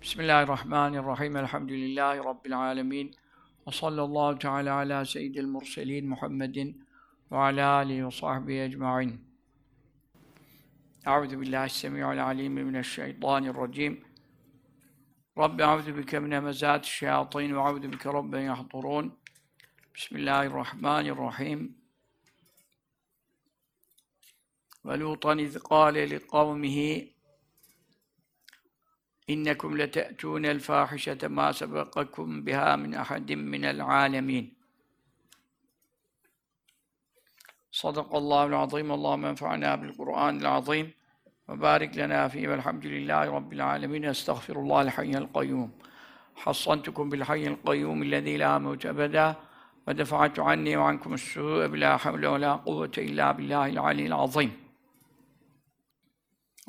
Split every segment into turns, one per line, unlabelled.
Bismillahirrahmanirrahim. Elhamdülillahi Rabbil alemin. Ve sallallahu teala ala seyyidil murselin Muhammedin ve ala alihi ve sahbihi ecma'in. Euzu billahi semi'ul alim mineşşeytanirracim. Rabbi euzu bike min hemezatiş şeyatin ve euzu bike rabben yahdurun. Bismillahirrahmanirrahim. Ve Lutan iz kâle li kavmihi İnnekum lete'tûnel fâhişete إنكم لتأتون الفاحشة ما سبقكم بها من أحد من العالمين. صدق الله العظيم. اللهم انفعنا بالقرآن العظيم. وبارك لنا فيه. والحمد لله رب العالمين. أستغفر الله الحي القيوم. حصنتكم بالحي القيوم الذي لا موت أبدا. ودفعت عني وعنكم السوء بلا حول ولا قوة إلا بالله العلي العظيم.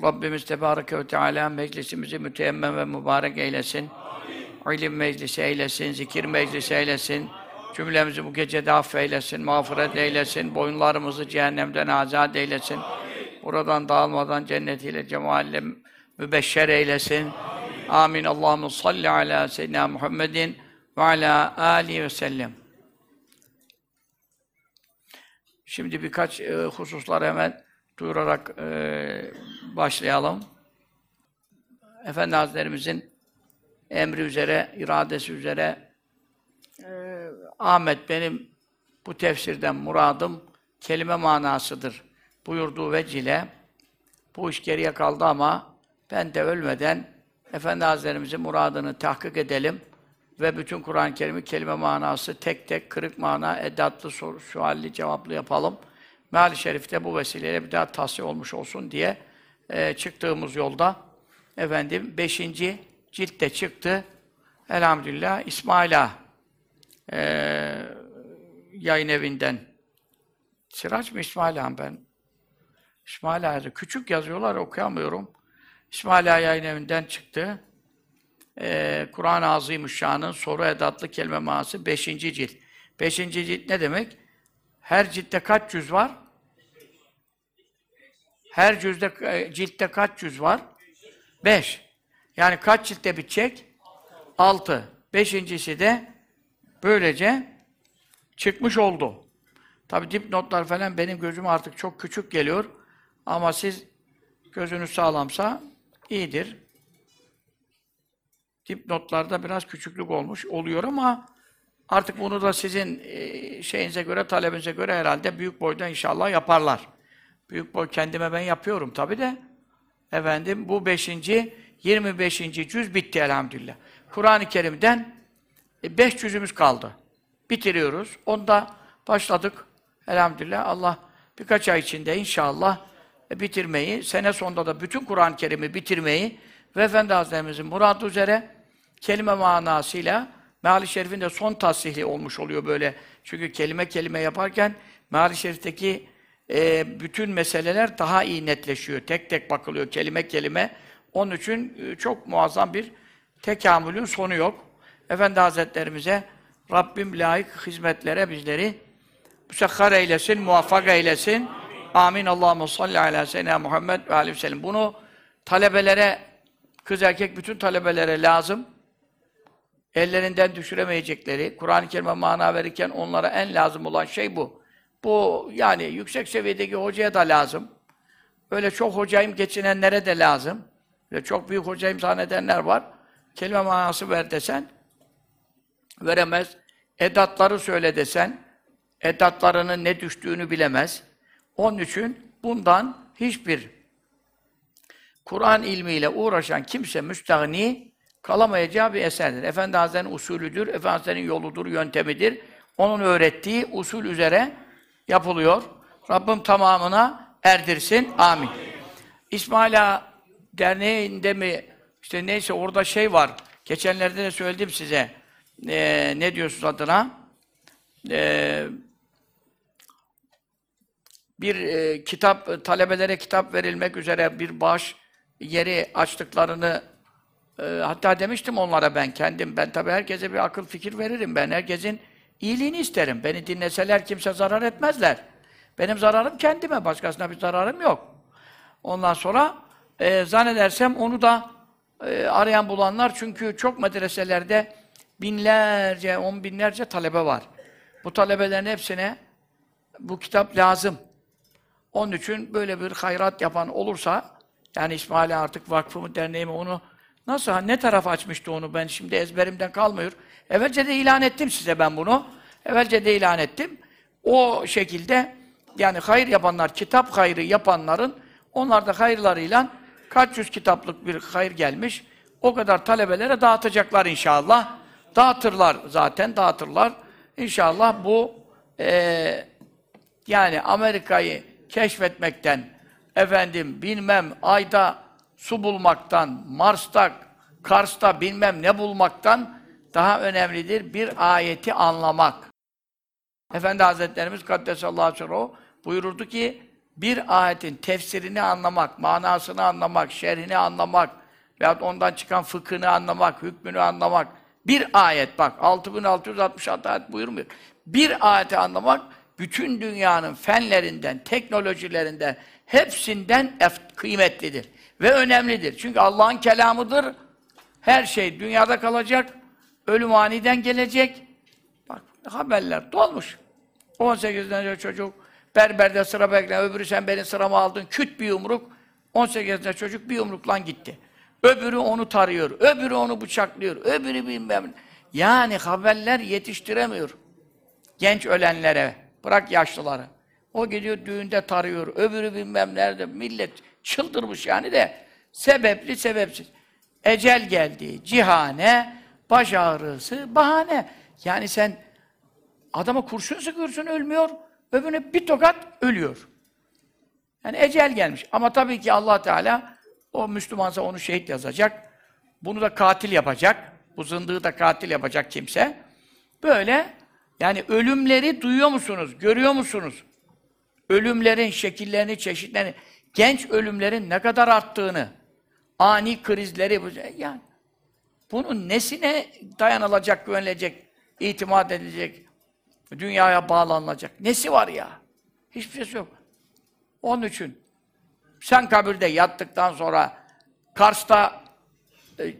Rabbimiz Tebareke ve Teala meclisimizi müteemmem ve mübarek eylesin. Amin. İlim meclisi eylesin, zikir meclisi eylesin. Cümlemizi bu gece affeylesin, mağfiret eylesin. Boyunlarımızı cehennemden azat eylesin. Amin. Buradan dağılmadan cennetiyle, cemalle mübeşşer eylesin. Amin. Amin. Allahumme salli ala seyyidina Muhammedin ve ala alihi ve sellem. Şimdi birkaç e, hususlar hemen duyurarak e, başlayalım. Efendi Hazretlerimizin emri üzere, iradesi üzere e, Ahmet benim bu tefsirden muradım kelime manasıdır buyurduğu vecile bu iş geriye kaldı ama ben de ölmeden Efendi Hazretlerimizin muradını tahkik edelim ve bütün Kur'an-ı Kerim'i kelime manası tek tek kırık mana, edatlı, soru, sualli, cevaplı yapalım. Meal-i Şerif'te bu vesileyle bir daha tahsiye olmuş olsun diye e, çıktığımız yolda efendim beşinci ciltte çıktı. Elhamdülillah İsmaila e, yayın evinden Sıraç mı İsmaila ben? İsmaila küçük yazıyorlar okuyamıyorum. İsmaila yayın evinden çıktı. E, Kur'an-ı Azimüşşan'ın soru edatlı kelime manası beşinci cilt. Beşinci cilt ne demek? Her ciltte kaç cüz var? Her cüzde, e, ciltte kaç cüz var? Beş. Yani kaç ciltte bitecek? Altı. Beşincisi de böylece çıkmış oldu. Tabi dipnotlar falan benim gözüm artık çok küçük geliyor. Ama siz gözünüz sağlamsa iyidir. Dipnotlarda biraz küçüklük olmuş oluyor ama Artık bunu da sizin e, şeyinize göre, talebinize göre herhalde büyük boyda inşallah yaparlar. Büyük boy kendime ben yapıyorum tabi de. Efendim bu beşinci, 25. cüz bitti elhamdülillah. Kur'an-ı Kerim'den e, beş cüzümüz kaldı. Bitiriyoruz. Onda başladık. Elhamdülillah Allah birkaç ay içinde inşallah e, bitirmeyi, sene sonunda da bütün Kur'an-ı Kerim'i bitirmeyi ve Efendi Hazretlerimizin muradı üzere kelime manasıyla Meali Şerif'in de son tasihli olmuş oluyor böyle. Çünkü kelime kelime yaparken Meali Şerif'teki e, bütün meseleler daha iyi netleşiyor. Tek tek bakılıyor kelime kelime. Onun için e, çok muazzam bir tekamülün sonu yok. Efendi Hazretlerimize Rabbim layık hizmetlere bizleri müsekhar eylesin, muvaffak eylesin. Amin. Allahu salli ala seyyidina Muhammed ve aleyhi ve sellem. Bunu talebelere, kız erkek bütün talebelere lazım ellerinden düşüremeyecekleri, Kur'an-ı Kerim'e mana verirken onlara en lazım olan şey bu. Bu yani yüksek seviyedeki hocaya da lazım. Öyle çok hocayım geçinenlere de lazım. Ve çok büyük hocayım zannedenler var. Kelime manası ver desen, veremez. Edatları söyle desen, edatlarının ne düştüğünü bilemez. Onun için bundan hiçbir Kur'an ilmiyle uğraşan kimse müstahni kalamayacağı bir eserdir. Efendi Hazretleri'nin usulüdür, Efendi Hazretleri'nin yoludur, yöntemidir. Onun öğrettiği usul üzere yapılıyor. Rabbim tamamına erdirsin. Amin. İsmail Ağa Derneği'nde mi, işte neyse orada şey var. Geçenlerde de söyledim size. Ee, ne diyorsunuz adına? Ee, bir e, kitap, talebelere kitap verilmek üzere bir baş yeri açtıklarını e, hatta demiştim onlara ben kendim, ben tabii herkese bir akıl fikir veririm. Ben herkesin iyiliğini isterim. Beni dinleseler kimse zarar etmezler. Benim zararım kendime, başkasına bir zararım yok. Ondan sonra e, zannedersem onu da e, arayan bulanlar çünkü çok medreselerde binlerce, on binlerce talebe var. Bu talebelerin hepsine bu kitap lazım. Onun için böyle bir hayrat yapan olursa, yani İsmail artık vakfı mı, derneği mi onu nasıl, ne taraf açmıştı onu ben şimdi ezberimden kalmıyor. Evvelce de ilan ettim size ben bunu. Evvelce de ilan ettim. O şekilde yani hayır yapanlar, kitap hayrı yapanların onlar da hayırlarıyla kaç yüz kitaplık bir hayır gelmiş. O kadar talebelere dağıtacaklar inşallah. Dağıtırlar zaten, dağıtırlar. İnşallah bu eee yani Amerika'yı keşfetmekten, efendim bilmem ayda su bulmaktan, Mars'ta, Kars'ta bilmem ne bulmaktan daha önemlidir bir ayeti anlamak. Efendi Hazretlerimiz Kaddesallahu aleyhi buyururdu ki bir ayetin tefsirini anlamak, manasını anlamak, şerhini anlamak veyahut ondan çıkan fıkhını anlamak, hükmünü anlamak. Bir ayet bak 6666 ayet buyurmuyor. Bir ayeti anlamak bütün dünyanın fenlerinden, teknolojilerinden, hepsinden kıymetlidir ve önemlidir. Çünkü Allah'ın kelamıdır. Her şey dünyada kalacak. Ölüm aniden gelecek. Bak haberler dolmuş. 18 tane çocuk berberde sıra bekleyen, öbürü sen benim sıramı aldın, küt bir yumruk. 18 yaşında çocuk bir yumrukla gitti. Öbürü onu tarıyor, öbürü onu bıçaklıyor, öbürü bilmem. Yani haberler yetiştiremiyor. Genç ölenlere, bırak yaşlıları. O gidiyor düğünde tarıyor, öbürü bilmem nerede. Millet çıldırmış yani de sebepli sebepsiz. Ecel geldi, cihane, baş ağrısı, bahane. Yani sen adama kurşun sıkıyorsun ölmüyor, öbürüne bir tokat ölüyor. Yani ecel gelmiş. Ama tabii ki allah Teala o Müslümansa onu şehit yazacak. Bunu da katil yapacak. Bu zındığı da katil yapacak kimse. Böyle yani ölümleri duyuyor musunuz? Görüyor musunuz? Ölümlerin şekillerini, çeşitlerini, genç ölümlerin ne kadar arttığını, ani krizleri, yani bunun nesine dayanılacak, güvenilecek, itimat edilecek, dünyaya bağlanılacak? Nesi var ya? Hiçbir şey yok. Onun için sen kabirde yattıktan sonra Kars'ta e,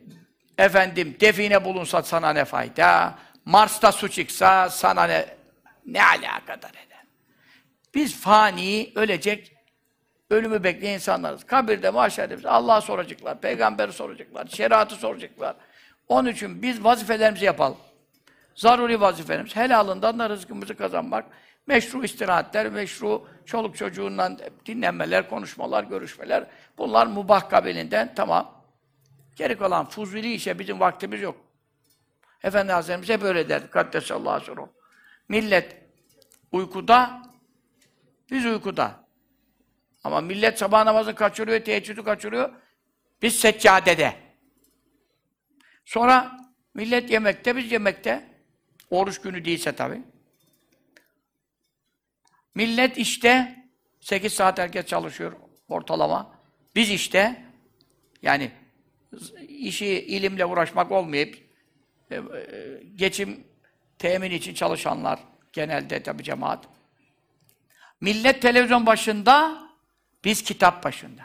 efendim define bulunsa sana ne fayda? Mars'ta su çıksa sana ne ne alakadar eder? Biz fani, ölecek, ölümü bekleyen insanlarız. Kabirde, mahşerde biz Allah'a soracaklar, peygamberi soracaklar, şeriatı soracaklar. Onun için biz vazifelerimizi yapalım. Zaruri vazifelerimiz, helalından da rızkımızı kazanmak, meşru istirahatler, meşru çoluk çocuğundan dinlenmeler, konuşmalar, görüşmeler. Bunlar mubah kabilinden tamam. Geri kalan fuzuli işe bizim vaktimiz yok. Efendi Hazretlerimiz hep öyle derdi. Kaddesallahu aleyhi Millet uykuda, biz uykuda. Ama millet sabah namazını kaçırıyor, teheccüdü kaçırıyor. Biz seccadede. Sonra millet yemekte, biz yemekte. Oruç günü değilse tabii. Millet işte 8 saat herkes çalışıyor ortalama. Biz işte yani işi ilimle uğraşmak olmayıp e, e, geçim temin için çalışanlar genelde tabi cemaat. Millet televizyon başında, biz kitap başında.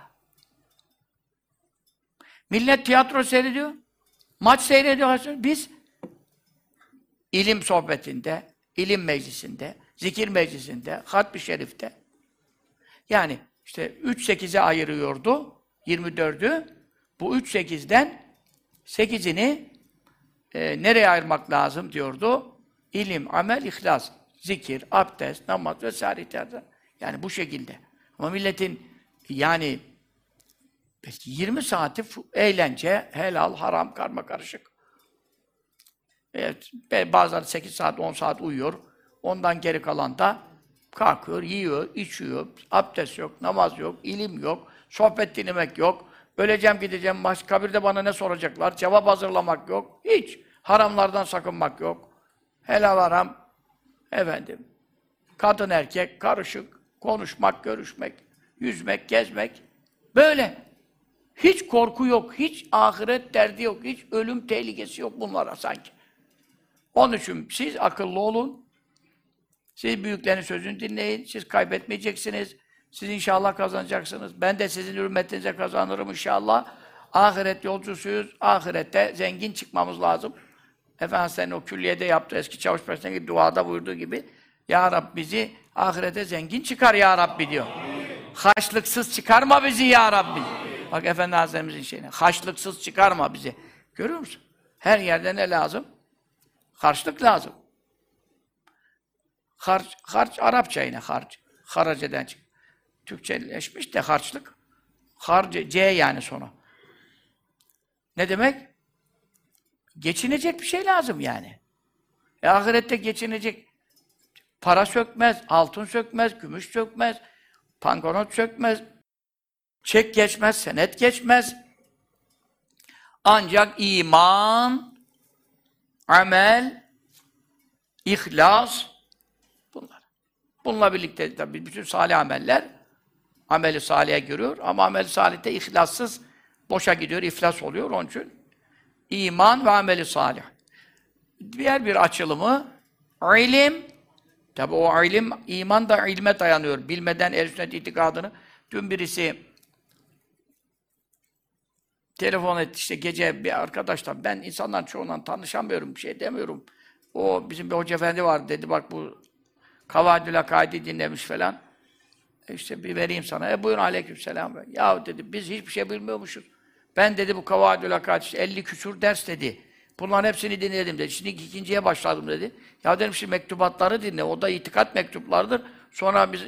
Millet tiyatro seyrediyor, maç seyrediyor. Biz ilim sohbetinde, ilim meclisinde, zikir meclisinde, hatmi şerifte. Yani işte 3-8'e ayırıyordu, 24'ü. Bu 3-8'den 8'ini e, nereye ayırmak lazım diyordu? İlim, amel, ihlas, zikir, abdest, namaz vesaire. Yani bu şekilde. Ama milletin yani 20 saati eğlence, helal, haram, karma karışık. Evet, bazıları 8 saat, 10 saat uyuyor. Ondan geri kalan da kalkıyor, yiyor, içiyor, abdest yok, namaz yok, ilim yok, sohbet dinlemek yok. Öleceğim gideceğim, baş, kabirde bana ne soracaklar, cevap hazırlamak yok, hiç. Haramlardan sakınmak yok. Helal haram, efendim, kadın erkek, karışık, konuşmak, görüşmek, yüzmek, gezmek. Böyle. Hiç korku yok, hiç ahiret derdi yok, hiç ölüm tehlikesi yok bunlara sanki. Onun için siz akıllı olun, siz büyüklerin sözünü dinleyin. Siz kaybetmeyeceksiniz. Siz inşallah kazanacaksınız. Ben de sizin hürmetinize kazanırım inşallah. Ahiret yolcusuyuz. Ahirette zengin çıkmamız lazım. Efendimiz senin o külliyede yaptığı eski çavuş gibi duada buyurduğu gibi Ya Rabbi bizi ahirete zengin çıkar Ya Rabbi diyor. Haçlıksız çıkarma bizi Ya Rabbi. Bak Efendi Hazretlerimizin şeyine. Haçlıksız çıkarma bizi. Görüyor musun? Her yerde ne lazım? Harçlık lazım. Harç, harç Arapça yine harç. Haraceden çık. Türkçeleşmiş de harçlık. Harc, C yani sonu. Ne demek? Geçinecek bir şey lazım yani. E, ahirette geçinecek para sökmez, altın sökmez, gümüş sökmez, pangonot sökmez, çek geçmez, senet geçmez. Ancak iman, amel, ihlas, bunlar. Bununla birlikte tabii bütün salih ameller ameli salihe giriyor ama ameli salihte ihlassız boşa gidiyor, iflas oluyor onun için. iman ve ameli salih. Diğer bir açılımı ilim. Tabi o ilim, iman da ilme dayanıyor. Bilmeden el sünnet itikadını. Dün birisi telefon etti işte gece bir arkadaşlar ben insanların çoğundan tanışamıyorum, bir şey demiyorum. O bizim bir hoca efendi var dedi bak bu Kavadül Akaidi dinlemiş falan. E işte bir vereyim sana. E buyurun aleykümselam. Ya dedi biz hiçbir şey bilmiyormuşuz. Ben dedi bu Kavadül Akaidi işte 50 küsur ders dedi. Bunların hepsini dinledim dedi. Şimdi ikinciye başladım dedi. Ya dedim şimdi mektubatları dinle. O da itikat mektuplardır. Sonra biz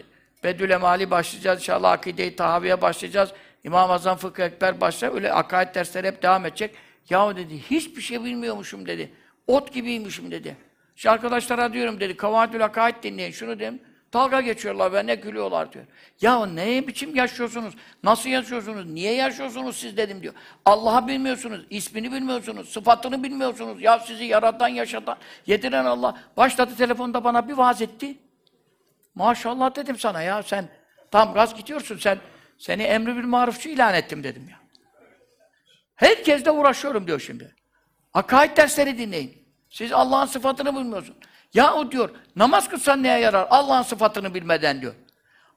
Bedül Emali başlayacağız. İnşallah Akide-i Tahaviye başlayacağız. İmam-ı Azam Fıkıh Ekber başlayacak. Öyle akaid dersleri hep devam edecek. Ya dedi hiçbir şey bilmiyormuşum dedi. Ot gibiymişim dedi. İşte arkadaşlara diyorum dedi. Kavadül Akaid dinleyin. Şunu dedim. Dalga geçiyorlar ve ne gülüyorlar diyor. Ya ne biçim yaşıyorsunuz? Nasıl yaşıyorsunuz? Niye yaşıyorsunuz siz dedim diyor. Allah'ı bilmiyorsunuz, ismini bilmiyorsunuz, sıfatını bilmiyorsunuz. Ya sizi yaratan, yaşatan, yediren Allah. Başladı telefonda bana bir vaaz etti. Maşallah dedim sana ya sen tam gaz gidiyorsun sen. Seni emri bir marufçu ilan ettim dedim ya. Herkesle uğraşıyorum diyor şimdi. Akaid dersleri dinleyin. Siz Allah'ın sıfatını bilmiyorsunuz. Ya o diyor, namaz kılsan neye yarar? Allah'ın sıfatını bilmeden diyor.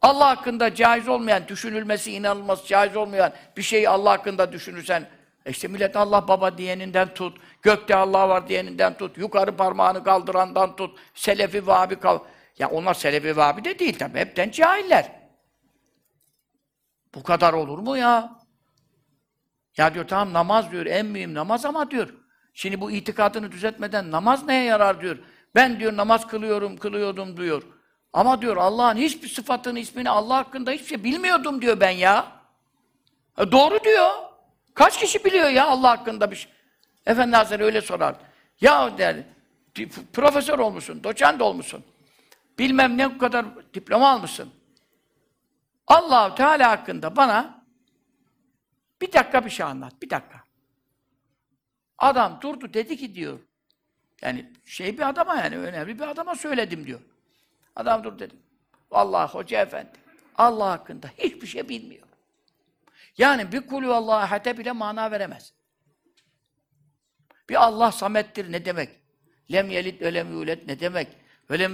Allah hakkında caiz olmayan, düşünülmesi, inanılması caiz olmayan bir şeyi Allah hakkında düşünürsen, e işte millet Allah baba diyeninden tut, gökte Allah var diyeninden tut, yukarı parmağını kaldırandan tut, Selefi Vahabi kal... Ya onlar Selefi Vahabi de değil tabi, hepten cahiller. Bu kadar olur mu ya? Ya diyor tamam namaz diyor, en mühim namaz ama diyor. Şimdi bu itikadını düzeltmeden namaz neye yarar diyor. Ben diyor namaz kılıyorum, kılıyordum diyor. Ama diyor Allah'ın hiçbir sıfatını, ismini, Allah hakkında hiçbir şey bilmiyordum diyor ben ya. E doğru diyor. Kaç kişi biliyor ya Allah hakkında bir şey? Efendi Hazretleri öyle sorar. Ya der, profesör olmuşsun, doçent olmuşsun. Bilmem ne kadar diploma almışsın. Allah Teala hakkında bana bir dakika bir şey anlat, bir dakika. Adam durdu dedi ki diyor, yani şey bir adama yani önemli bir adama söyledim diyor. Adam dur dedi. Vallahi hoca efendi Allah hakkında hiçbir şey bilmiyor. Yani bir kulü Allah'a hate bile mana veremez. Bir Allah samettir ne demek? Lem yelid ve lem yulet ne demek? Ve lem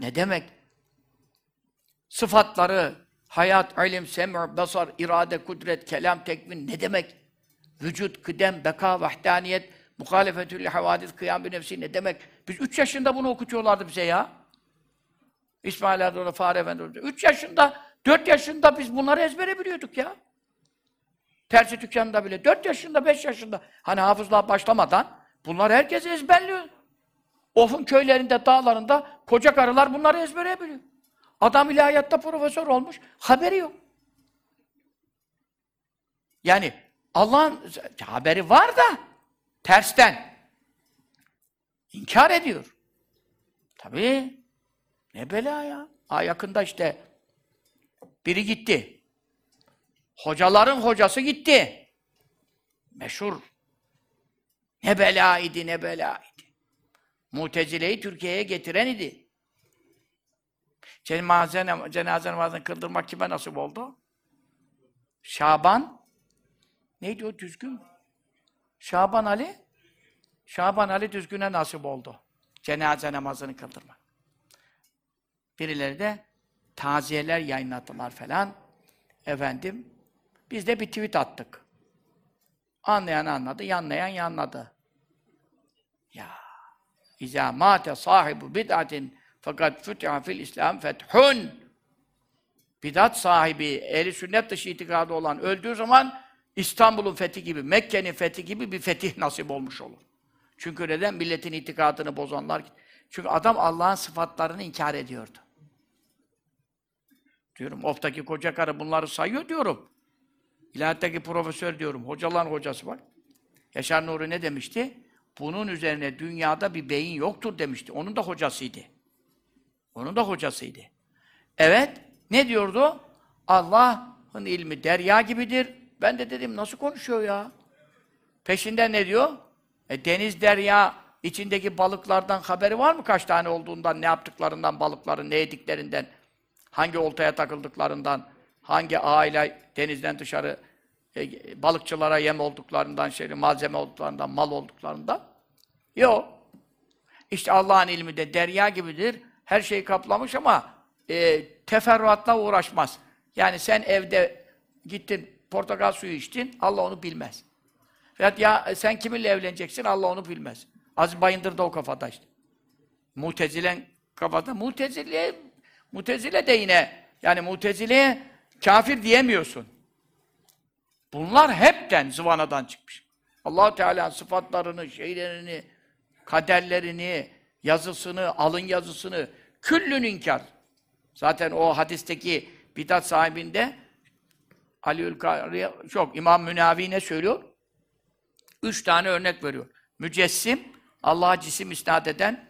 ne demek? Sıfatları, hayat, ilim, sem'u, basar, irade, kudret, kelam, tekvin ne demek? Vücut, kıdem, beka, vahdaniyet, Muhalefetül havadis kıyam bir nefsi ne demek? Biz üç yaşında bunu okutuyorlardı bize ya. İsmail Erdoğan'a, Fahri Efendi Üç yaşında, dört yaşında biz bunları ezbere biliyorduk ya. Tersi dükkanında bile. Dört yaşında, beş yaşında. Hani hafızlığa başlamadan bunlar herkes ezberliyor. Of'un köylerinde, dağlarında koca karılar bunları ezbere biliyor. Adam ilahiyatta profesör olmuş, haberi yok. Yani Allah'ın haberi var da Tersten. İnkar ediyor. Tabii. Ne bela ya. Ha yakında işte biri gitti. Hocaların hocası gitti. Meşhur. Ne bela idi, ne bela idi. Mutezile'yi Türkiye'ye getiren idi. Cenaze, cenaze namazını kıldırmak kime nasip oldu? Şaban neydi o düzgün? Şaban Ali, Şaban Ali Düzgün'e nasip oldu. Cenaze namazını kıldırmak. Birileri de taziyeler yayınlattılar falan. Efendim, biz de bir tweet attık. Anlayan anladı, yanlayan yanladı. Ya İzâ mâte sahibu bid'atin fakat füt'a fil İslam fethun. Bidat sahibi, ehli sünnet dışı itikadı olan öldüğü zaman İstanbul'un fethi gibi, Mekke'nin fethi gibi bir fetih nasip olmuş olur. Çünkü neden? Milletin itikadını bozanlar. Çünkü adam Allah'ın sıfatlarını inkar ediyordu. Diyorum, oftaki koca karı bunları sayıyor diyorum. İlahiyattaki profesör diyorum, hocaların hocası var. Yaşar Nuri ne demişti? Bunun üzerine dünyada bir beyin yoktur demişti. Onun da hocasıydı. Onun da hocasıydı. Evet, ne diyordu? Allah'ın ilmi derya gibidir. Ben de dedim, nasıl konuşuyor ya? Peşinden ne diyor? E, deniz derya içindeki balıklardan haberi var mı kaç tane olduğundan, ne yaptıklarından, balıkların ne yediklerinden, hangi oltaya takıldıklarından, hangi ağıyla denizden dışarı e, balıkçılara yem olduklarından, şey, malzeme olduklarından, mal olduklarından. Yok. İşte Allah'ın ilmi de derya gibidir. Her şeyi kaplamış ama e, teferruatla uğraşmaz. Yani sen evde gittin, portakal suyu içtin, Allah onu bilmez. Veyahut ya sen kiminle evleneceksin, Allah onu bilmez. Aziz Bayındır da o kafada işte. Mutezilen kafada. Mutezile, mutezile de yine, yani mutezileye kafir diyemiyorsun. Bunlar hepten zıvanadan çıkmış. allah Teala sıfatlarını, şeylerini, kaderlerini, yazısını, alın yazısını, küllün inkar. Zaten o hadisteki bidat sahibinde Aliül çok İmam Münavi ne söylüyor? Üç tane örnek veriyor. Mücessim, Allah'a cisim isnat eden,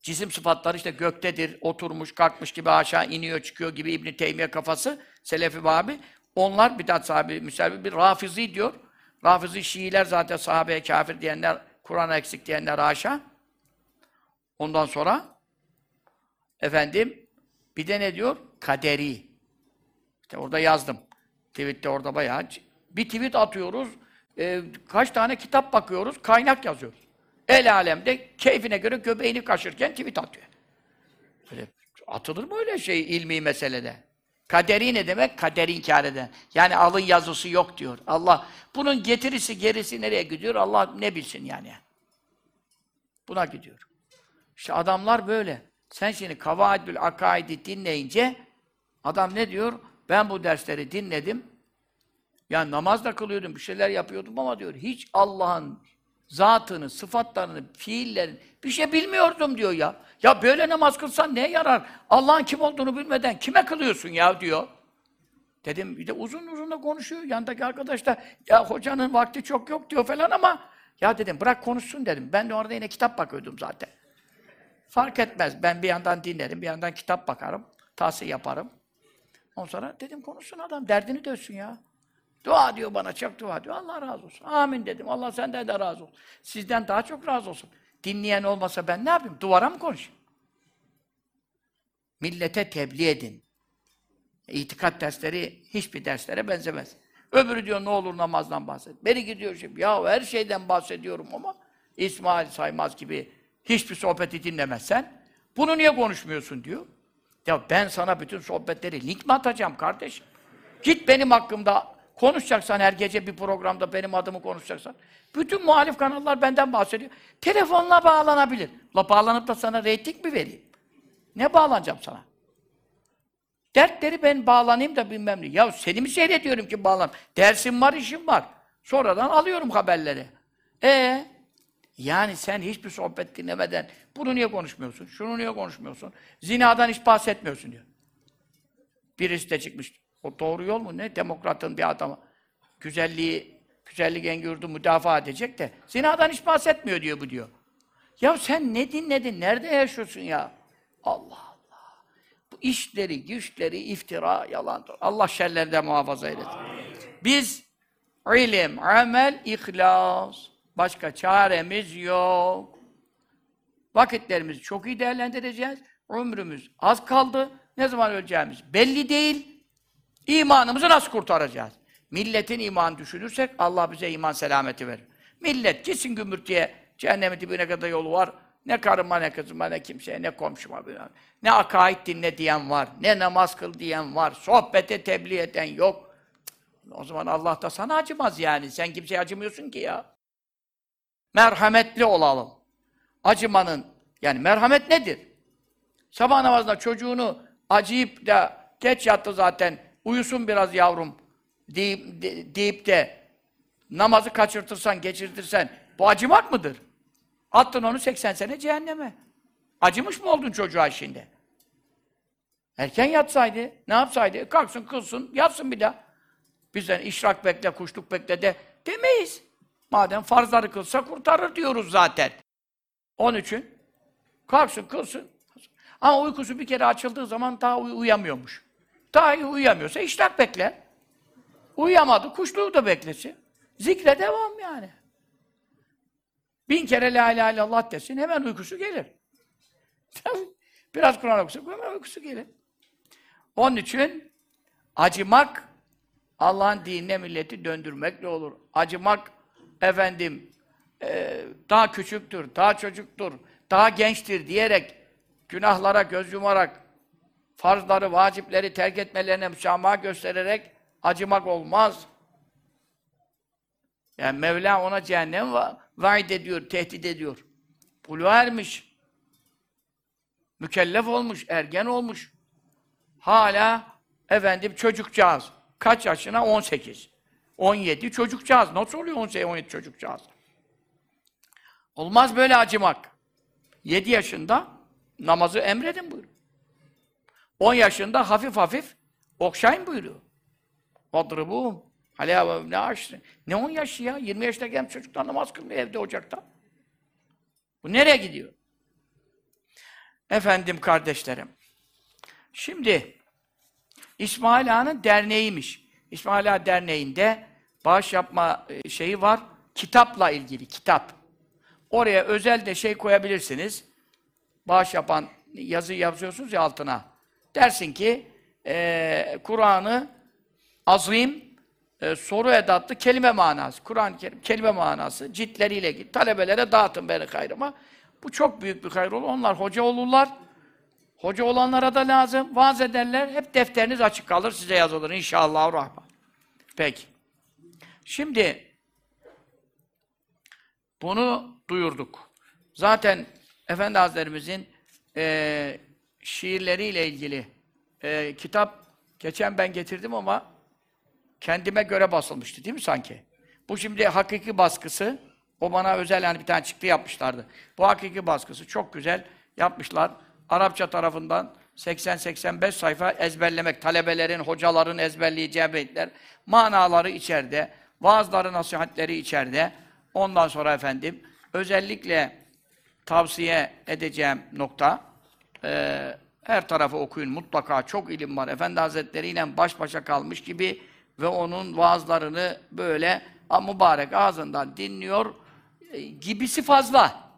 cisim sıfatları işte göktedir, oturmuş, kalkmış gibi aşağı iniyor, çıkıyor gibi İbn Teymiye kafası, Selefi Babi. Onlar bidat sahibi, müselbi bir rafizi diyor. Rafizi Şiiler zaten sahabeye kafir diyenler, Kur'an'a eksik diyenler haşa. Ondan sonra efendim bir de ne diyor? Kaderi. İşte orada yazdım. Tweet'te orada bayağı bir tweet atıyoruz. E, kaç tane kitap bakıyoruz, kaynak yazıyoruz. El alemde keyfine göre göbeğini kaşırken tweet atıyor. Böyle, atılır mı öyle şey ilmi meselede? Kaderi ne demek? Kaderi inkar eden. Yani alın yazısı yok diyor. Allah bunun getirisi gerisi nereye gidiyor? Allah ne bilsin yani. Buna gidiyor. İşte adamlar böyle. Sen şimdi Kavaidül Akaid'i dinleyince adam ne diyor? Ben bu dersleri dinledim. Yani namaz da kılıyordum, bir şeyler yapıyordum ama diyor hiç Allah'ın zatını, sıfatlarını, fiillerini bir şey bilmiyordum diyor ya. Ya böyle namaz kılsan ne yarar? Allah'ın kim olduğunu bilmeden kime kılıyorsun ya diyor. Dedim bir de uzun uzun da konuşuyor. Yandaki arkadaş da ya hocanın vakti çok yok diyor falan ama ya dedim bırak konuşsun dedim. Ben de orada yine kitap bakıyordum zaten. Fark etmez. Ben bir yandan dinlerim, bir yandan kitap bakarım. Tahsil yaparım. Ondan sonra dedim konuşsun adam. Derdini döksün ya. Dua diyor bana, çok dua diyor. Allah razı olsun. Amin dedim. Allah senden de razı olsun. Sizden daha çok razı olsun. Dinleyen olmasa ben ne yapayım? Duvara mı konuşayım? Millete tebliğ edin. İtikat dersleri hiçbir derslere benzemez. Öbürü diyor ne olur namazdan bahset. Beni gidiyor şimdi. Ya her şeyden bahsediyorum ama İsmail Saymaz gibi hiçbir sohbeti dinlemezsen bunu niye konuşmuyorsun diyor. Ya ben sana bütün sohbetleri link mi atacağım kardeşim? Git benim hakkımda konuşacaksan her gece bir programda benim adımı konuşacaksan. Bütün muhalif kanallar benden bahsediyor. Telefonla bağlanabilir. La bağlanıp da sana reyting mi vereyim? Ne bağlanacağım sana? Dertleri ben bağlanayım da bilmem ne. Ya seni mi seyrediyorum ki bağlan? Dersim var, işim var. Sonradan alıyorum haberleri. E yani sen hiçbir sohbet dinlemeden bunu niye konuşmuyorsun? Şunu niye konuşmuyorsun? Zinadan hiç bahsetmiyorsun diyor. Birisi de çıkmış. O doğru yol mu? Ne? Demokratın bir adamı. Güzelliği, güzellik engürdü müdafaa edecek de zinadan hiç bahsetmiyor diyor bu diyor. Ya sen ne dinledin? Nerede yaşıyorsun ya? Allah Allah. Bu işleri, güçleri, iftira, yalandır. Allah şerlerden muhafaza eylesin. Biz ilim, amel, ihlas. Başka çaremiz yok. Vakitlerimizi çok iyi değerlendireceğiz. Ömrümüz az kaldı. Ne zaman öleceğimiz belli değil. İmanımızı nasıl kurtaracağız? Milletin iman düşünürsek Allah bize iman selameti verir. Millet gitsin gümürtüye, cehennemin dibine kadar yolu var. Ne karıma, ne kızıma, ne kimseye, ne komşuma. Ne akaid dinle diyen var, ne namaz kıl diyen var. Sohbete tebliğ eden yok. O zaman Allah da sana acımaz yani. Sen kimseye acımıyorsun ki ya. Merhametli olalım. Acımanın, yani merhamet nedir? Sabah namazında çocuğunu acıyıp da geç yattı zaten, uyusun biraz yavrum deyip de, deyip de namazı kaçırtırsan, geçirtirsen bu acımak mıdır? Attın onu 80 sene cehenneme. Acımış mı oldun çocuğa şimdi? Erken yatsaydı, ne yapsaydı? Kalksın, kılsın, yatsın bir daha. Bizden işrak bekle, kuşluk bekle de demeyiz. Madem farzları kılsa kurtarır diyoruz zaten. Onun için kalksın, kılsın. Ama uykusu bir kere açıldığı zaman daha uy- uyuyamıyormuş. Daha iyi uyuyamıyorsa işrak bekle. Uyuyamadı, kuşluğu da beklesin. Zikre devam yani. Bin kere la ilahe illallah desin, hemen uykusu gelir. Biraz Kur'an okusa hemen uykusu gelir. Onun için acımak Allah'ın dinine milleti döndürmekle olur. Acımak efendim e, daha küçüktür, daha çocuktur, daha gençtir diyerek günahlara göz yumarak farzları, vacipleri terk etmelerine müsamaha göstererek acımak olmaz. Yani Mevla ona cehennem va vaid ediyor, tehdit ediyor. Buluğa ermiş. Mükellef olmuş, ergen olmuş. Hala efendim çocukcağız. Kaç yaşına? 18. 17 çocukcağız. Nasıl oluyor 18 17 çocukcağız? Olmaz böyle acımak. 7 yaşında namazı emredin buyuruyor. 10 yaşında hafif hafif okşayın buyuruyor. Vadrıbûm. Alâ ne aşrı. Ne 10 yaşı ya? 20 yaşta genç çocuklar namaz kılmıyor evde ocakta. Bu nereye gidiyor? Efendim kardeşlerim. Şimdi İsmail Ağa'nın derneğiymiş. İsmail Ağa Derneği'nde bağış yapma e, şeyi var. Kitapla ilgili, kitap. Oraya özel de şey koyabilirsiniz. Bağış yapan yazı yazıyorsunuz ya altına. Dersin ki e, Kur'an'ı azim e, soru edatlı kelime manası. Kerim kelime manası ciltleriyle git. Talebelere dağıtın beni hayrıma. Bu çok büyük bir hayır olur. Onlar hoca olurlar. Hoca olanlara da lazım. Vaaz ederler. Hep defteriniz açık kalır. Size yazılır inşallah. Rahman. Peki. Şimdi bunu duyurduk. Zaten Efendi Hazretlerimizin e, şiirleriyle ilgili e, kitap geçen ben getirdim ama kendime göre basılmıştı değil mi sanki? Bu şimdi hakiki baskısı. O bana özel yani bir tane çıktı yapmışlardı. Bu hakiki baskısı çok güzel yapmışlar. Arapça tarafından 80-85 sayfa ezberlemek, talebelerin, hocaların ezberleyeceği beytler, manaları içeride, vaazları, nasihatleri içeride. Ondan sonra efendim, özellikle tavsiye edeceğim nokta, e, her tarafı okuyun mutlaka, çok ilim var. Efendi Hazretleri ile baş başa kalmış gibi ve onun vaazlarını böyle mübarek ağzından dinliyor e, gibisi fazla.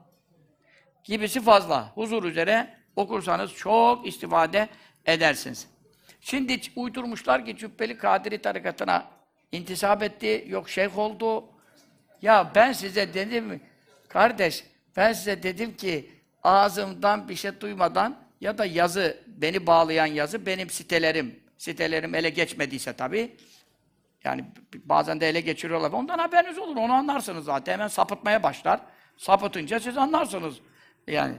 Gibisi fazla. Huzur üzere okursanız çok istifade edersiniz. Şimdi uydurmuşlar ki Cübbeli Kadiri tarikatına intisap etti, yok şeyh oldu. Ya ben size dedim kardeş, ben size dedim ki ağzımdan bir şey duymadan ya da yazı, beni bağlayan yazı benim sitelerim, sitelerim ele geçmediyse tabii, yani bazen de ele geçiriyorlar. Ondan haberiniz olur, onu anlarsınız zaten. Hemen sapıtmaya başlar. Sapıtınca siz anlarsınız. Yani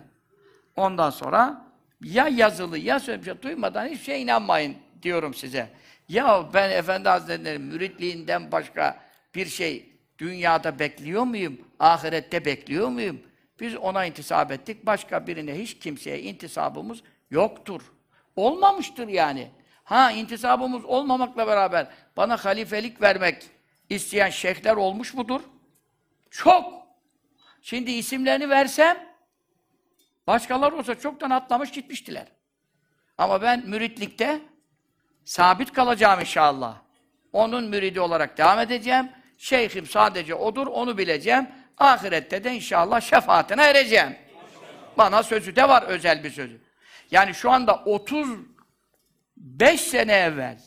ondan sonra ya yazılı ya şey duymadan hiçbir şeye inanmayın diyorum size. Ya ben Efendi Hazretleri'nin müritliğinden başka bir şey dünyada bekliyor muyum? Ahirette bekliyor muyum? Biz ona intisap ettik. Başka birine hiç kimseye intisabımız yoktur. Olmamıştır yani. Ha intisabımız olmamakla beraber bana halifelik vermek isteyen şeyhler olmuş mudur? Çok. Şimdi isimlerini versem başkaları olsa çoktan atlamış gitmiştiler. Ama ben müritlikte sabit kalacağım inşallah. Onun müridi olarak devam edeceğim. Şeyhim sadece odur, onu bileceğim. Ahirette de inşallah şefaatine ereceğim. Bana sözü de var, özel bir sözü. Yani şu anda 35 sene evvel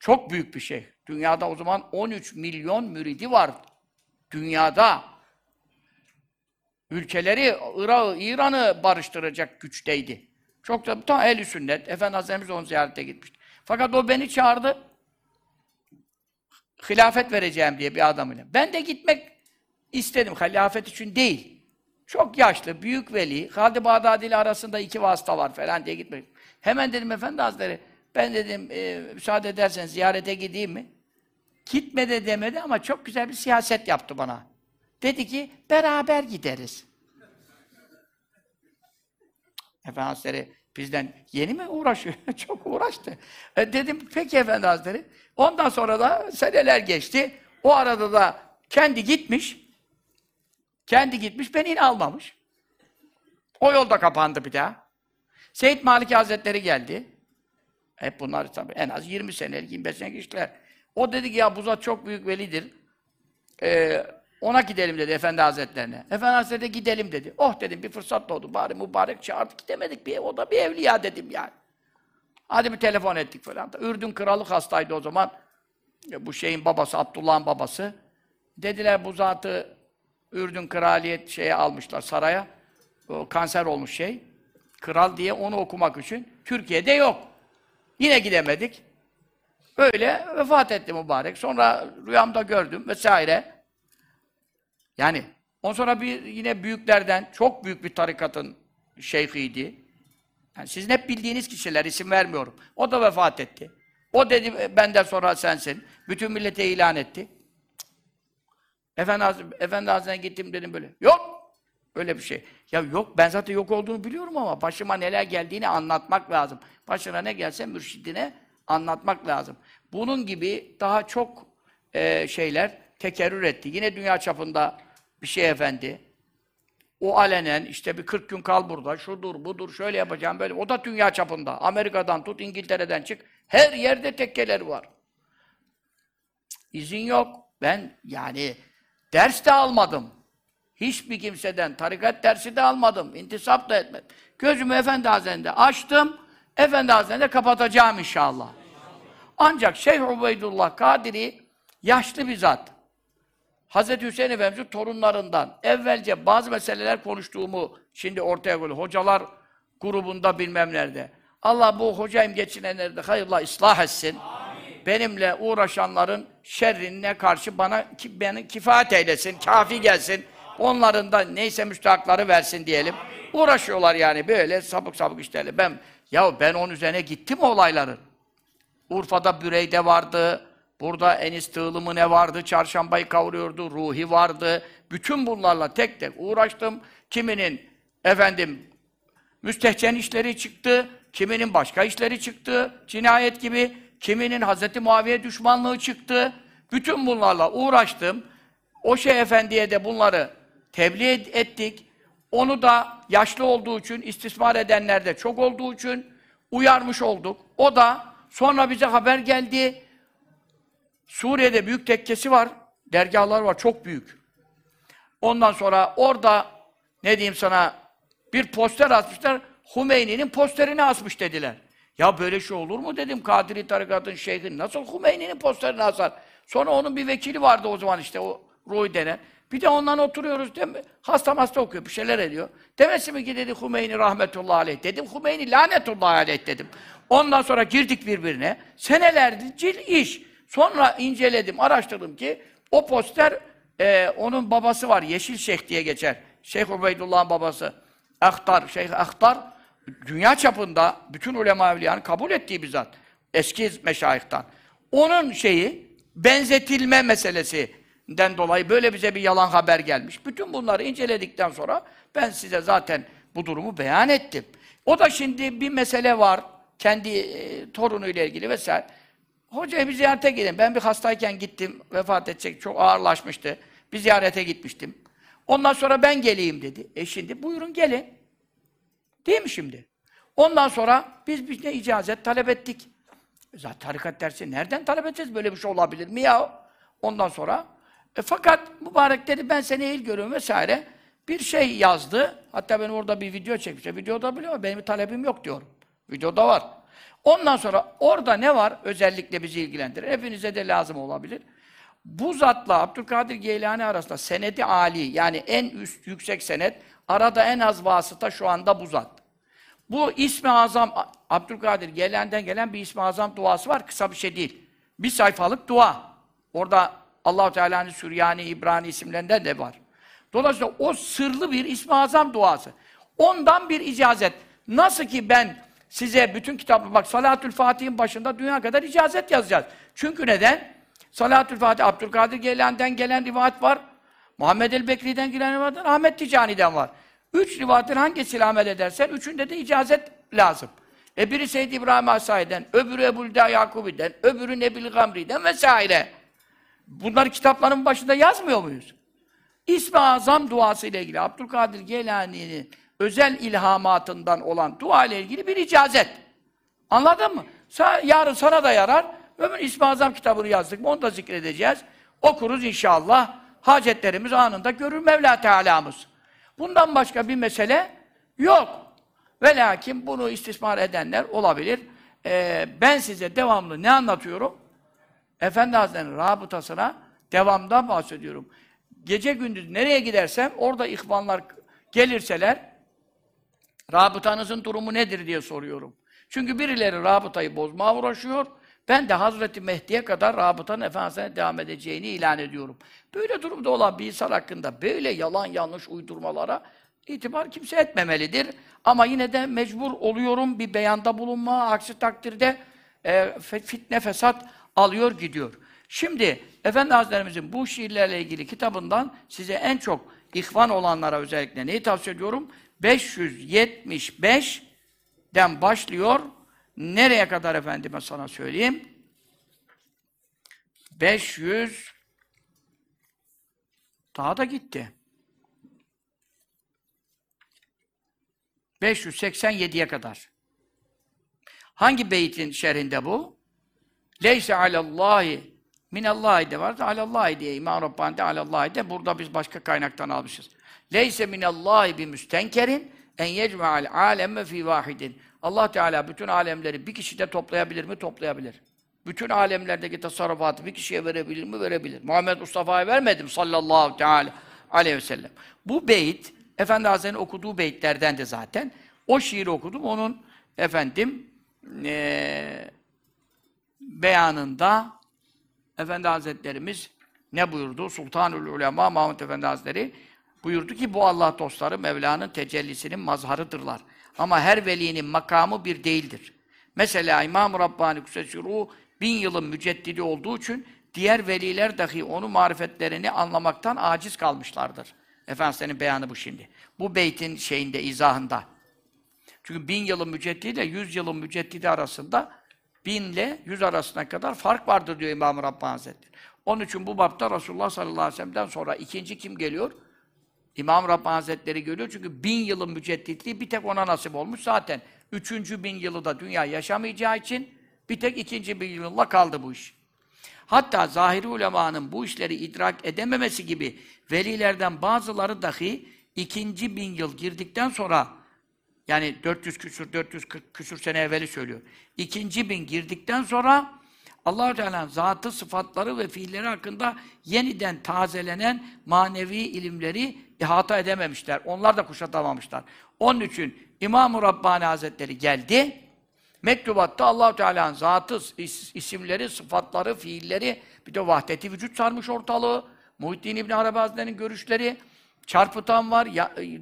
çok büyük bir şey. Dünyada o zaman 13 milyon müridi var. Dünyada. Ülkeleri, Irak'ı, İran'ı barıştıracak güçteydi. Çok da tam ehl sünnet. Efendi Hazretlerimiz onu ziyarete gitmişti. Fakat o beni çağırdı. hilafet vereceğim diye bir adamıyla. Ben de gitmek istedim. Hilafet için değil. Çok yaşlı, büyük veli, Halid Bağdadi ile arasında iki vasıta var falan diye gitmek. Hemen dedim Efendi Hazretleri, ben dedim e, müsaade edersen ziyarete gideyim mi? Gitme de demedi ama çok güzel bir siyaset yaptı bana. Dedi ki, beraber gideriz. Efendi Hazretleri bizden yeni mi uğraşıyor? Çok uğraştı. E dedim peki Efendi Hazretleri. Ondan sonra da seneler geçti. O arada da kendi gitmiş. Kendi gitmiş, beni yine almamış. O yolda kapandı bir daha. Seyit Malik Hazretleri geldi. Hep bunlar tabii en az 20 senelik, 25 senelik işler. O dedi ki ya bu zat çok büyük velidir. Ee, ona gidelim dedi Efendi Hazretlerine. Efendi Hazretleri gidelim dedi. Oh dedim bir fırsat doğdu. Bari mübarek çağırdık gidemedik. Bir, o da bir evliya dedim yani. Hadi bir telefon ettik falan. Ürdün kralı hastaydı o zaman. Ya bu şeyin babası, Abdullah'ın babası. Dediler bu zatı Ürdün kraliyet şeye almışlar saraya. O kanser olmuş şey. Kral diye onu okumak için. Türkiye'de yok. Yine gidemedik. Öyle vefat etti mübarek. Sonra rüyamda gördüm vesaire. Yani ondan sonra bir yine büyüklerden çok büyük bir tarikatın şeyhiydi. Yani sizin hep bildiğiniz kişiler isim vermiyorum. O da vefat etti. O dedi benden sonra sensin. Bütün millete ilan etti. Efendi, Hazretleri, Efendi Hazretleri'ne gittim dedim böyle. Yok! Öyle bir şey. Ya yok ben zaten yok olduğunu biliyorum ama başıma neler geldiğini anlatmak lazım. Başına ne gelse mürşidine anlatmak lazım. Bunun gibi daha çok e, şeyler tekerrür etti. Yine dünya çapında bir şey efendi. O alenen işte bir 40 gün kal burada, şudur budur, şöyle yapacağım böyle. O da dünya çapında. Amerika'dan tut, İngiltere'den çık. Her yerde tekkeler var. İzin yok. Ben yani ders de almadım. Hiçbir kimseden tarikat dersi de almadım. İntisap da etmedim. Gözümü Efendi Hazretleri'nde açtım. Efendi Hazretleri'nde kapatacağım inşallah. Ancak Şeyh Ubeydullah Kadiri yaşlı bir zat. Hazreti Hüseyin Efendimiz'in torunlarından evvelce bazı meseleler konuştuğumu şimdi ortaya koyuyor. Hocalar grubunda bilmem nerede. Allah bu hocayım geçinenleri de hayırla ıslah etsin. Amin. Benimle uğraşanların şerrine karşı bana ki, beni kifayet eylesin, kafi gelsin. Onların da neyse müstahakları versin diyelim. Amin. Uğraşıyorlar yani böyle sabık sabık işlerle. Ben ya ben onun üzerine gittim olayların. Urfa'da Büreyde vardı. Burada Enis Tığlı ne vardı? Çarşambayı kavuruyordu. Ruhi vardı. Bütün bunlarla tek tek uğraştım. Kiminin efendim müstehcen işleri çıktı. Kiminin başka işleri çıktı. Cinayet gibi. Kiminin Hazreti Muaviye düşmanlığı çıktı. Bütün bunlarla uğraştım. O şey efendiye de bunları tebliğ ettik. Onu da yaşlı olduğu için, istismar edenler de çok olduğu için uyarmış olduk. O da sonra bize haber geldi. Suriye'de büyük tekkesi var. Dergahlar var, çok büyük. Ondan sonra orada ne diyeyim sana bir poster asmışlar. Hümeyni'nin posterini asmış dediler. Ya böyle şey olur mu dedim. Kadiri tarikatın şeyhi nasıl Hümeyni'nin posterini asar? Sonra onun bir vekili vardı o zaman işte o Ruhi denen. Bir de ondan oturuyoruz değil mi? Hasta hasta okuyor, bir şeyler ediyor. Demesi mi ki dedi Hümeyni rahmetullahi aleyh dedim. Hümeyni lanetullahi aleyh dedim. Ondan sonra girdik birbirine. Senelerdir iş. Sonra inceledim, araştırdım ki o poster e, onun babası var. Yeşil Şeyh diye geçer. Şeyh Ubeydullah'ın babası. Ahtar, Şeyh Ahtar dünya çapında bütün ulema evliyanın kabul ettiği bir zat. Eski meşayihtan. Onun şeyi benzetilme meselesinden dolayı böyle bize bir yalan haber gelmiş. Bütün bunları inceledikten sonra ben size zaten bu durumu beyan ettim. O da şimdi bir mesele var. Kendi e, torunuyla ilgili vesaire. Hocaya bir ziyarete gidelim. Ben bir hastayken gittim, vefat edecek, çok ağırlaşmıştı. Bir ziyarete gitmiştim. Ondan sonra ben geleyim dedi. E şimdi buyurun gelin. Değil mi şimdi? Ondan sonra biz bir ne icazet talep ettik. Zaten tarikat dersi nereden talep edeceğiz? Böyle bir şey olabilir mi ya? Ondan sonra e fakat mübarek dedi ben seni il görüyorum vesaire. Bir şey yazdı. Hatta ben orada bir video çekmiştim. Videoda biliyor benim bir talebim yok diyorum. Videoda var. Ondan sonra orada ne var? Özellikle bizi ilgilendirir. Hepinize de lazım olabilir. Bu zatla Abdülkadir Geylani arasında senedi ali yani en üst yüksek senet arada en az vasıta şu anda bu zat. Bu ismi azam Abdülkadir Geylani'den gelen bir ismi azam duası var. Kısa bir şey değil. Bir sayfalık dua. Orada Allahu Teala'nın Süryani, İbrani isimlerinden de var. Dolayısıyla o sırlı bir İsmi Azam duası. Ondan bir icazet. Nasıl ki ben size bütün kitapı bak Salatül Fatih'in başında dünya kadar icazet yazacağız. Çünkü neden? Salatül Fatih Abdülkadir Geylani'den gelen rivayet var. Muhammed el Bekri'den gelen rivayet var. Ahmet Ticani'den var. Üç rivayetin hangisiyle amel edersen üçünde de icazet lazım. E biri Seyyid İbrahim Asai'den, öbürü Ebu'l-Da Yakubi'den, öbürü Nebil Gamri'den vesaire. Bunları kitapların başında yazmıyor muyuz? İsmi Azam duası ile ilgili Abdülkadir Geylani'nin özel ilhamatından olan dua ile ilgili bir icazet. Anladın mı? Sa yarın sana da yarar. Ömür İsmi Azam kitabını yazdık mı onu da zikredeceğiz. Okuruz inşallah. Hacetlerimiz anında görür Mevla Teala'mız. Bundan başka bir mesele yok. Ve lakin bunu istismar edenler olabilir. Ee, ben size devamlı ne anlatıyorum? Efendi Hazretleri'nin rabıtasına devamdan bahsediyorum. Gece gündüz nereye gidersem orada ihvanlar gelirseler rabıtanızın durumu nedir diye soruyorum. Çünkü birileri rabıtayı bozmaya uğraşıyor. Ben de Hazreti Mehdi'ye kadar rabıtanın Efendimiz'e devam edeceğini ilan ediyorum. Böyle durumda olan bir insan hakkında böyle yalan yanlış uydurmalara itibar kimse etmemelidir. Ama yine de mecbur oluyorum bir beyanda bulunma, aksi takdirde e, fitne fesat alıyor gidiyor. Şimdi Efendi Hazretlerimizin bu şiirlerle ilgili kitabından size en çok ihvan olanlara özellikle neyi tavsiye ediyorum? 575'den başlıyor. Nereye kadar efendime sana söyleyeyim? 500 daha da gitti. 587'ye kadar. Hangi beytin şerhinde bu? Leyse alallahi minallahi de var alallahi diye İmam Rabbani de alallahi de burada biz başka kaynaktan almışız. Leyse minallahi bi müstenkerin en yecme'al alemme fi vahidin. Allah Teala bütün alemleri bir kişide toplayabilir mi? Toplayabilir. Bütün alemlerdeki tasarrufatı bir kişiye verebilir mi? Verebilir. Muhammed Mustafa'ya vermedim sallallahu teala aleyhi ve sellem. Bu beyit, Efendi Hazretleri'nin okuduğu beyitlerden de zaten. O şiiri okudum. Onun efendim ee, beyanında Efendi Hazretlerimiz ne buyurdu? Sultanül Ulema Mahmud Efendi Hazretleri buyurdu ki bu Allah dostları Mevla'nın tecellisinin mazharıdırlar. Ama her velinin makamı bir değildir. Mesela İmam-ı Rabbani Kusesiru bin yılın müceddidi olduğu için diğer veliler dahi onun marifetlerini anlamaktan aciz kalmışlardır. Efendimiz'in beyanı bu şimdi. Bu beytin şeyinde, izahında. Çünkü bin yılın müceddidi ile yüz yılın müceddidi arasında bin ile yüz arasına kadar fark vardır diyor İmam-ı Rabbani Hazretleri. Onun için bu bapta Resulullah sallallahu aleyhi ve sellem'den sonra ikinci kim geliyor? İmam Rabbani Hazretleri geliyor çünkü bin yılın mücedditliği bir tek ona nasip olmuş zaten. Üçüncü bin yılı da dünya yaşamayacağı için bir tek ikinci bin yılla kaldı bu iş. Hatta zahiri ulemanın bu işleri idrak edememesi gibi velilerden bazıları dahi ikinci bin yıl girdikten sonra yani 400 küsür, 440 küsür sene evveli söylüyor. İkinci bin girdikten sonra allah Teala'nın zatı, sıfatları ve fiilleri hakkında yeniden tazelenen manevi ilimleri ihata edememişler. Onlar da kuşatamamışlar. Onun için İmam-ı Rabbani Hazretleri geldi. Mektubatta allah Teala'nın zatı, is- isimleri, sıfatları, fiilleri, bir de vahdeti vücut sarmış ortalığı. Muhittin İbn Arabi Hazretleri'nin görüşleri, çarpıtan var, ya, e,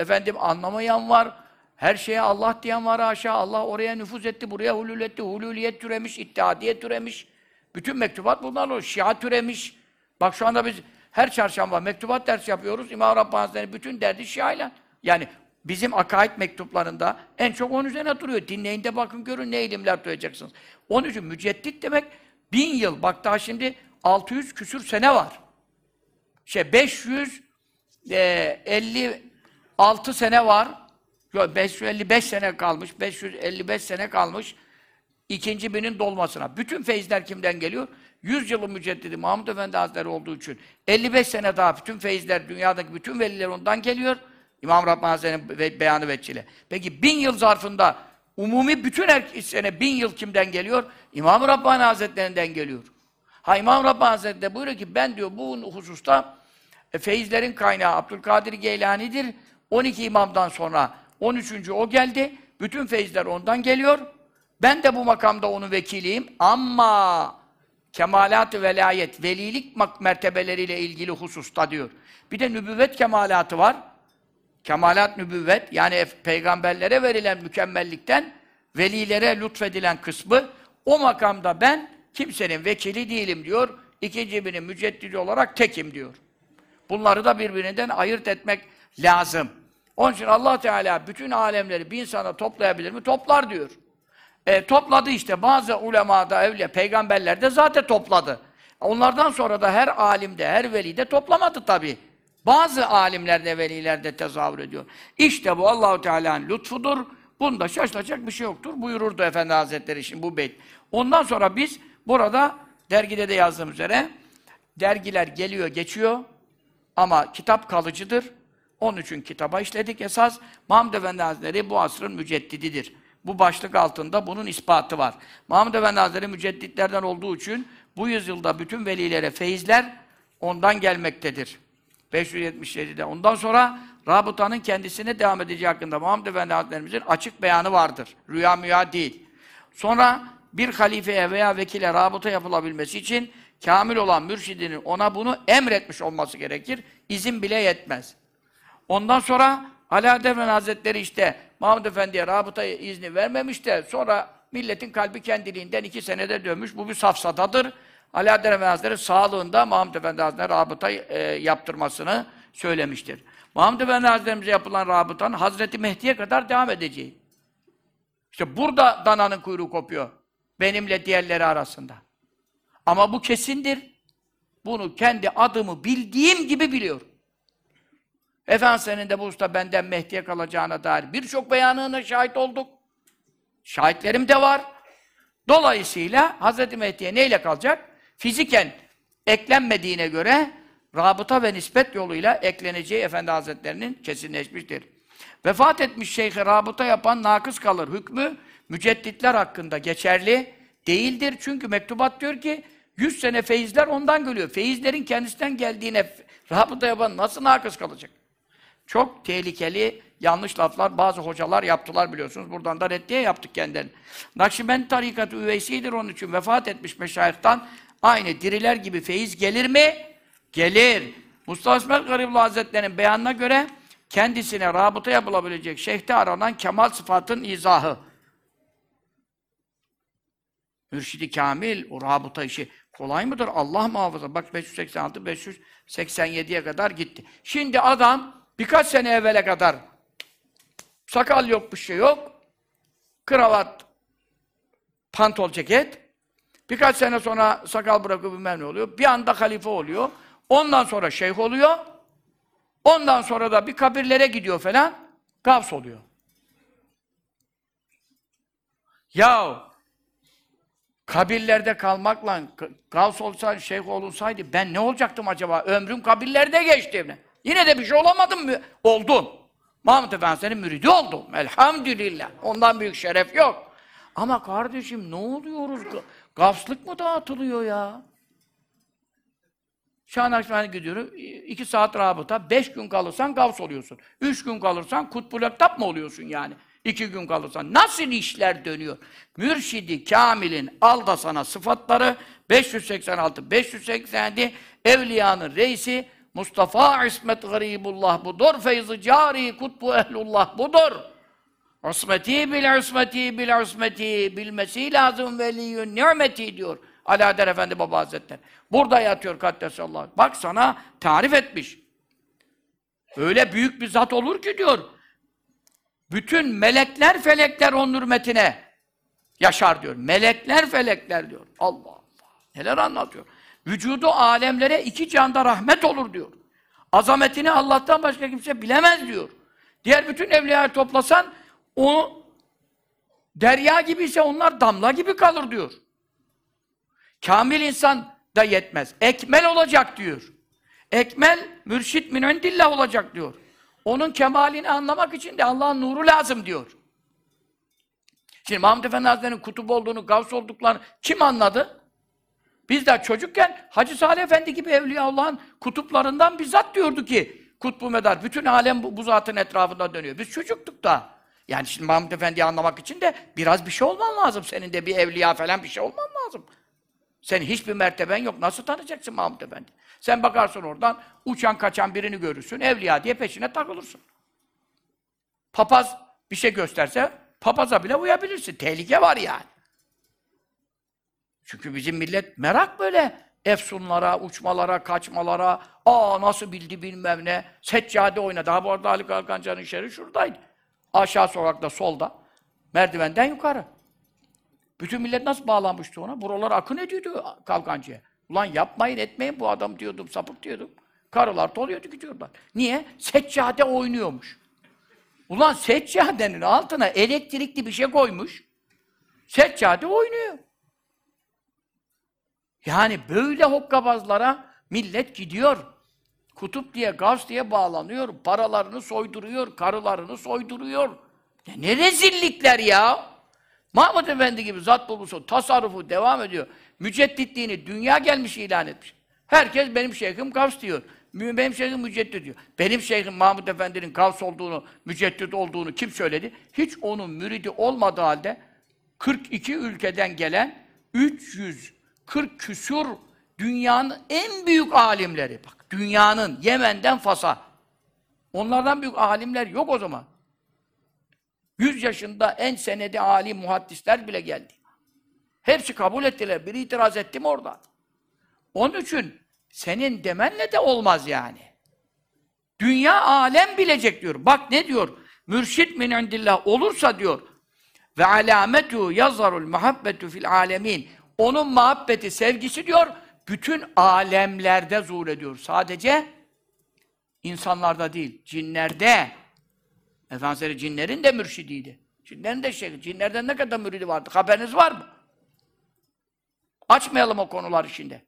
efendim anlamayan var, her şeye Allah diyen var haşa. Allah oraya nüfuz etti, buraya hulul etti. Hululiyet türemiş, ittihadiyet türemiş. Bütün mektubat bunlar o. Şia türemiş. Bak şu anda biz her çarşamba mektubat dersi yapıyoruz. İmam Rabbani bütün derdi Şia'yla. Yani bizim akaid mektuplarında en çok onun üzerine duruyor. Dinleyin de bakın görün ne ilimler duyacaksınız. Onun için müceddit demek bin yıl. Bak daha şimdi 600 küsür sene var. Şey 556 sene var. Yok 555 sene kalmış, 555 sene kalmış ikinci binin dolmasına. Bütün feyizler kimden geliyor? 100 yılın müceddidi Mahmud Efendi Hazretleri olduğu için 55 sene daha bütün feyizler, dünyadaki bütün veliler ondan geliyor. İmam Rabbani Hazretleri'nin be- beyanı veçile. Peki bin yıl zarfında umumi bütün her sene bin yıl kimden geliyor? İmam Rabbani Hazretlerinden geliyor. Ha İmam Rabbani Hazretleri buyuruyor ki ben diyor bu hususta e, feyizlerin kaynağı Abdülkadir Geylani'dir. 12 imamdan sonra 13. o geldi. Bütün feyizler ondan geliyor. Ben de bu makamda onun vekiliyim ama kemalat-ı velayet, velilik mertebeleriyle ilgili hususta diyor. Bir de nübüvvet kemalatı var. Kemalat nübüvvet, yani peygamberlere verilen mükemmellikten velilere lütfedilen kısmı, o makamda ben kimsenin vekili değilim diyor. İkinci birinin müceddidi olarak tekim diyor. Bunları da birbirinden ayırt etmek lazım. Onun için allah Teala bütün alemleri bir insana toplayabilir mi? Toplar diyor. E, topladı işte. Bazı ulemada, evliya, peygamberler de zaten topladı. Onlardan sonra da her alimde, her veli de toplamadı tabi. Bazı alimlerde, velilerde tezahür ediyor. İşte bu Allahu Teala'nın lütfudur. Bunda şaşılacak bir şey yoktur. Buyururdu Efendi Hazretleri şimdi bu beyt. Ondan sonra biz burada dergide de yazdığım üzere dergiler geliyor, geçiyor. Ama kitap kalıcıdır. Onun için kitaba işledik esas. Mahmud Efendi Hazretleri bu asrın müceddididir. Bu başlık altında bunun ispatı var. Mahmud Efendi Hazretleri mücedditlerden olduğu için bu yüzyılda bütün velilere feyizler ondan gelmektedir. 577'de. Ondan sonra rabıtanın kendisine devam edeceği hakkında Mahmud Efendi Hazretlerimizin açık beyanı vardır. Rüya müya değil. Sonra bir halifeye veya vekile rabıta yapılabilmesi için kamil olan mürşidinin ona bunu emretmiş olması gerekir. İzin bile yetmez. Ondan sonra Efendi Hazretleri işte Mahmud Efendi'ye rabıta izni vermemiş de sonra milletin kalbi kendiliğinden iki senede dönmüş. Bu bir safsatadır. Alaaddin Efendi Hazretleri sağlığında Mahmud Efendi Hazretleri rabıta e, yaptırmasını söylemiştir. Mahmud Efendi Hazretlerimize yapılan rabıtanın Hazreti Mehdi'ye kadar devam edeceği. İşte burada dananın kuyruğu kopuyor. Benimle diğerleri arasında. Ama bu kesindir. Bunu kendi adımı bildiğim gibi biliyorum. Efendi senin de bu usta benden Mehdi'ye kalacağına dair birçok beyanına şahit olduk. Şahitlerim de var. Dolayısıyla Hz. Mehdi'ye neyle kalacak? Fiziken eklenmediğine göre rabıta ve nispet yoluyla ekleneceği Efendi Hazretlerinin kesinleşmiştir. Vefat etmiş şeyhe rabıta yapan nakıs kalır. Hükmü mücedditler hakkında geçerli değildir. Çünkü mektubat diyor ki 100 sene feyizler ondan geliyor. Feyizlerin kendisinden geldiğine rabıta yapan nasıl nakıs kalacak? Çok tehlikeli yanlış laflar bazı hocalar yaptılar biliyorsunuz. Buradan da reddiye yaptık kendilerini. Nakşibend tarikatı üveysidir onun için vefat etmiş meşayihtan aynı diriler gibi feyiz gelir mi? Gelir. Mustafa İsmail Garibullah Hazretleri'nin beyanına göre kendisine rabıta yapılabilecek şeyhte aranan kemal sıfatın izahı. Mürşidi Kamil, o rabıta işi kolay mıdır? Allah muhafaza. Bak 586, 587'ye kadar gitti. Şimdi adam birkaç sene evvele kadar sakal yok, bir şey yok. Kravat, pantol ceket. Birkaç sene sonra sakal bırakıp bilmem ne oluyor. Bir anda halife oluyor. Ondan sonra şeyh oluyor. Ondan sonra da bir kabirlere gidiyor falan. Gavs oluyor. Ya kabirlerde kalmakla gavs olsaydı, şeyh olunsaydı ben ne olacaktım acaba? Ömrüm kabirlerde geçti. Yine de bir şey olamadım mı? Oldum. Mahmud Efendi senin müridi oldum. Elhamdülillah. Ondan büyük şeref yok. Ama kardeşim ne oluyoruz? Gavslık mı dağıtılıyor ya? Şah Nakşibendi gidiyorum. iki saat rabıta. Beş gün kalırsan gavs oluyorsun. Üç gün kalırsan kutbul ektap mı oluyorsun yani? İki gün kalırsan. Nasıl işler dönüyor? Mürşidi Kamil'in al da sana sıfatları 586, 587 Evliyanın reisi Mustafa İsmet Garibullah budur. Feyzi cari kutbu ehlullah budur. Usmeti bil usmeti bil usmeti bilmesi lazım veliyyün nimeti diyor. Alaeddin Efendi Baba Hazretleri. Burada yatıyor Kaddesallahu. Bak sana tarif etmiş. Öyle büyük bir zat olur ki diyor. Bütün melekler felekler onun hürmetine yaşar diyor. Melekler felekler diyor. Allah Allah. Neler anlatıyor. Vücudu alemlere iki canda rahmet olur diyor. Azametini Allah'tan başka kimse bilemez diyor. Diğer bütün evliyayı toplasan o derya gibi ise onlar damla gibi kalır diyor. Kamil insan da yetmez. Ekmel olacak diyor. Ekmel mürşit min indillah olacak diyor. Onun kemalini anlamak için de Allah'ın nuru lazım diyor. Şimdi Mahmud Efendi Hazretleri'nin kutup olduğunu, gavs olduklarını kim anladı? Biz de çocukken Hacı Salih Efendi gibi Evliya Allah'ın kutuplarından bizzat diyordu ki kutbu medar. Bütün alem bu, bu zatın etrafında dönüyor. Biz çocuktuk da. Yani şimdi Mahmud Efendi'yi anlamak için de biraz bir şey olman lazım. Senin de bir evliya falan bir şey olman lazım. Senin hiçbir merteben yok. Nasıl tanıyacaksın Mahmud Efendi? Sen bakarsın oradan, uçan kaçan birini görürsün, evliya diye peşine takılırsın. Papaz bir şey gösterse, papaza bile uyabilirsin. Tehlike var yani. Çünkü bizim millet merak böyle efsunlara, uçmalara, kaçmalara, aa nasıl bildi bilmem ne, seccade oynadı. Ha bu arada Ali Kalkancan'ın şeri şuradaydı. Aşağı sokakta, solda. Merdivenden yukarı. Bütün millet nasıl bağlanmıştı ona? Buralar akın ediyordu Kalkancı'ya. Ulan yapmayın etmeyin bu adam diyordum, sapık diyordum. Karılar doluyordu gidiyorlar. Niye? Seccade oynuyormuş. Ulan seccadenin altına elektrikli bir şey koymuş. Seccade oynuyor. Yani böyle hokkabazlara millet gidiyor. Kutup diye, gaz diye bağlanıyor. Paralarını soyduruyor, karılarını soyduruyor. Ya ne rezillikler ya! Mahmud Efendi gibi zat bulmusu, tasarrufu devam ediyor. Mücedditliğini dünya gelmiş ilan etmiş. Herkes benim şeyhim Gavs diyor. Benim şeyhim müceddit diyor. Benim şeyhim Mahmud Efendi'nin Gavs olduğunu, müceddit olduğunu kim söyledi? Hiç onun müridi olmadığı halde 42 ülkeden gelen 340 küsur dünyanın en büyük alimleri. Bak dünyanın Yemen'den Fas'a. Onlardan büyük alimler yok o zaman. 100 yaşında en senedi alim muhaddisler bile geldi. Hepsi kabul ettiler. Biri itiraz etti mi orada? Onun için senin demenle de olmaz yani. Dünya alem bilecek diyor. Bak ne diyor? Mürşit min indillah olursa diyor. Ve alametu yazarul muhabbetu fil alemin. Onun muhabbeti, sevgisi diyor, bütün alemlerde zuhur ediyor. Sadece insanlarda değil, cinlerde. Efendimiz cinlerin de mürşidiydi. Cinlerin de şeyhi. Cinlerden ne kadar müridi vardı? Haberiniz var mı? Açmayalım o konuları şimdi.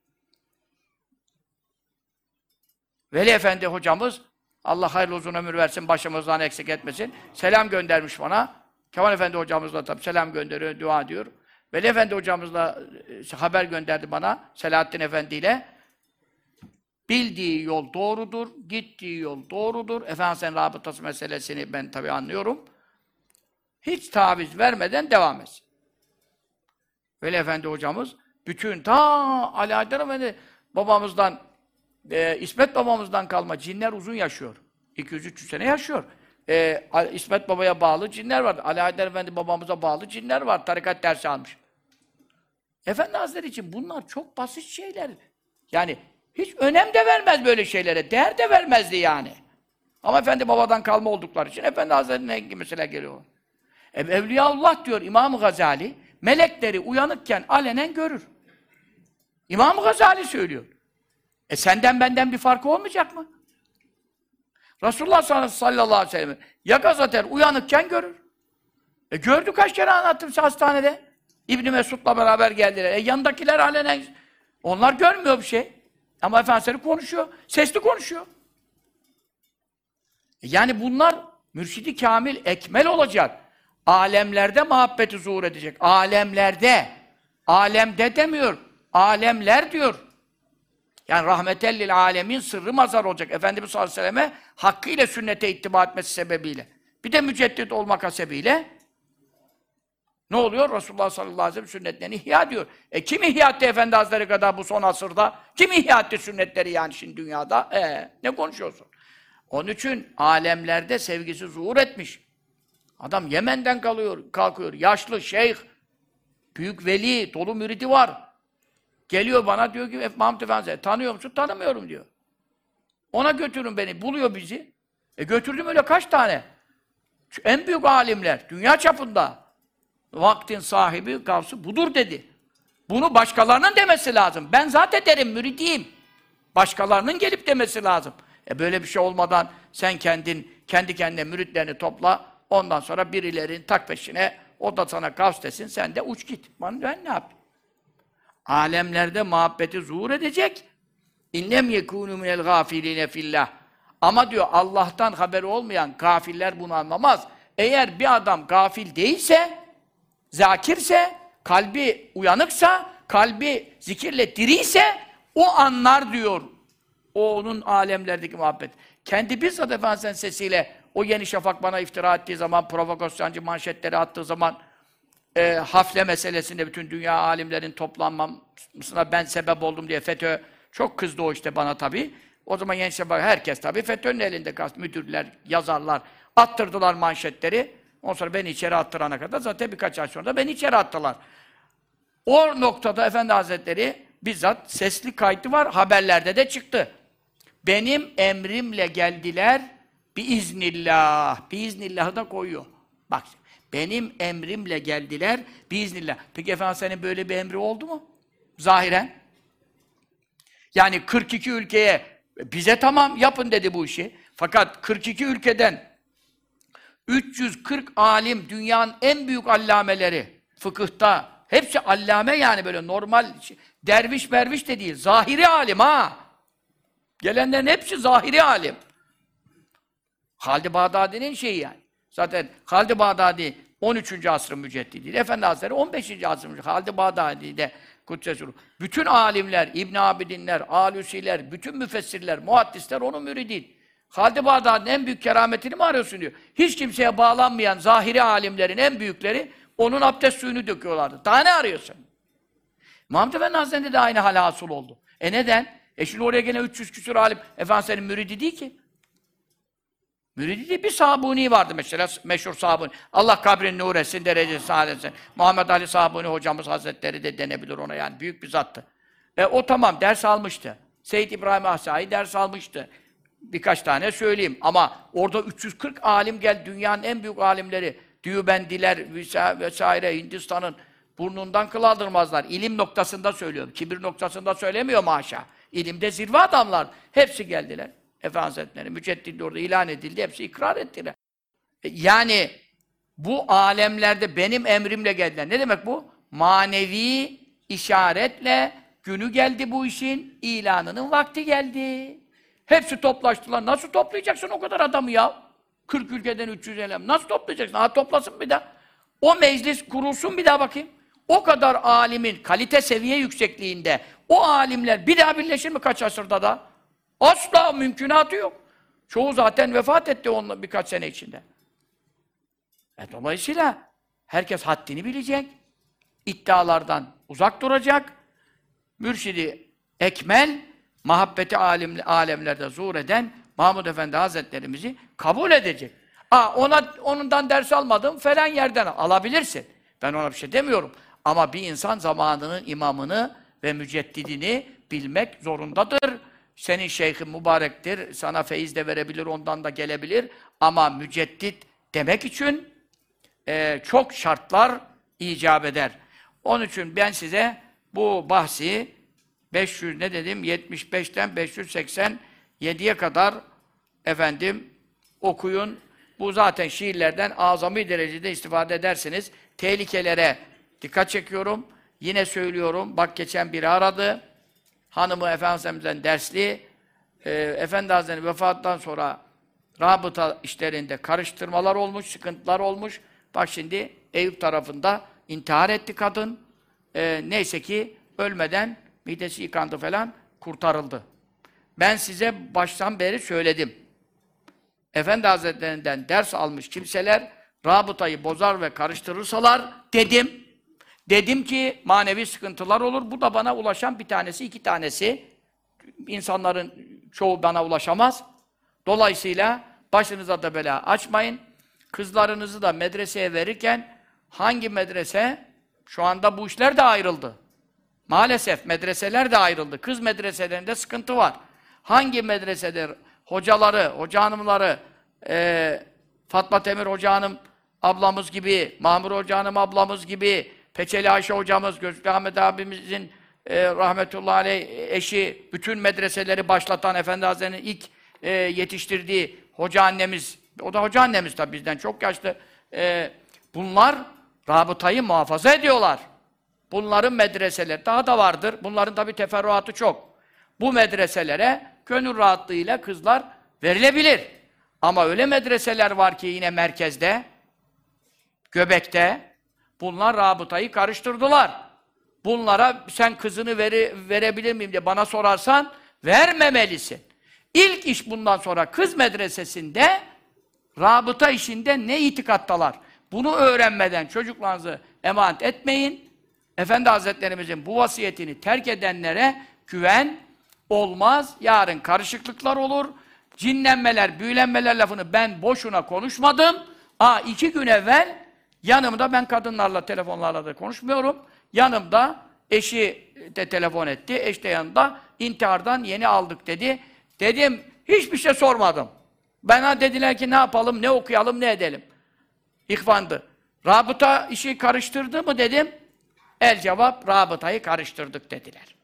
Veli Efendi hocamız, Allah hayırlı uzun ömür versin, başımızdan eksik etmesin. Selam göndermiş bana. Kemal Efendi hocamız da tabii selam gönderiyor, dua ediyor. Veli Efendi hocamız da e, haber gönderdi bana, Selahattin Efendi ile. Bildiği yol doğrudur, gittiği yol doğrudur. Efendimiz'in rabıtası meselesini ben tabii anlıyorum. Hiç taviz vermeden devam etsin. Veli Efendi hocamız bütün ta Ali Haydar Efendi babamızdan e, İsmet babamızdan kalma cinler uzun yaşıyor. 200-300 sene yaşıyor. E, İsmet babaya bağlı cinler var. Ali Haydar Efendi babamıza bağlı cinler var. Tarikat dersi almış. Efendi Hazretleri için bunlar çok basit şeyler. Yani hiç önem de vermez böyle şeylere. Değer de vermezdi yani. Ama Efendi babadan kalma oldukları için Efendi Hazretleri'ne mesela geliyor. E, Evliyaullah diyor İmam Gazali, melekleri uyanıkken alenen görür. İmam Gazali söylüyor. E senden benden bir farkı olmayacak mı? Resulullah sallallahu aleyhi ve sellem ya gazeter uyanıkken görür. E gördü kaç kere anlattım size hastanede. İbni Mesud'la beraber geldiler. E yandakiler alenen onlar görmüyor bir şey. Ama Efendimiz konuşuyor. Sesli konuşuyor. E Yani bunlar mürşidi kamil, ekmel olacak. Alemlerde muhabbeti zuhur edecek. Alemlerde. Alemde demiyor. Alemler diyor. Yani rahmetellil alemin sırrı mazar olacak. Efendimiz sallallahu aleyhi ve selleme hakkıyla sünnete ittiba etmesi sebebiyle. Bir de müceddit olmak hasebiyle ne oluyor? Resulullah sallallahu aleyhi ve sellem sünnetlerini ihya diyor. E kim ihya etti Efendi Hazretleri kadar bu son asırda? Kim ihya etti sünnetleri yani şimdi dünyada? E ne konuşuyorsun? Onun için alemlerde sevgisi zuhur etmiş. Adam Yemen'den kalıyor, kalkıyor. Yaşlı, şeyh, büyük veli, dolu müridi var. Geliyor bana diyor ki Mahmut Efendi tanıyor musun? Tanımıyorum diyor. Ona götürün beni. Buluyor bizi. E götürdüm öyle kaç tane? Şu en büyük alimler, dünya çapında. Vaktin sahibi, gavsı budur dedi. Bunu başkalarının demesi lazım. Ben zaten derim, müridiyim. Başkalarının gelip demesi lazım. E böyle bir şey olmadan sen kendin, kendi kendine müritlerini topla, ondan sonra birilerin tak peşine, o da sana gavs desin, sen de uç git. Ben, ben ne yapayım? Alemlerde muhabbeti zuhur edecek. İnnem yekûnû minel gâfilîne fillah. Ama diyor Allah'tan haberi olmayan gafiller bunu anlamaz. Eğer bir adam gafil değilse, zakirse, kalbi uyanıksa, kalbi zikirle diriyse o anlar diyor. O onun alemlerdeki muhabbet. Kendi bizzat Efendimiz'in sesiyle o yeni şafak bana iftira ettiği zaman, provokasyoncu manşetleri attığı zaman e, hafle meselesinde bütün dünya alimlerin toplanmasına ben sebep oldum diye FETÖ çok kızdı o işte bana tabii. O zaman Gençler bak herkes tabii FETÖ'nün elinde kaldı. Müdürler, yazarlar attırdılar manşetleri. Ondan sonra beni içeri attırana kadar zaten birkaç ay sonra da beni içeri attılar. O noktada Efendi Hazretleri bizzat sesli kaydı var, haberlerde de çıktı. Benim emrimle geldiler, biiznillah. Biiznillah'ı da koyuyor. Bak, benim emrimle geldiler, biiznillah. Peki efendim senin böyle bir emri oldu mu? Zahiren. Yani 42 ülkeye, bize tamam yapın dedi bu işi. Fakat 42 ülkeden 340 alim, dünyanın en büyük allameleri, fıkıhta, hepsi allame yani böyle normal, derviş merviş de değil, zahiri alim ha! Gelenlerin hepsi zahiri alim. Halid-i Bağdadi'nin şeyi yani. Zaten Halid-i Bağdadi 13. asrın müceddidi. Efendi Hazretleri 15. asrın müceddidi. Halid-i Bağdadi'de Kuddesuru. Bütün alimler, İbn Abidinler, Alusiler, bütün müfessirler, muhaddisler onun müridi. Halid-i Bağdadi'nin en büyük kerametini mi arıyorsun diyor. Hiç kimseye bağlanmayan zahiri alimlerin en büyükleri onun abdest suyunu döküyorlardı. Daha ne arıyorsun? Muhammed Efendi Hazretleri de aynı hal hasıl oldu. E neden? E şimdi oraya gene 300 küsur alim, efendim senin müridi değil ki. Müridi değil, bir Sabuni vardı mesela, meşhur Sabuni. Allah kabrini nur etsin, derecesi sağ etsin. Muhammed Ali Sabuni hocamız hazretleri de denebilir ona yani, büyük bir zattı. E, o tamam, ders almıştı. Seyyid İbrahim Ahsai ders almıştı. Birkaç tane söyleyeyim. Ama orada 340 alim gel, dünyanın en büyük alimleri, Düğbendiler vesaire, Hindistan'ın burnundan kıl aldırmazlar. İlim noktasında söylüyorum. Kibir noktasında söylemiyor maşa. İlimde zirve adamlar. Hepsi geldiler. Efendi Hazretleri, müceddidi orada ilan edildi. Hepsi ikrar ettiler. E, yani bu alemlerde benim emrimle geldiler. Ne demek bu? Manevi işaretle günü geldi bu işin, ilanının vakti geldi. Hepsi toplaştılar. Nasıl toplayacaksın o kadar adamı ya? 40 ülkeden 300 elem. Nasıl toplayacaksın? Ha toplasın bir daha. O meclis kurulsun bir daha bakayım. O kadar alimin kalite seviye yüksekliğinde o alimler bir daha birleşir mi kaç asırda da? Asla mümkünatı yok. Çoğu zaten vefat etti onunla birkaç sene içinde. E dolayısıyla herkes haddini bilecek. iddialardan uzak duracak. Mürşidi ekmel, muhabbeti alim, alemlerde zuhur eden Mahmud Efendi Hazretlerimizi kabul edecek. Aa, ona onundan ders almadım falan yerden alabilirsin. Ben ona bir şey demiyorum. Ama bir insan zamanının imamını ve müceddidini bilmek zorundadır. Senin şeyhin mübarektir, sana feyiz de verebilir, ondan da gelebilir. Ama müceddit demek için e, çok şartlar icap eder. Onun için ben size bu bahsi 500 ne dedim 75'ten 587'ye kadar efendim okuyun. Bu zaten şiirlerden azami derecede istifade edersiniz. Tehlikelere dikkat çekiyorum. Yine söylüyorum. Bak geçen biri aradı. Hanımı Efendimiz'den dersli. E, Efendi Hazretleri vefattan sonra rabıta işlerinde karıştırmalar olmuş, sıkıntılar olmuş. Bak şimdi Eyüp tarafında intihar etti kadın. E, neyse ki ölmeden midesi yıkandı falan, kurtarıldı. Ben size baştan beri söyledim. Efendi Hazretlerinden ders almış kimseler rabıtayı bozar ve karıştırırsalar dedim. Dedim ki manevi sıkıntılar olur. Bu da bana ulaşan bir tanesi, iki tanesi. İnsanların çoğu bana ulaşamaz. Dolayısıyla başınıza da bela açmayın. Kızlarınızı da medreseye verirken hangi medrese? Şu anda bu işler de ayrıldı. Maalesef medreseler de ayrıldı. Kız medreselerinde sıkıntı var. Hangi medresede hocaları, hoca hanımları, e, Fatma Temir hoca hanım ablamız gibi, Mahmur hoca hanım ablamız gibi, Peçeli Ayşe hocamız, Gözlü Ahmet abimizin e, rahmetullahi aleyh eşi, bütün medreseleri başlatan Efendi Hazretleri'nin ilk e, yetiştirdiği hoca annemiz, o da hoca annemiz tabi bizden çok yaşlı. E, bunlar rabıtayı muhafaza ediyorlar. Bunların medreseleri daha da vardır. Bunların tabi teferruatı çok. Bu medreselere gönül rahatlığıyla kızlar verilebilir. Ama öyle medreseler var ki yine merkezde, göbekte, bunlar rabıtayı karıştırdılar. Bunlara sen kızını veri, verebilir miyim diye bana sorarsan, vermemelisin. İlk iş bundan sonra kız medresesinde rabıta işinde ne itikattalar? Bunu öğrenmeden çocuklarınızı emanet etmeyin. Efendi Hazretlerimizin bu vasiyetini terk edenlere güven olmaz. Yarın karışıklıklar olur. Cinlenmeler, büyülenmeler lafını ben boşuna konuşmadım. Aa iki gün evvel yanımda ben kadınlarla, telefonlarla da konuşmuyorum. Yanımda eşi de telefon etti. Eş de yanında intihardan yeni aldık dedi. Dedim hiçbir şey sormadım. Bana dediler ki ne yapalım, ne okuyalım, ne edelim. İhvandı. Rabıta işi karıştırdı mı dedim. El cevap, rabıtayı karıştırdık dediler.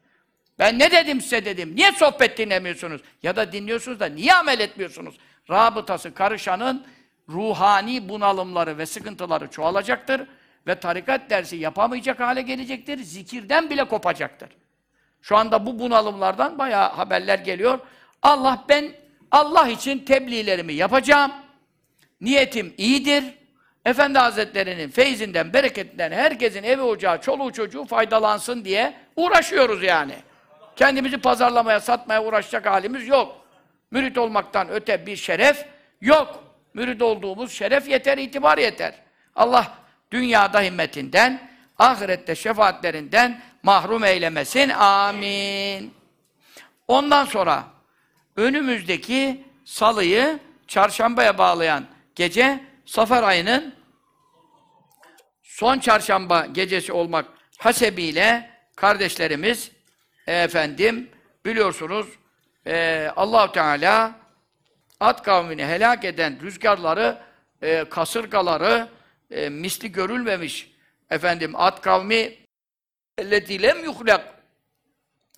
Ben ne dedim size dedim. Niye sohbet dinlemiyorsunuz? Ya da dinliyorsunuz da niye amel etmiyorsunuz? Rabıtası karışanın ruhani bunalımları ve sıkıntıları çoğalacaktır. Ve tarikat dersi yapamayacak hale gelecektir. Zikirden bile kopacaktır. Şu anda bu bunalımlardan bayağı haberler geliyor. Allah ben Allah için tebliğlerimi yapacağım. Niyetim iyidir. Efendi Hazretleri'nin feyzinden, bereketinden herkesin evi ocağı, çoluğu çocuğu faydalansın diye uğraşıyoruz yani. Kendimizi pazarlamaya, satmaya uğraşacak halimiz yok. Mürit olmaktan öte bir şeref yok. Mürit olduğumuz şeref yeter, itibar yeter. Allah dünyada himmetinden, ahirette şefaatlerinden mahrum eylemesin. Amin. Ondan sonra önümüzdeki salıyı çarşambaya bağlayan gece Safer ayının son çarşamba gecesi olmak hasebiyle kardeşlerimiz efendim biliyorsunuz e, allah Teala Ad kavmini helak eden rüzgarları, e, kasırgaları e, misli görülmemiş. Efendim Ad kavmi ellezî lem yuhlak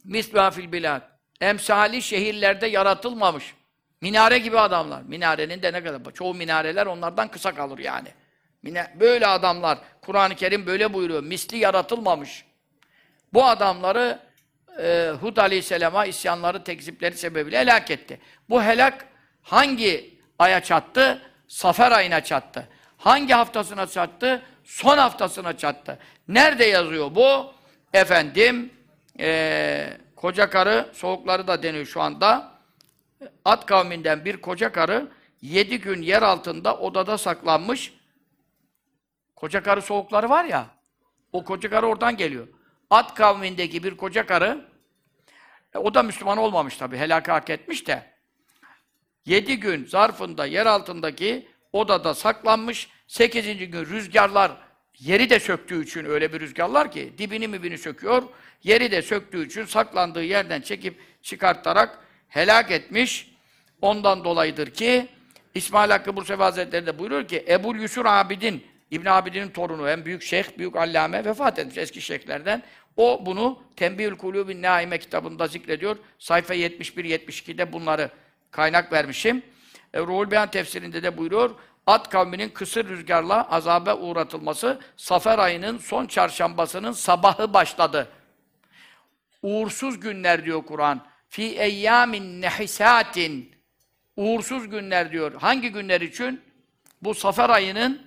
misluha fil bilad. Emsali şehirlerde yaratılmamış. Minare gibi adamlar. Minarenin de ne kadar? Çoğu minareler onlardan kısa kalır yani. Böyle adamlar, Kur'an-ı Kerim böyle buyuruyor. Misli yaratılmamış. Bu adamları e, Hud Aleyhisselam'a isyanları, tekzipleri sebebiyle helak etti. Bu helak hangi aya çattı? Safer ayına çattı. Hangi haftasına çattı? Son haftasına çattı. Nerede yazıyor bu? Efendim, e, koca karı, soğukları da deniyor şu anda. At kavminden bir koca karı yedi gün yer altında odada saklanmış. Koca karı soğukları var ya, o koca karı oradan geliyor. At kavmindeki bir koca karı, e, o da Müslüman olmamış tabi, helaka hak etmiş de. Yedi gün zarfında yer altındaki odada saklanmış. Sekizinci gün rüzgarlar yeri de söktüğü için öyle bir rüzgarlar ki dibini mibini söküyor. Yeri de söktüğü için saklandığı yerden çekip çıkartarak helak etmiş. Ondan dolayıdır ki İsmail Hakkı Bursevi Hazretleri de buyuruyor ki Ebul Yusur Abidin İbn Abidin'in torunu, en büyük şeyh, büyük allame vefat etmiş eski şeyhlerden. O bunu Tembihül Kulubin Naime kitabında zikrediyor. Sayfa 71-72'de bunları kaynak vermişim. E, Ruhul Beyan tefsirinde de buyuruyor. At kavminin kısır rüzgarla azabe uğratılması Safer ayının son çarşambasının sabahı başladı. Uğursuz günler diyor Kur'an. Fi eyyamin nehisatin. Uğursuz günler diyor. Hangi günler için? Bu Safer ayının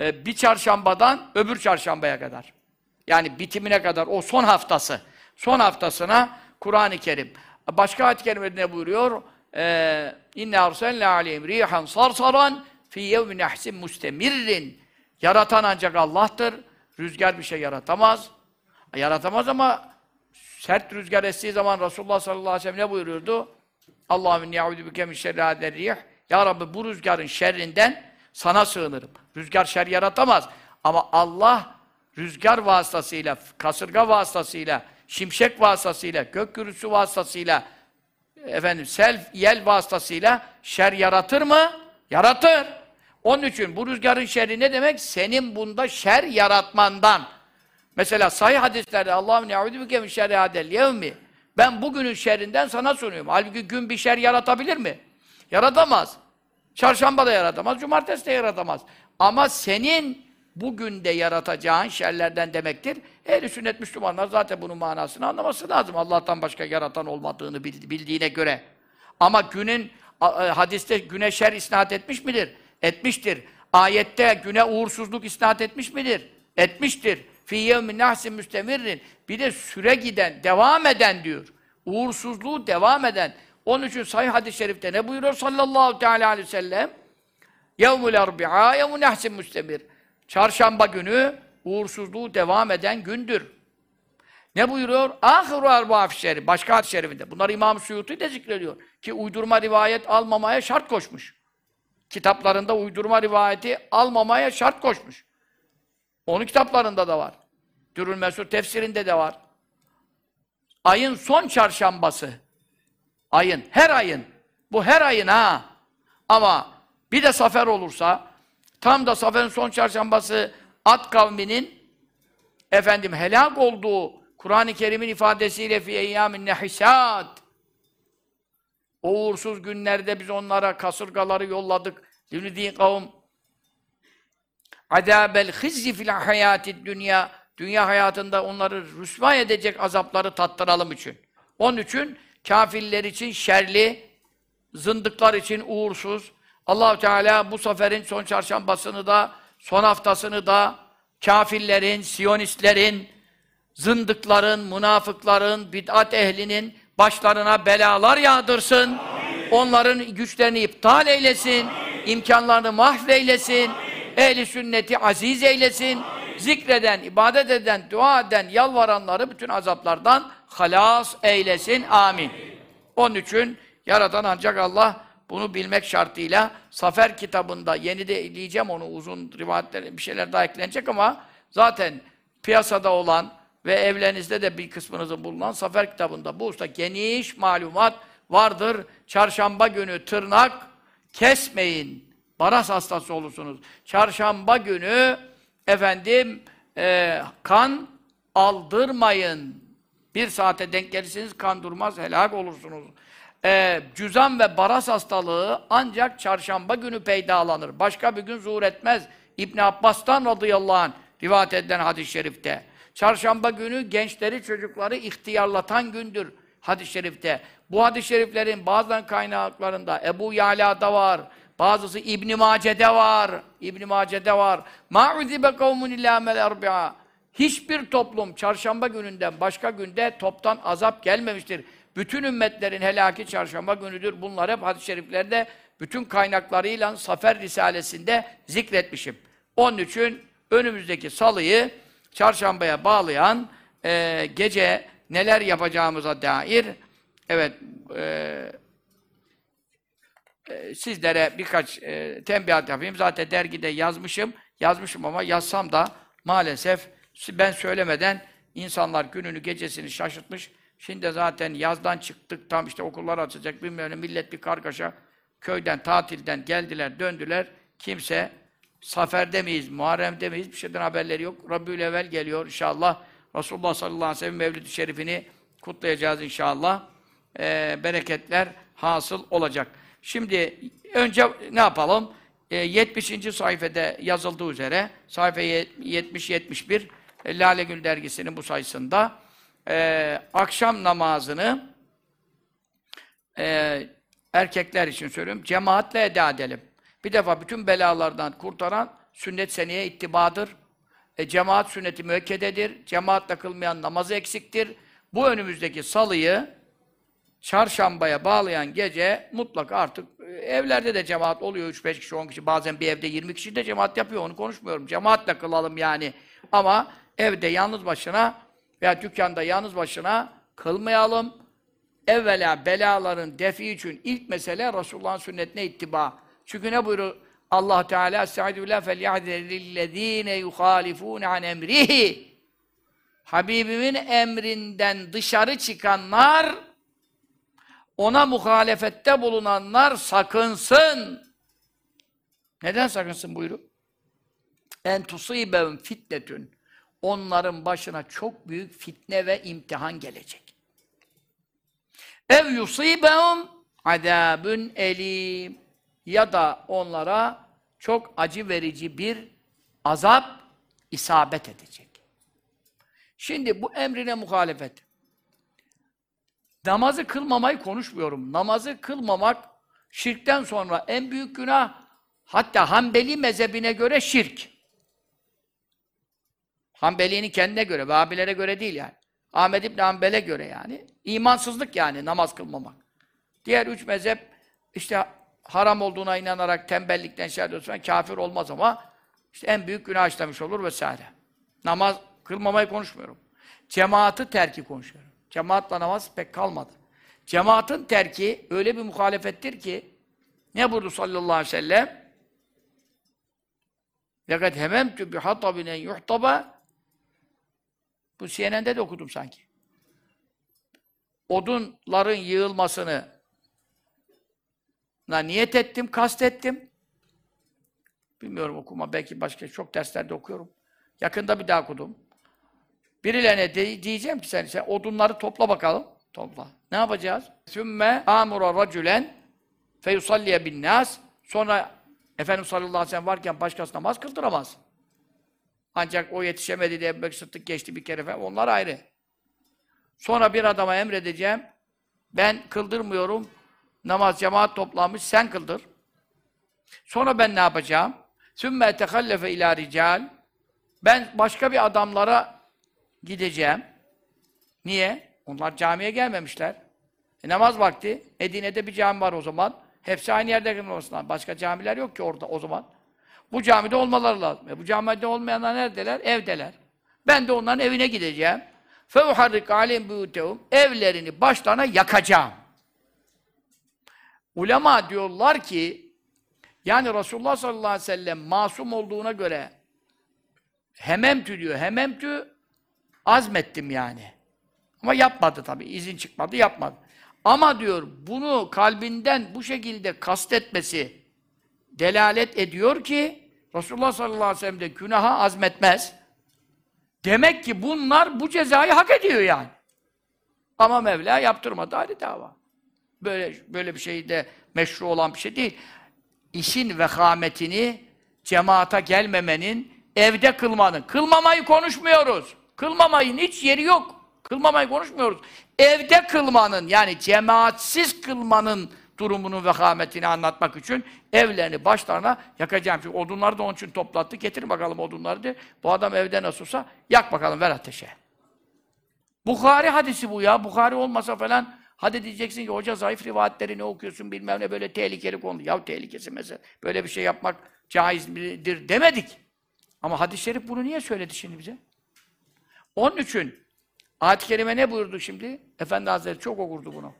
e, bir çarşambadan öbür çarşambaya kadar. Yani bitimine kadar o son haftası. Son haftasına Kur'an-ı Kerim. Başka ayet-i kerimede ne buyuruyor? Ee, İnne arsalna aleyhim rihan sarsaran fi yevmin ahsin mustemirrin. Yaratan ancak Allah'tır. Rüzgar bir şey yaratamaz. Yaratamaz ama sert rüzgar estiği zaman Resulullah sallallahu aleyhi ve sellem ne buyuruyordu? Allahümme ya'udu bike min şerri rih. Ya Rabbi bu rüzgarın şerrinden sana sığınırım. Rüzgar şer yaratamaz. Ama Allah rüzgar vasıtasıyla, kasırga vasıtasıyla, şimşek vasıtasıyla, gök gürültüsü vasıtasıyla, efendim sel, yel vasıtasıyla şer yaratır mı? Yaratır. Onun için bu rüzgarın şerri ne demek? Senin bunda şer yaratmandan. Mesela sahih hadislerde Allah'ım ne'udu bike min şerri hadel yevmi. Ben bugünün şerrinden sana sunuyorum. Halbuki gün bir şer yaratabilir mi? Yaratamaz. Çarşamba da yaratamaz, cumartesi de yaratamaz. Ama senin bugün de yaratacağın şerlerden demektir. Ehl-i sünnet Müslümanlar zaten bunun manasını anlaması lazım. Allah'tan başka yaratan olmadığını bildiğine göre. Ama günün e, hadiste güne şer isnat etmiş midir? Etmiştir. Ayette güne uğursuzluk isnat etmiş midir? Etmiştir. Fî yevmin nahsin müstemirrin. Bir de süre giden, devam eden diyor. Uğursuzluğu devam eden. Onun için sahih hadis-i şerifte ne buyuruyor sallallahu teala aleyhi ve sellem? Yevmul erbi'a yevmun nahsin müstemir. Çarşamba günü uğursuzluğu devam eden gündür. Ne buyuruyor? Ahiru arba şerif. Başka hadis-i şerifinde. Bunlar İmam Suyuti de zikrediyor. Ki uydurma rivayet almamaya şart koşmuş. Kitaplarında uydurma rivayeti almamaya şart koşmuş. Onun kitaplarında da var. Dürül Mesur tefsirinde de var. Ayın son çarşambası. Ayın, her ayın. Bu her ayın ha. Ama bir de safer olursa, tam da saferin son çarşambası At kavminin efendim helak olduğu Kur'an-ı Kerim'in ifadesiyle fi eyyamin nehisat o uğursuz günlerde biz onlara kasırgaları yolladık. Lünidî kavm adâbel hizzi fil hayâtid dünya dünya hayatında onları rüsva edecek azapları tattıralım için. Onun için kafirler için şerli, zındıklar için uğursuz. Allahu Teala bu seferin son çarşambasını da, son haftasını da kafirlerin, siyonistlerin, zındıkların, münafıkların, bid'at ehlinin başlarına belalar yağdırsın. Onların güçlerini iptal eylesin. imkanlarını mahveylesin. Ehli sünneti aziz eylesin. Zikreden, ibadet eden, dua eden, yalvaranları bütün azaplardan halas eylesin. Amin. Onun için Yaratan ancak Allah bunu bilmek şartıyla Safer kitabında yeni de diyeceğim onu uzun rivayetler bir şeyler daha eklenecek ama zaten piyasada olan ve evlerinizde de bir kısmınızın bulunan Safer kitabında bu usta geniş malumat vardır. Çarşamba günü tırnak kesmeyin. Baras hastası olursunuz. Çarşamba günü efendim e, kan aldırmayın. Bir saate denk gelirsiniz kan durmaz helak olursunuz. E, cüzam ve baras hastalığı ancak çarşamba günü peydalanır. Başka bir gün zuhur etmez. İbn Abbas'tan radıyallahu anh rivayet edilen hadis-i şerifte. Çarşamba günü gençleri, çocukları ihtiyarlatan gündür hadis-i şerifte. Bu hadis-i şeriflerin bazı kaynaklarında Ebu Yala'da var, bazısı İbn Mace'de var. İbn Mace'de var. Ma'uzibe kavmun illa mel erbi'a. Hiçbir toplum çarşamba gününden başka günde toptan azap gelmemiştir. Bütün ümmetlerin helaki çarşamba günüdür. Bunlar hep hadis-i şeriflerde bütün kaynaklarıyla Safer Risalesi'nde zikretmişim. Onun için önümüzdeki salıyı çarşambaya bağlayan e, gece neler yapacağımıza dair evet e, e, sizlere birkaç e, tembihat yapayım. Zaten dergide yazmışım. Yazmışım ama yazsam da maalesef ben söylemeden insanlar gününü gecesini şaşırtmış. Şimdi zaten yazdan çıktık tam işte okullar açacak bilmem ne millet bir kargaşa köyden tatilden geldiler döndüler. Kimse Saferde miyiz, Muharrem'de miyiz? Bir şeyden haberleri yok. Rabiül evvel geliyor inşallah. Resulullah sallallahu aleyhi ve sellem Mevlid-i Şerifini kutlayacağız inşallah. Ee, bereketler hasıl olacak. Şimdi önce ne yapalım? Ee, 70. sayfada yazıldığı üzere sayfa 70-71 e, Lale Gül dergisinin bu sayısında e, akşam namazını e, erkekler için söylüyorum cemaatle eda edelim. Bir defa bütün belalardan kurtaran sünnet seneye ittibadır. E, cemaat sünneti müekkededir. Cemaatle kılmayan namazı eksiktir. Bu önümüzdeki salıyı çarşambaya bağlayan gece mutlaka artık e, evlerde de cemaat oluyor. 3-5 kişi, 10 kişi. Bazen bir evde 20 kişi de cemaat yapıyor. Onu konuşmuyorum. Cemaatle kılalım yani. Ama evde yalnız başına veya dükkanda yalnız başına kılmayalım. Evvela belaların defi için ilk mesele Resulullah'ın sünnetine ittiba. Çünkü ne buyuruyor Allah Teala? Estaizu billah felyahzerillezine yuhalifun an emrihi. Habibimin emrinden dışarı çıkanlar ona muhalefette bulunanlar sakınsın. Neden sakınsın buyuruyor? En tusibevm fitnetün. Onların başına çok büyük fitne ve imtihan gelecek. Ev yusibevm adabun elim ya da onlara çok acı verici bir azap isabet edecek. Şimdi bu emrine muhalefet. Namazı kılmamayı konuşmuyorum. Namazı kılmamak şirkten sonra en büyük günah hatta Hanbeli mezhebine göre şirk. Hanbeli'nin kendine göre, Vahabilere göre değil yani. Ahmed İbn Hanbel'e göre yani. İmansızlık yani namaz kılmamak. Diğer üç mezhep işte haram olduğuna inanarak tembellikten şey ediyorsan kafir olmaz ama işte en büyük günah işlemiş olur vesaire. Namaz kılmamayı konuşmuyorum. Cemaatı terki konuşuyorum. Cemaatla namaz pek kalmadı. Cemaatin terki öyle bir muhalefettir ki ne buyurdu sallallahu aleyhi ve sellem? Hememtü bi hatabin en yuhtaba bu CNN'de de okudum sanki. Odunların yığılmasını na niyet ettim, kastettim. Bilmiyorum okuma, belki başka çok derslerde okuyorum. Yakında bir daha okudum. Birilerine de, diyeceğim ki sen, sen odunları topla bakalım. Topla. Ne yapacağız? Sümme amura racülen feyusalliye bin nas. Sonra Efendimiz sallallahu aleyhi ve sellem varken başkası namaz kıldıramaz. Ancak o yetişemedi diye Ebu Sıddık geçti bir kere falan. Onlar ayrı. Sonra bir adama emredeceğim. Ben kıldırmıyorum. Namaz cemaat toplanmış. Sen kıldır. Sonra ben ne yapacağım? Sümme tehallefe ila rical. Ben başka bir adamlara gideceğim. Niye? Onlar camiye gelmemişler. E, namaz vakti. Medine'de bir cami var o zaman. Hepsi aynı yerde kılınması lazım. Başka camiler yok ki orada o zaman. Bu camide olmaları lazım. E bu camide olmayanlar neredeler? Evdeler. Ben de onların evine gideceğim. Fevharrik alim büyütehum. Evlerini başlarına yakacağım. Ulema diyorlar ki yani Resulullah sallallahu aleyhi ve sellem masum olduğuna göre hememtü diyor. Hememtü azmettim yani. Ama yapmadı tabi. izin çıkmadı yapmadı. Ama diyor bunu kalbinden bu şekilde kastetmesi delalet ediyor ki Resulullah sallallahu aleyhi ve sellem de günaha azmetmez. Demek ki bunlar bu cezayı hak ediyor yani. Ama Mevla yaptırmadı hadi dava. Böyle böyle bir şey de meşru olan bir şey değil. İşin vehametini cemaata gelmemenin, evde kılmanın. Kılmamayı konuşmuyoruz. Kılmamayın hiç yeri yok. Kılmamayı konuşmuyoruz. Evde kılmanın yani cemaatsiz kılmanın durumunu vehametini anlatmak için evlerini başlarına yakacağım. Çünkü odunları da onun için toplattı. Getir bakalım odunları diye. Bu adam evde nasılsa yak bakalım ver ateşe. Bukhari hadisi bu ya. Bukhari olmasa falan hadi diyeceksin ki hoca zayıf rivayetleri ne okuyorsun bilmem ne böyle tehlikeli konu. Ya tehlikesi mesela. Böyle bir şey yapmak caizdir demedik. Ama hadis-i şerif bunu niye söyledi şimdi bize? Onun için ayet-i kerime ne buyurdu şimdi? Efendi Hazretleri çok okurdu bunu.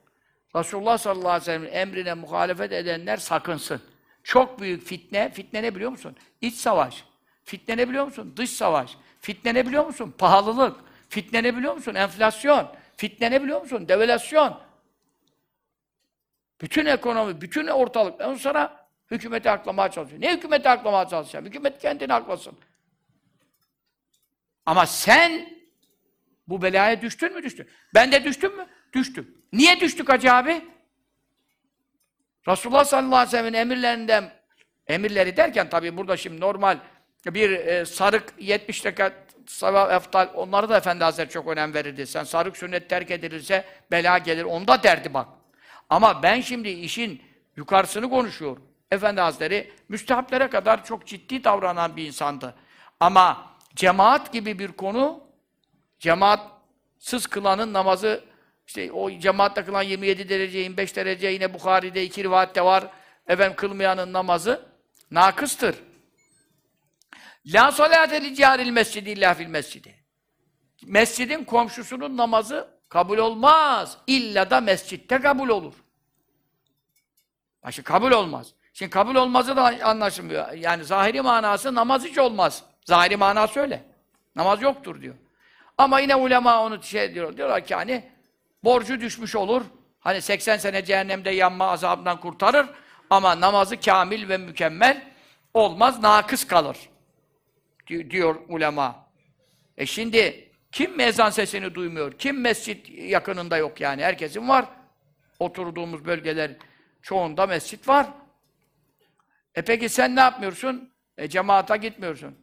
Resulullah sallallahu aleyhi ve sellem'in emrine muhalefet edenler sakınsın. Çok büyük fitne, fitne ne biliyor musun? İç savaş. Fitne ne biliyor musun? Dış savaş. Fitne ne biliyor musun? Pahalılık. Fitne ne biliyor musun? Enflasyon. Fitne ne biliyor musun? Devalüasyon. Bütün ekonomi, bütün ortalık. Ondan sonra hükümeti aklamaya çalışıyor. Ne hükümeti aklamaya çalışacağım? Hükümet kendini aklasın. Ama sen bu belaya düştün mü düştün? Ben de düştüm mü? Düştüm. Niye düştük Hacı abi? Resulullah sallallahu aleyhi ve sellem'in emirlerinden emirleri derken tabii burada şimdi normal bir e, sarık 70 rekat sabah eftal onları da Efendi Hazretleri çok önem verirdi. Sen sarık sünnet terk edilirse bela gelir. Onda derdi bak. Ama ben şimdi işin yukarısını konuşuyorum. Efendi Hazretleri müstehaplere kadar çok ciddi davranan bir insandı. Ama cemaat gibi bir konu cemaatsız kılanın namazı işte o cemaatle kılan 27 derece, 25 derece yine Bukhari'de iki rivayette var. Efendim kılmayanın namazı nakıstır. La salate li caril mescidi illa fil mescidi. Mescidin komşusunun namazı kabul olmaz. İlla da mescitte kabul olur. Başka kabul olmaz. Şimdi kabul olmazı da anlaşılmıyor. Yani zahiri manası namaz hiç olmaz. Zahiri manası öyle. Namaz yoktur diyor. Ama yine ulema onu şey diyor. Diyorlar ki hani borcu düşmüş olur. Hani 80 sene cehennemde yanma azabından kurtarır. Ama namazı kamil ve mükemmel olmaz, nakıs kalır. Diyor ulema. E şimdi kim ezan sesini duymuyor? Kim mescit yakınında yok yani? Herkesin var. Oturduğumuz bölgeler çoğunda mescit var. E peki sen ne yapmıyorsun? E cemaata gitmiyorsun.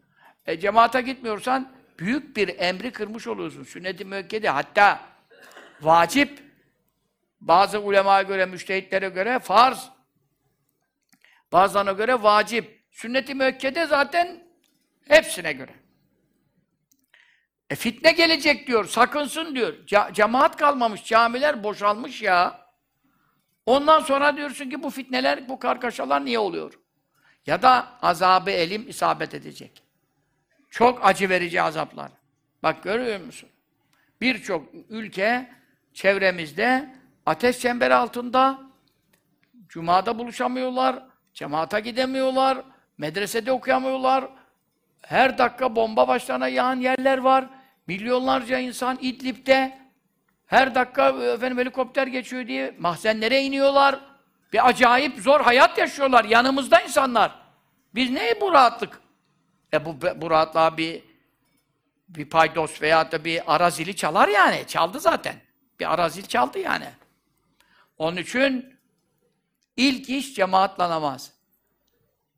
E cemaata gitmiyorsan büyük bir emri kırmış oluyorsun. Sünnet-i müekkede hatta vacip bazı ulemaya göre, müştehitlere göre farz. Bazılarına göre vacip. Sünnet-i müekkede zaten hepsine göre. E fitne gelecek diyor, sakınsın diyor. Ce cemaat kalmamış, camiler boşalmış ya. Ondan sonra diyorsun ki bu fitneler, bu kargaşalar niye oluyor? Ya da azabı elim isabet edecek. Çok acı verici azaplar. Bak görüyor musun? Birçok ülke çevremizde ateş çemberi altında Cuma'da buluşamıyorlar, cemaata gidemiyorlar, medresede okuyamıyorlar. Her dakika bomba başlarına yağan yerler var. Milyonlarca insan İdlib'de her dakika efendim helikopter geçiyor diye mahzenlere iniyorlar. Bir acayip zor hayat yaşıyorlar. Yanımızda insanlar. Biz ne bu rahatlık? E bu, bu rahatlığa bir bir paydos veya da bir arazili çalar yani. Çaldı zaten. Bir arazil çaldı yani. Onun için ilk iş cemaatla namaz.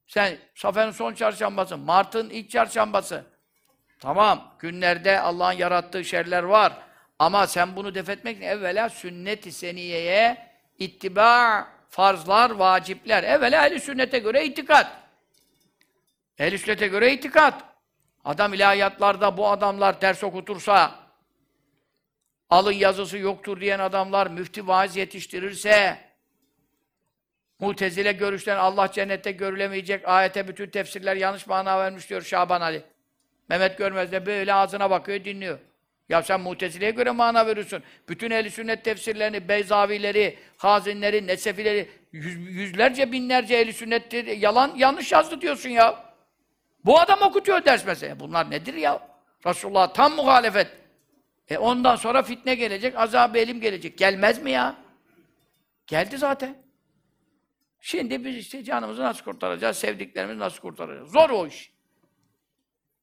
Sen Safa'nın son çarşambası, Mart'ın ilk çarşambası. Tamam, günlerde Allah'ın yarattığı şerler var. Ama sen bunu defetmek için evvela sünnet-i seniyeye ittiba, farzlar, vacipler. Evvela ehl sünnete göre itikat. ehl sünnete göre itikat. Adam ilahiyatlarda bu adamlar ders okutursa, alın yazısı yoktur diyen adamlar müfti vaaz yetiştirirse, Mutezile görüşten Allah cennette görülemeyecek ayete bütün tefsirler yanlış mana vermiş diyor Şaban Ali. Mehmet Görmez de böyle ağzına bakıyor, dinliyor. Ya sen Mutezile'ye göre mana veriyorsun. Bütün ehli sünnet tefsirlerini, Beyzavileri, Hazinleri, Nesefileri, yüz, yüzlerce, binlerce ehli sünnet yalan, yanlış yazdı diyorsun ya. Bu adam okutuyor ders mesela. Bunlar nedir ya? Resulullah tam muhalefet. E ondan sonra fitne gelecek, azab elim gelecek. Gelmez mi ya? Geldi zaten. Şimdi biz işte canımızı nasıl kurtaracağız, sevdiklerimizi nasıl kurtaracağız? Zor o iş.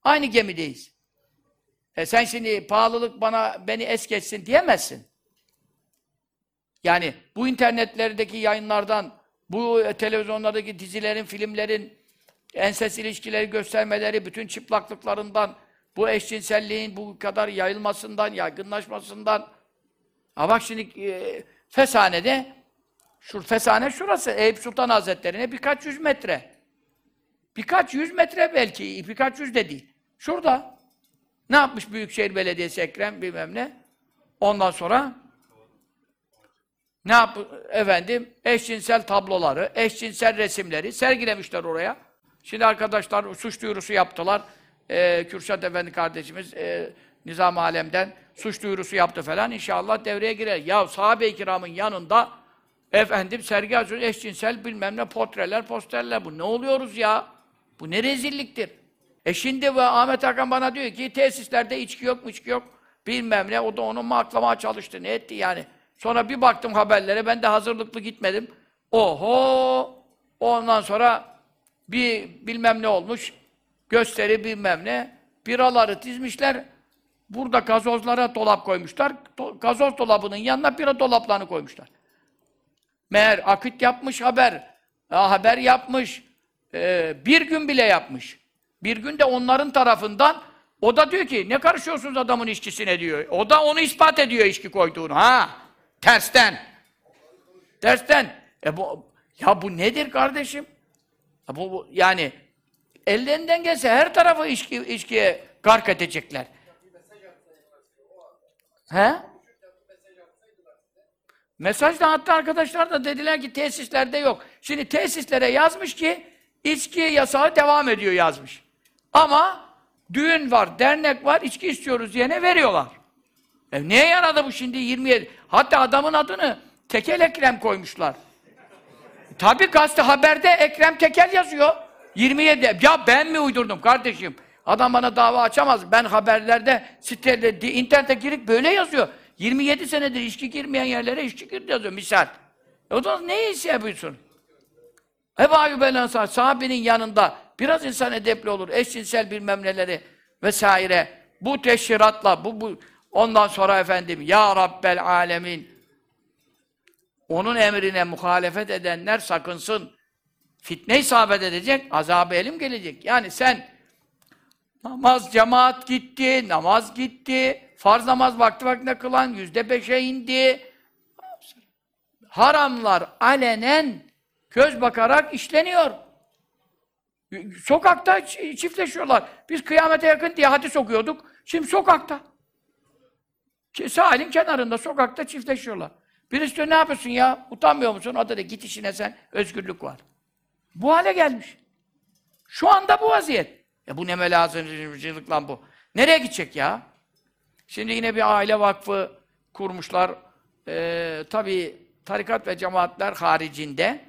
Aynı gemideyiz. E sen şimdi pahalılık bana beni es geçsin diyemezsin. Yani bu internetlerdeki yayınlardan, bu televizyonlardaki dizilerin, filmlerin, enses ilişkileri göstermeleri, bütün çıplaklıklarından, bu eşcinselliğin bu kadar yayılmasından, yaygınlaşmasından. Ha bak şimdi e, Fesane'de, şu Fesane şurası, Eyüp Sultan Hazretleri'ne birkaç yüz metre. Birkaç yüz metre belki, birkaç yüz de değil. Şurada. Ne yapmış Büyükşehir Belediyesi Ekrem bilmem ne? Ondan sonra ne yap efendim? Eşcinsel tabloları, eşcinsel resimleri sergilemişler oraya. Şimdi arkadaşlar suç duyurusu yaptılar. Ee, Kürşat Efendi kardeşimiz e, Nizam Alem'den suç duyurusu yaptı falan. İnşallah devreye girer. Ya sahabe-i kiramın yanında efendim sergi açıyor, eşcinsel bilmem ne portreler, posterler. Bu ne oluyoruz ya? Bu ne rezilliktir? E şimdi ve Ahmet Hakan bana diyor ki tesislerde içki yok mu içki yok bilmem ne. O da onu maklamaya çalıştı. Ne etti yani? Sonra bir baktım haberlere. Ben de hazırlıklı gitmedim. Oho! Ondan sonra bir bilmem ne olmuş. Gösteri bilmem ne. Biraları dizmişler. Burada gazozlara dolap koymuşlar. Do gazoz dolabının yanına bira dolaplarını koymuşlar. Meğer akit yapmış haber. Ha, haber yapmış. Ee, bir gün bile yapmış. Bir gün de onların tarafından o da diyor ki ne karışıyorsunuz adamın içkisine diyor. O da onu ispat ediyor içki koyduğunu. Ha? Tersten. Tersten. E bu ya bu nedir kardeşim? Ya bu, bu yani ellerinden gelse her tarafı içki içkiye gark edecekler. He? Mesaj da hatta arkadaşlar da dediler ki tesislerde yok. Şimdi tesislere yazmış ki içki yasağı devam ediyor yazmış. Ama düğün var, dernek var, içki istiyoruz diyene veriyorlar. E neye yaradı bu şimdi 27? Hatta adamın adını Tekel Ekrem koymuşlar. Tabii gazete haberde Ekrem Tekel yazıyor. 27. Ya ben mi uydurdum kardeşim? Adam bana dava açamaz. Ben haberlerde, sitelerde, internete girip böyle yazıyor. 27 senedir içki girmeyen yerlere içki girdi yazıyor misal. E o zaman ne iş yapıyorsun? Ebu Ayyub el sahabenin yanında biraz insan edepli olur. Eşcinsel bilmem neleri vesaire. Bu teşhiratla, bu, bu ondan sonra efendim Ya Rabbel Alemin onun emrine muhalefet edenler sakınsın. Fitne isabet edecek, azab-ı elim gelecek. Yani sen namaz, cemaat gitti, namaz gitti, farz namaz vakti vaktinde kılan yüzde beşe indi. Haramlar alenen göz bakarak işleniyor. Sokakta çiftleşiyorlar. Biz kıyamete yakın diye hadis okuyorduk. Şimdi sokakta. Sahilin kenarında, sokakta çiftleşiyorlar. Birisi diyor, ne yapıyorsun ya? Utanmıyor musun? O da de, git işine sen, özgürlük var. Bu hale gelmiş. Şu anda bu vaziyet. E bu ne melazımcılık lan bu. Nereye gidecek ya? Şimdi yine bir aile vakfı kurmuşlar. Ee, tabii tarikat ve cemaatler haricinde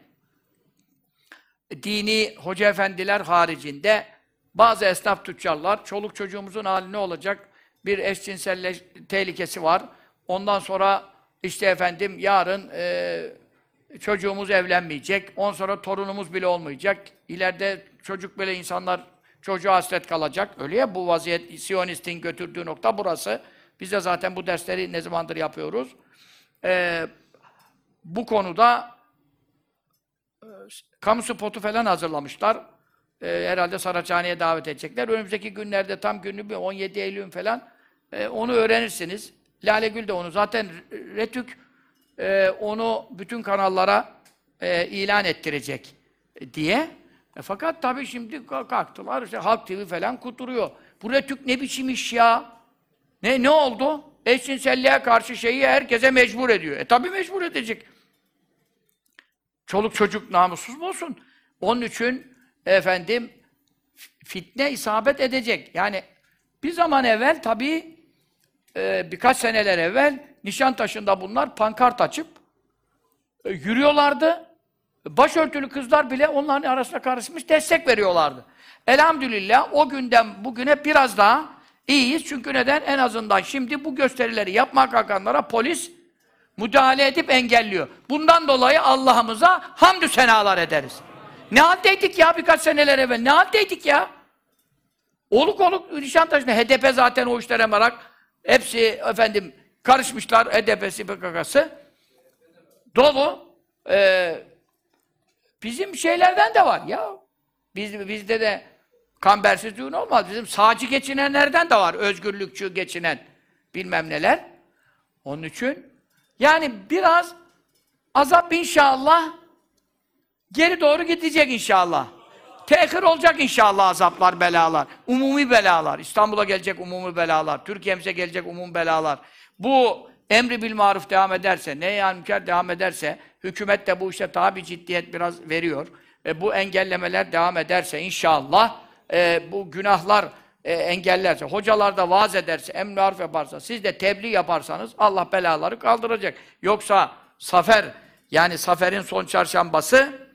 dini hoca efendiler haricinde bazı esnaf tüccarlar, çoluk çocuğumuzun hali ne olacak? Bir eşcinselleş tehlikesi var. Ondan sonra işte efendim yarın e, çocuğumuz evlenmeyecek. Ondan sonra torunumuz bile olmayacak. İleride çocuk böyle insanlar çocuğa hasret kalacak. Öyle ya bu vaziyet Siyonistin götürdüğü nokta burası. Biz de zaten bu dersleri ne zamandır yapıyoruz. Ee, bu konuda e, kamu spotu falan hazırlamışlar. Ee, herhalde Saraçhane'ye davet edecekler. Önümüzdeki günlerde tam günü bir 17 Eylül falan e, onu öğrenirsiniz. Lale Gül de onu zaten Retük e, onu bütün kanallara e, ilan ettirecek diye. E, fakat tabii şimdi kalktılar işte Halk TV falan kuturuyor. Bu Retük ne biçim iş ya? Ne ne oldu? Eşcinselliğe karşı şeyi herkese mecbur ediyor. E tabii mecbur edecek. Çoluk çocuk namussuz mu olsun? Onun için efendim fitne isabet edecek. Yani bir zaman evvel tabii e, birkaç seneler evvel Nişantaşı'nda bunlar pankart açıp e, yürüyorlardı. Başörtülü kızlar bile onların arasına karışmış destek veriyorlardı. Elhamdülillah o günden bugüne biraz daha iyiyiz. Çünkü neden? En azından şimdi bu gösterileri yapmak kalkanlara polis müdahale edip engelliyor. Bundan dolayı Allah'ımıza hamdü senalar ederiz. Ne haldeydik ya birkaç seneler evvel? Ne haldeydik ya? Oluk oluk Nişantaşı'nda HDP zaten o işlere merak. Hepsi efendim karışmışlar HDP'si, PKK'sı. Dolu. Ee, bizim şeylerden de var ya. Biz, bizde de kambersiz düğün olmaz. Bizim sağcı geçinenlerden de var. Özgürlükçü geçinen bilmem neler. Onun için yani biraz azap inşallah geri doğru gidecek inşallah. Tehir olacak inşallah azaplar, belalar. Umumi belalar. İstanbul'a gelecek umumi belalar. Türkiye'mize gelecek umumi belalar. Bu emri bil maruf devam ederse, ne münker devam ederse, hükümet de bu işte tabi ciddiyet biraz veriyor. E, bu engellemeler devam ederse inşallah e, bu günahlar e, engellerse, hocalar da vaaz ederse, emri maruf yaparsa, siz de tebliğ yaparsanız Allah belaları kaldıracak. Yoksa Safer, yani Safer'in son çarşambası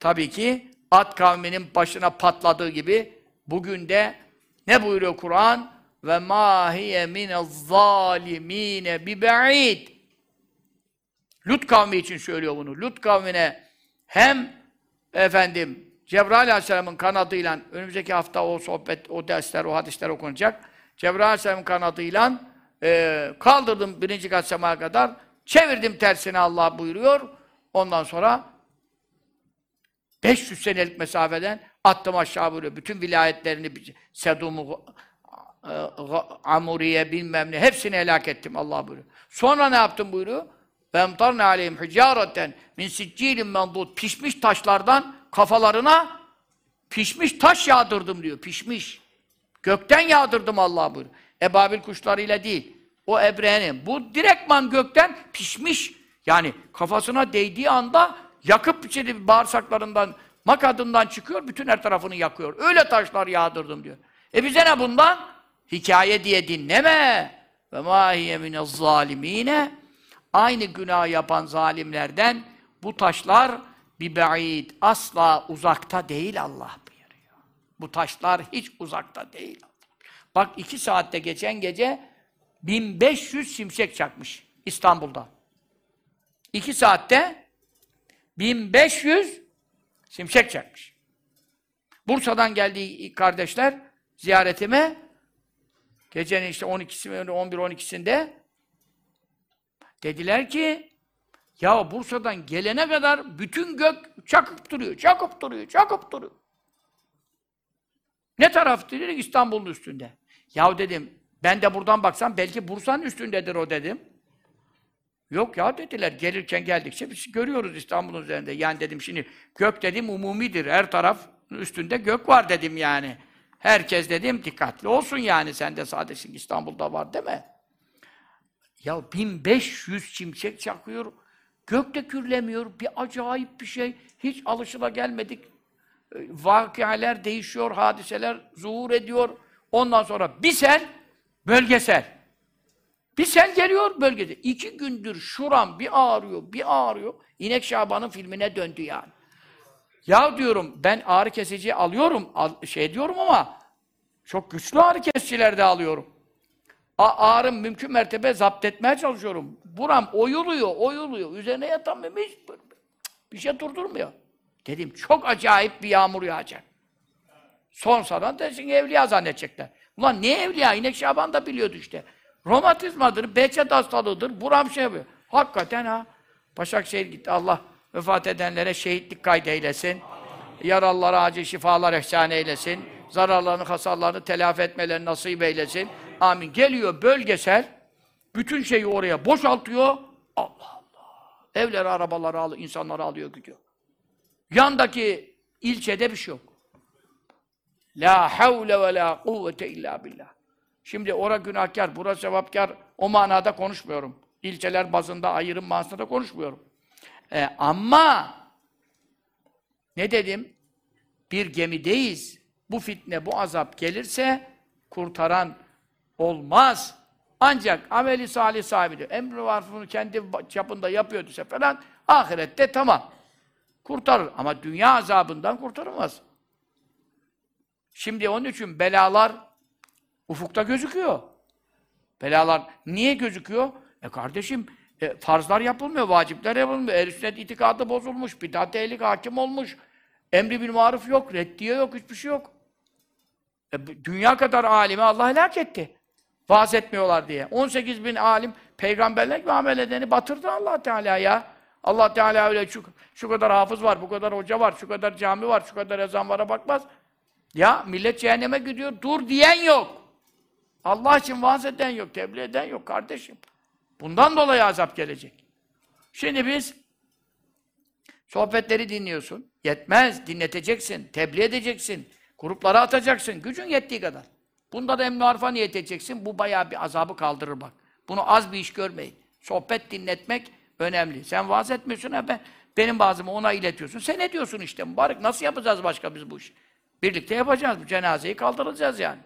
tabii ki At kavminin başına patladığı gibi bugün de ne buyuruyor Kur'an? Ve ma hiye minez zalimine bi ba'id. Lut kavmi için söylüyor bunu. Lut kavmine hem efendim Cebrail Aleyhisselam'ın kanadıyla önümüzdeki hafta o sohbet, o dersler, o hadisler okunacak. Cebrail Aleyhisselam'ın kanadıyla e, kaldırdım birinci kat semaya kadar. Çevirdim tersine Allah buyuruyor. Ondan sonra 500 senelik mesafeden attım aşağı vuruyor. Bütün vilayetlerini, Sedum'u, e, Amuriye bilmem ne hepsini helak ettim Allah buyuruyor. Sonra ne yaptım buyuruyor? Vemtarne aleyhim hicareten min siccilin mendud. Pişmiş taşlardan kafalarına pişmiş taş yağdırdım diyor. Pişmiş. Gökten yağdırdım Allah buyuruyor. Ebabil kuşlarıyla değil. O ebrenin. Bu direktman gökten pişmiş. Yani kafasına değdiği anda yakıp içeri bağırsaklarından, makadından çıkıyor, bütün her tarafını yakıyor. Öyle taşlar yağdırdım diyor. E bize ne bundan? Hikaye diye dinleme. Ve mâ hiye minez zalimîne. Aynı günah yapan zalimlerden bu taşlar bir ba'id. Asla uzakta değil Allah buyuruyor. Bu taşlar hiç uzakta değil. Bak iki saatte geçen gece 1500 şimşek çakmış İstanbul'da. İki saatte 1500 şimşek çakmış. Bursa'dan geldiği kardeşler ziyaretime gecenin işte 12'si 11-12'sinde dediler ki ya Bursa'dan gelene kadar bütün gök çakıp duruyor, çakıp duruyor, çakıp duruyor. Ne taraf dedik? İstanbul'un üstünde. Ya dedim, ben de buradan baksam belki Bursa'nın üstündedir o dedim. Yok ya dediler. Gelirken geldikçe biz görüyoruz İstanbul'un üzerinde. Yani dedim şimdi gök dedim umumidir. Her taraf üstünde gök var dedim yani. Herkes dedim dikkatli olsun yani. Sen de sadece İstanbul'da var mi? Ya 1500 çimçek çakıyor. Gök de kürlemiyor. Bir acayip bir şey. Hiç alışıla gelmedik. e, vakialer değişiyor, hadiseler zuhur ediyor. Ondan sonra bir sel, bölgesel. Bir sel geliyor bölgede. İki gündür şuram bir ağrıyor, bir ağrıyor. İnek Şaban'ın filmine döndü yani. Ya diyorum ben ağrı kesici alıyorum, al- şey diyorum ama çok güçlü ağrı kesiciler de alıyorum. A ağrım mümkün mertebe zapt etmeye çalışıyorum. Buram oyuluyor, oyuluyor. Üzerine yatamıyorum hiç. Bir şey durdurmuyor. Dedim çok acayip bir yağmur yağacak. Son saran desin evliya zannedecekler. Ulan ne evliya? İnek Şaban da biliyordu işte. Romatizmadır, Behçet hastalığıdır, buram şey yapıyor. Hakikaten ha. Başakşehir gitti. Allah vefat edenlere şehitlik kaydeylesin. Yaralılara acil şifalar ihsan eylesin. Zararlarını, hasarlarını telafi etmelerini nasip eylesin. Amin. Geliyor bölgesel. Bütün şeyi oraya boşaltıyor. Allah Allah. Evleri, arabaları alıyor, insanları alıyor gidiyor. Yandaki ilçede bir şey yok. La havle ve la kuvvete illa billah. Şimdi ora günahkar, bura sevapkar o manada konuşmuyorum. İlçeler bazında ayrım manasında konuşmuyorum. Ee, ama ne dedim? Bir gemideyiz. Bu fitne, bu azap gelirse kurtaran olmaz. Ancak ameli salih sahibidir. Emri varfını kendi çapında yapıyorduysa falan ahirette tamam. Kurtarır. Ama dünya azabından kurtarılmaz. Şimdi onun için belalar ufukta gözüküyor. Belalar niye gözüküyor? E kardeşim e, farzlar yapılmıyor, vacipler yapılmıyor. Ehl-i sünnet itikadı bozulmuş, bidat ehlik hakim olmuş. Emri bil maruf yok, reddiye yok, hiçbir şey yok. E, dünya kadar alimi Allah helak etti. Vaaz etmiyorlar diye. 18 bin alim peygamberler gibi amel edeni batırdı allah Teala ya. allah Teala öyle şu, şu kadar hafız var, bu kadar hoca var, şu kadar cami var, şu kadar ezan vara bakmaz. Ya millet cehenneme gidiyor, dur diyen yok. Allah için vaaz eden yok, tebliğ eden yok kardeşim. Bundan dolayı azap gelecek. Şimdi biz sohbetleri dinliyorsun. Yetmez, dinleteceksin, tebliğ edeceksin, gruplara atacaksın, gücün yettiği kadar. Bunda da emni harfa niyet edeceksin, bu bayağı bir azabı kaldırır bak. Bunu az bir iş görmeyin. Sohbet dinletmek önemli. Sen vaaz etmiyorsun, ha ben, benim bazımı ona iletiyorsun. Sen ne diyorsun işte mübarek, nasıl yapacağız başka biz bu işi? Birlikte yapacağız, bu cenazeyi kaldıracağız yani.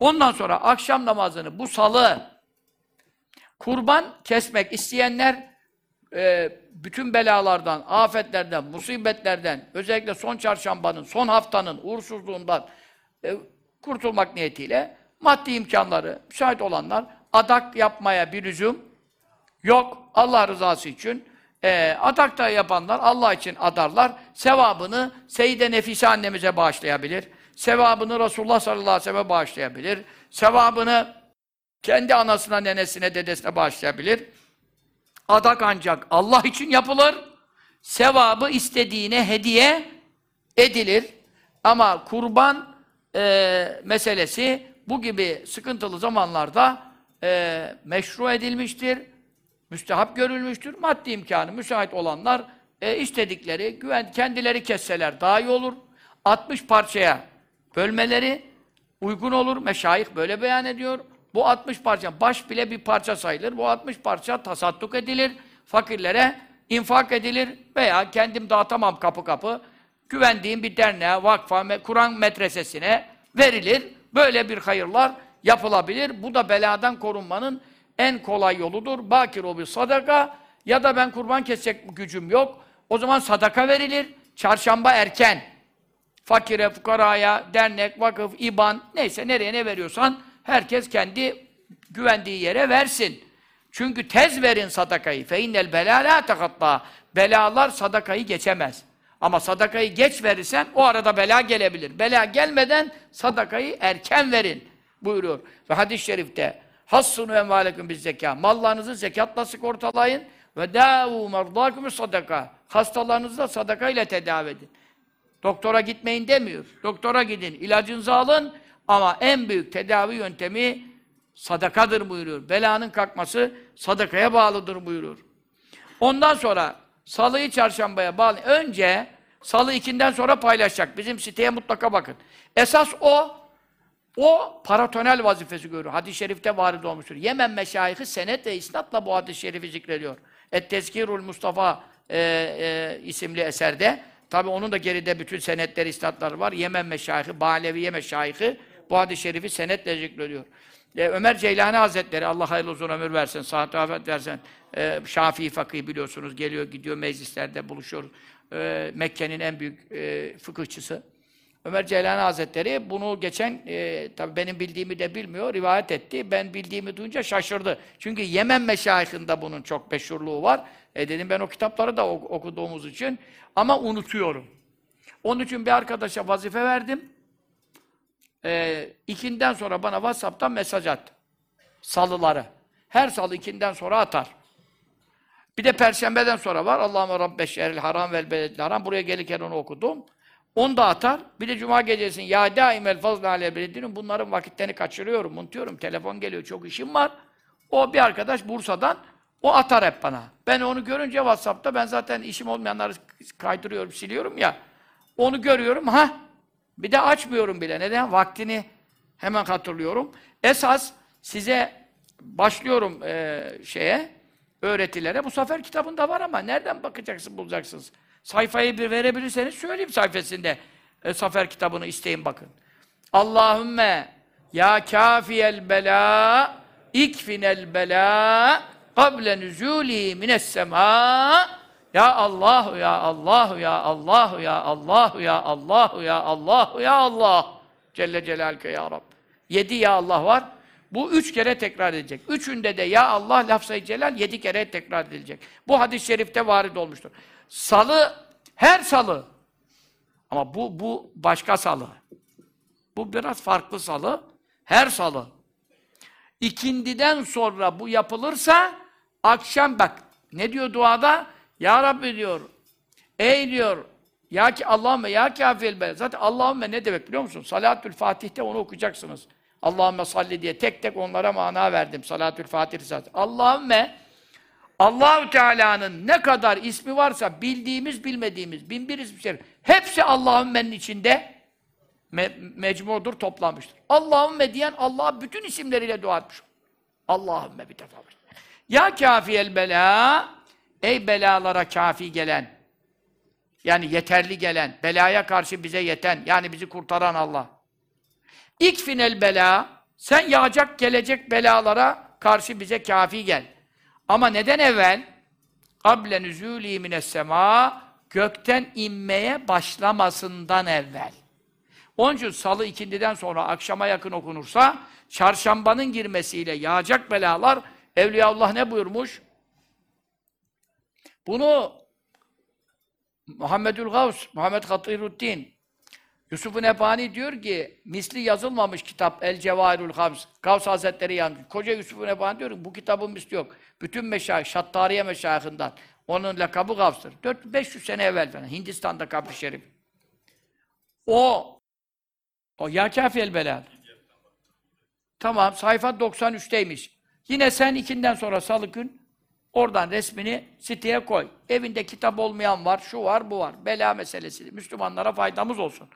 Ondan sonra akşam namazını bu salı kurban kesmek isteyenler e, bütün belalardan, afetlerden, musibetlerden, özellikle son çarşambanın, son haftanın uğursuzluğundan e, kurtulmak niyetiyle maddi imkanları, müsait olanlar adak yapmaya bir lüzum yok. Allah rızası için e, adak da yapanlar Allah için adarlar. Sevabını Seyyide Nefise annemize bağışlayabilir. Sevabını Resulullah sallallahu aleyhi ve sellem'e bağışlayabilir. Sevabını kendi anasına, nenesine, dedesine bağışlayabilir. Adak ancak Allah için yapılır. Sevabı istediğine hediye edilir. Ama kurban e, meselesi bu gibi sıkıntılı zamanlarda e, meşru edilmiştir. Müstehap görülmüştür. Maddi imkanı müsait olanlar e, istedikleri, güven, kendileri kesseler daha iyi olur. 60 parçaya bölmeleri uygun olur. Meşayih böyle beyan ediyor. Bu 60 parça, baş bile bir parça sayılır. Bu 60 parça tasadduk edilir. Fakirlere infak edilir. Veya kendim dağıtamam kapı kapı. Güvendiğim bir derneğe, vakfa, Kur'an medresesine verilir. Böyle bir hayırlar yapılabilir. Bu da beladan korunmanın en kolay yoludur. Bakir o bir sadaka ya da ben kurban kesecek gücüm yok. O zaman sadaka verilir. Çarşamba erken fakire, fukaraya, dernek, vakıf, iban, neyse nereye ne veriyorsan herkes kendi güvendiği yere versin. Çünkü tez verin sadakayı. Fe innel belâ lâ. Belalar sadakayı geçemez. Ama sadakayı geç verirsen o arada bela gelebilir. Bela gelmeden sadakayı erken verin buyuruyor. Ve hadis-i şerifte hassunu envâleküm biz zeka. Mallarınızı zekatla sigortalayın ve dâvû merdâkümü sadaka. Hastalarınızı da sadaka ile tedavi edin. Doktora gitmeyin demiyor. Doktora gidin, ilacınızı alın ama en büyük tedavi yöntemi sadakadır buyuruyor. Belanın kalkması sadakaya bağlıdır buyuruyor. Ondan sonra salıyı çarşambaya bağlı. Önce salı ikinden sonra paylaşacak. Bizim siteye mutlaka bakın. Esas o o paratonel vazifesi görüyor. Hadis-i şerifte varid olmuştur. Yemen meşayihi senet ve isnatla bu hadis-i şerifi zikrediyor. Et-Tezkirul Mustafa e, e, isimli eserde Tabi onun da geride bütün senetleri, istatları var. Yemen meşayihı, Baleviye meşayihı bu hadis-i şerifi senetle zikrediyor. E, Ömer Ceylani Hazretleri, Allah hayırlı uzun ömür versin, sıhhat afet versin. E, Şafii fakih biliyorsunuz, geliyor gidiyor meclislerde buluşuyor. E, Mekke'nin en büyük e, fıkıhçısı. Ömer Ceylani Hazretleri bunu geçen, e, tabii benim bildiğimi de bilmiyor, rivayet etti. Ben bildiğimi duyunca şaşırdı. Çünkü Yemen meşayihinde bunun çok meşhurluğu var. E dedim ben o kitapları da ok- okuduğumuz için ama unutuyorum. Onun için bir arkadaşa vazife verdim. E, ikinden sonra bana WhatsApp'tan mesaj attı. Salıları. Her salı ikinden sonra atar. Bir de perşembeden sonra var. Allahümme Rabbe şehril haram vel beledil haram. Buraya gelirken onu okudum. Onu da atar. Bir de cuma gecesinin ya daimel fazla alel beledinin bunların vakitlerini kaçırıyorum, unutuyorum. Telefon geliyor, çok işim var. O bir arkadaş Bursa'dan o atar hep bana. Ben onu görünce WhatsApp'ta ben zaten işim olmayanları kaydırıyorum, siliyorum ya. Onu görüyorum. Ha bir de açmıyorum bile. Neden? Vaktini hemen hatırlıyorum. Esas size başlıyorum eee, şeye, öğretilere. Bu sefer kitabında var ama nereden bakacaksın, bulacaksınız? Sayfayı bir verebilirseniz söyleyeyim sayfasında. E, Safer kitabını isteyin bakın. Allahümme ya kafiyel bela ikfinel bela kable nüzûli mines semâ ya Allah ya Allah ya Allah ya Allah ya Allah ya Allah ya Allah Celle Celaluke ya Rab. Yedi ya Allah var. Bu üç kere tekrar edilecek. Üçünde de ya Allah lafzayı celal yedi kere tekrar edilecek. Bu hadis-i şerifte varid olmuştur. Salı, her salı. Ama bu, bu başka salı. Bu biraz farklı salı. Her salı. İkindiden sonra bu yapılırsa akşam bak ne diyor duada? Ya Rabbi diyor. Ey diyor. Ya ki Allahümme ya kafil be. Zaten Allahümme ne demek biliyor musun? Salatül Fatih'te onu okuyacaksınız. Allahümme salli diye tek tek onlara mana verdim. Salatül Fatih zaten. Allahümme Allahü Teala'nın ne kadar ismi varsa bildiğimiz bilmediğimiz bin bir ismi şerif hepsi Allahümme'nin içinde me mecmudur, toplanmıştır. Allahümme diyen Allah'a bütün isimleriyle dua etmiş. Allahümme bir defa. Ya kafiyel bela ey belalara kafi gelen yani yeterli gelen, belaya karşı bize yeten, yani bizi kurtaran Allah. İkfinel bela, sen yağacak gelecek belalara karşı bize kafi gel. Ama neden evvel? Kable nüzûlî mines semâ, gökten inmeye başlamasından evvel. Onun için salı ikindiden sonra akşama yakın okunursa, çarşambanın girmesiyle yağacak belalar, Evliyaullah ne buyurmuş? Bunu Muhammedül Gavs, Muhammed Hatiruddin, Yusuf-u Nebani diyor ki, misli yazılmamış kitap El Cevahirül Gavs, Gavs Hazretleri yazmış. Koca Yusuf-u Nebani diyor ki, bu kitabın misli yok. Bütün meşayih, Şattariye meşayihinden, onun lakabı Gavs'tır. 400-500 sene evvel falan, Hindistan'da kabri şerif. O, o ya kafi el belal. Tamam, sayfa 93'teymiş. Yine sen ikinden sonra salı gün Oradan resmini siteye koy. Evinde kitap olmayan var, şu var, bu var. Bela meselesi. Müslümanlara faydamız olsun.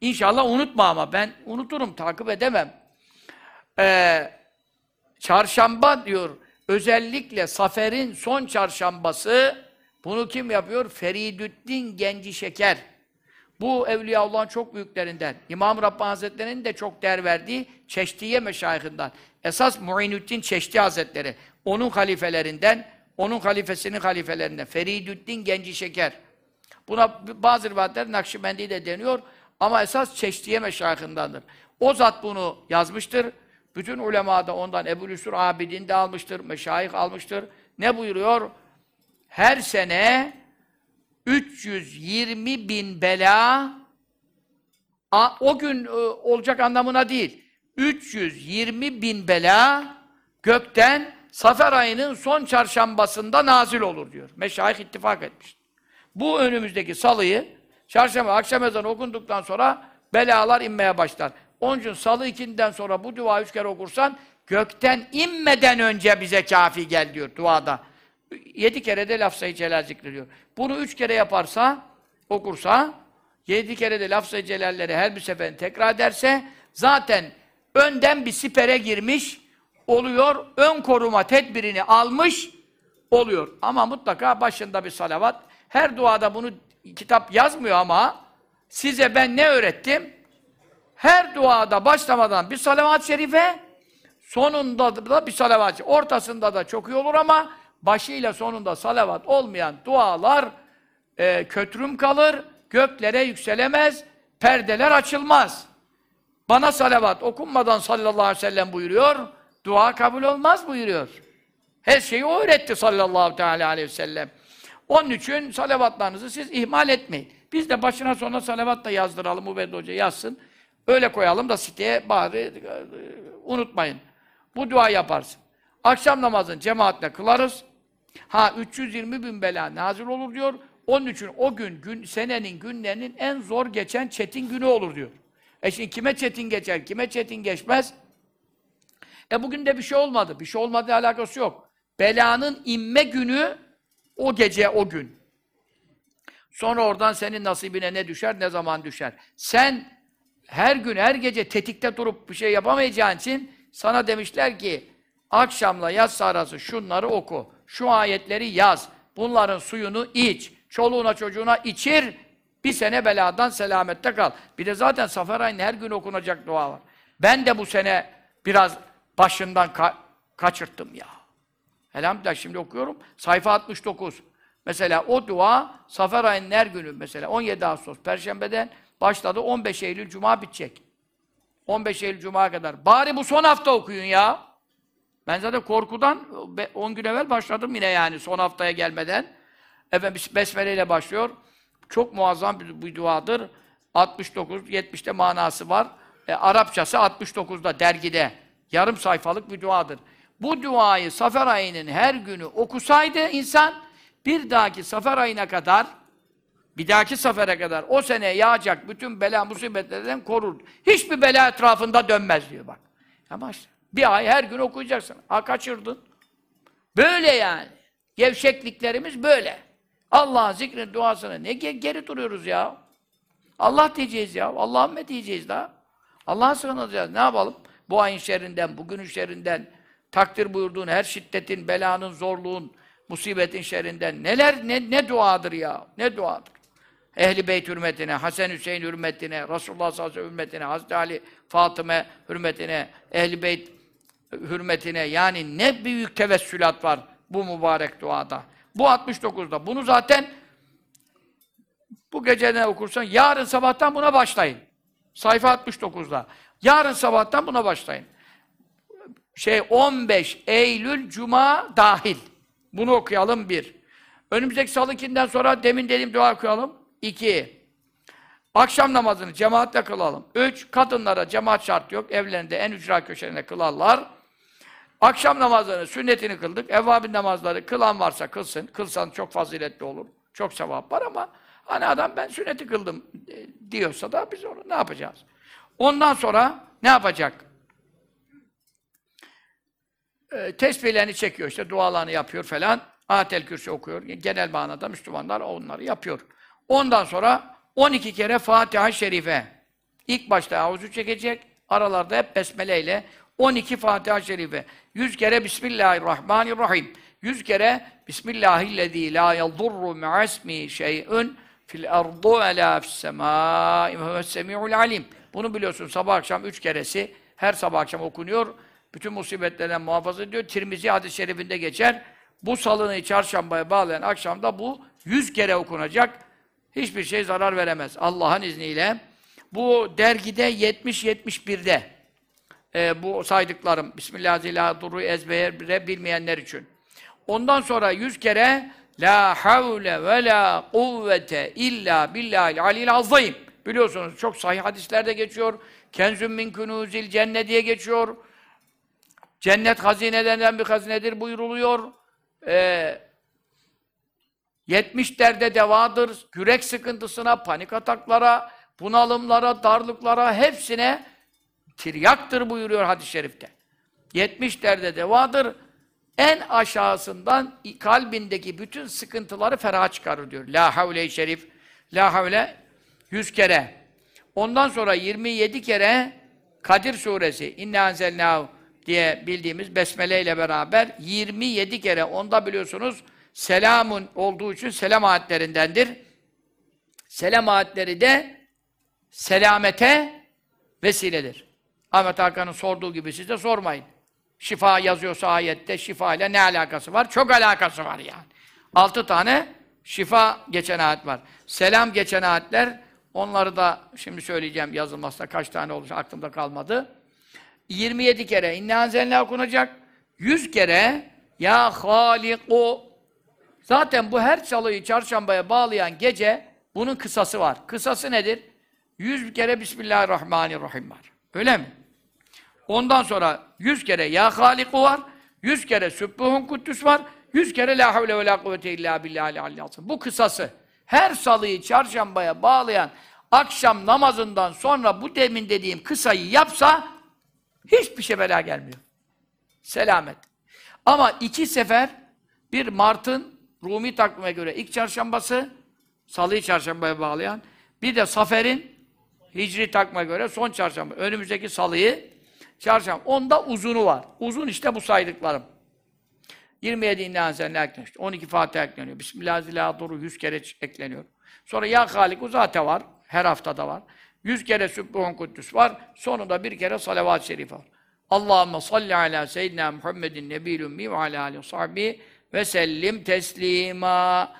İnşallah unutma ama ben unuturum, takip edemem. Ee, çarşamba diyor, özellikle Safer'in son çarşambası, bunu kim yapıyor? Feridüddin Genci Şeker. Bu Evliyaullah'ın çok büyüklerinden. İmam Rabbani Hazretleri'nin de çok değer verdiği Çeşdiye meşayihinden. Esas Muinüddin Çeşdi Hazretleri. Onun halifelerinden, onun halifesinin halifelerinden. Feridüddin Genci Şeker. Buna bazı rivayetler Nakşibendi de deniyor. Ama esas Çeşdiye meşayihindendir. O zat bunu yazmıştır. Bütün ulema da ondan Ebu Lüsur Abidin de almıştır. Meşayih almıştır. Ne buyuruyor? Her sene 320 bin bela o gün e, olacak anlamına değil. 320 bin bela gökten Safer ayının son çarşambasında nazil olur diyor. Meşayih ittifak etmiş. Bu önümüzdeki salıyı çarşamba akşam ezanı okunduktan sonra belalar inmeye başlar. Onun için salı ikinden sonra bu dua üç kere okursan gökten inmeden önce bize kafi gel diyor duada. Yedi kere de lafzayı celal zikrediyor. Bunu üç kere yaparsa, okursa, yedi kere de lafzayı celalleri her bir seferin tekrar ederse, zaten önden bir sipere girmiş oluyor, ön koruma tedbirini almış oluyor. Ama mutlaka başında bir salavat, her duada bunu kitap yazmıyor ama size ben ne öğrettim? Her duada başlamadan bir salavat-ı şerife, sonunda da bir salavat Ortasında da çok iyi olur ama başıyla sonunda salavat olmayan dualar e, kötürüm kalır, göklere yükselemez, perdeler açılmaz. Bana salavat okunmadan sallallahu aleyhi ve sellem buyuruyor, dua kabul olmaz buyuruyor. Her şeyi o öğretti sallallahu teala aleyhi ve sellem. Onun için salavatlarınızı siz ihmal etmeyin. Biz de başına sonuna salavat da yazdıralım, Ubed Hoca yazsın. Öyle koyalım da siteye bari e, unutmayın. Bu dua yaparsın. Akşam namazını cemaatle kılarız. Ha 320 bin bela nazil olur diyor. Onun için o gün, gün senenin günlerinin en zor geçen çetin günü olur diyor. E şimdi kime çetin geçer, kime çetin geçmez? E bugün de bir şey olmadı. Bir şey olmadı alakası yok. Belanın inme günü o gece, o gün. Sonra oradan senin nasibine ne düşer, ne zaman düşer. Sen her gün, her gece tetikte durup bir şey yapamayacağın için sana demişler ki akşamla yatsı arası şunları oku. Şu ayetleri yaz. Bunların suyunu iç. Çoluğuna çocuğuna içir. Bir sene beladan selamette kal. Bir de zaten Safer ayının her gün okunacak dua var. Ben de bu sene biraz başından ka kaçırttım ya. Elhamdülillah şimdi okuyorum. Sayfa 69. Mesela o dua Safer ayının her günü mesela 17 Ağustos Perşembe'den başladı 15 Eylül Cuma bitecek. 15 Eylül Cuma kadar. Bari bu son hafta okuyun ya. Ben zaten korkudan 10 gün evvel başladım yine yani son haftaya gelmeden. Efendim Besmele ile başlıyor. Çok muazzam bir, bir duadır. 69, 70'te manası var. E, Arapçası 69'da dergide. Yarım sayfalık bir duadır. Bu duayı Safer ayının her günü okusaydı insan, bir dahaki Safer ayına kadar, bir dahaki sefere kadar o sene yağacak bütün bela musibetlerden korur. Hiçbir bela etrafında dönmez diyor bak. Ama işte bir ay her gün okuyacaksın. Ha kaçırdın. Böyle yani. Gevşekliklerimiz böyle. Allah'ın zikrin duasını ne geri duruyoruz ya? Allah diyeceğiz ya. Allah'ım diyeceğiz daha? Allah'a sığınacağız. Ne yapalım? Bu ayın şerrinden, bugünün şerrinden, takdir buyurduğun her şiddetin, belanın, zorluğun, musibetin şerrinden neler, ne, ne duadır ya? Ne duadır? Ehli Beyt hürmetine, Hasan Hüseyin hürmetine, Resulullah sallallahu aleyhi ve sellem hürmetine, Hazreti Ali, Fatıma hürmetine, Ehli Beyt hürmetine yani ne büyük tevessülat var bu mübarek duada. Bu 69'da. Bunu zaten bu geceden okursan yarın sabahtan buna başlayın. Sayfa 69'da. Yarın sabahtan buna başlayın. Şey 15 Eylül Cuma dahil. Bunu okuyalım bir. Önümüzdeki salıkinden sonra demin dediğim dua okuyalım. İki. Akşam namazını cemaatle kılalım. Üç. Kadınlara cemaat şart yok. Evlerinde en ücra köşelerinde kılarlar. Akşam namazını, sünnetini kıldık. Evvabin namazları kılan varsa kılsın. Kılsan çok faziletli olur. Çok sevap var ama hani adam ben sünneti kıldım e, diyorsa da biz onu ne yapacağız? Ondan sonra ne yapacak? E, tesbihlerini çekiyor işte, dualarını yapıyor falan. Atel Kürsi okuyor. Genel manada Müslümanlar onları yapıyor. Ondan sonra 12 kere Fatiha-i Şerife. İlk başta avuzu çekecek, aralarda hep besmele ile 12 Fatiha-i Şerife. 100 kere Bismillahirrahmanirrahim. 100 kere Bismillahillezî lâ yadurru me'asmi şey'ün fil ardu ve lâ fissemâi ve huves alim. Bunu biliyorsun sabah akşam üç keresi her sabah akşam okunuyor. Bütün musibetlerden muhafaza ediyor. Tirmizi hadis-i şerifinde geçer. Bu salını çarşambaya bağlayan akşamda bu yüz kere okunacak. Hiçbir şey zarar veremez. Allah'ın izniyle. Bu dergide 70-71'de e, bu saydıklarım Bismillahirrahmanirrahim ezbere bilmeyenler için. Ondan sonra yüz kere La havle ve la kuvvete illa billahil alil azim. Biliyorsunuz çok sahih hadislerde geçiyor. Kenzüm min kunuzil cennet diye geçiyor. Cennet hazinelerinden bir hazinedir buyuruluyor. Ee, 70 derde devadır. Yürek sıkıntısına, panik ataklara, bunalımlara, darlıklara hepsine tiryaktır buyuruyor hadis-i şerifte. 70 derde devadır. En aşağısından kalbindeki bütün sıkıntıları ferah çıkarır diyor. La havle-i şerif. La havle 100 kere. Ondan sonra 27 kere Kadir suresi İnne enzelnâhu diye bildiğimiz besmele ile beraber 27 kere onda biliyorsunuz selamun olduğu için selam ayetlerindendir. Selam ayetleri de selamete vesiledir. Ahmet Hakan'ın sorduğu gibi siz de sormayın. Şifa yazıyorsa ayette şifa ile ne alakası var? Çok alakası var yani. Altı tane şifa geçen ayet var. Selam geçen ayetler, onları da şimdi söyleyeceğim yazılmazsa kaç tane olacak aklımda kalmadı. 27 kere inne anzelne okunacak. 100 kere ya haliku Zaten bu her çalıyı çarşambaya bağlayan gece bunun kısası var. Kısası nedir? 100 kere Bismillahirrahmanirrahim var. Öyle mi? Ondan sonra 100 kere Ya Haliku var. 100 kere Sübbuhun Kuddüs var. 100 kere La havle ve la kuvvete illa billahi aliyyil Bu kısası. Her salıyı çarşambaya bağlayan akşam namazından sonra bu demin dediğim kısayı yapsa hiçbir şey bela gelmiyor. Selamet. Ama iki sefer bir Mart'ın Rumi takvime göre ilk çarşambası salıyı çarşambaya bağlayan bir de Safer'in Hicri takvime göre son çarşamba. Önümüzdeki salıyı çarşamba. Onda uzunu var. Uzun işte bu saydıklarım. 27 inden senle ekleniyor. 12 Fatiha ekleniyor. Bismillahirrahmanirrahim 100 kere ekleniyor. Sonra Ya Halik zaten var. Her haftada var. 100 kere Sübbuhun Kuddüs var. Sonunda bir kere salavat-ı şerif var. Allahümme salli ala seyyidina Muhammedin nebiyyül ümmi ve ala aleyhi sahbihi ve sellim teslima.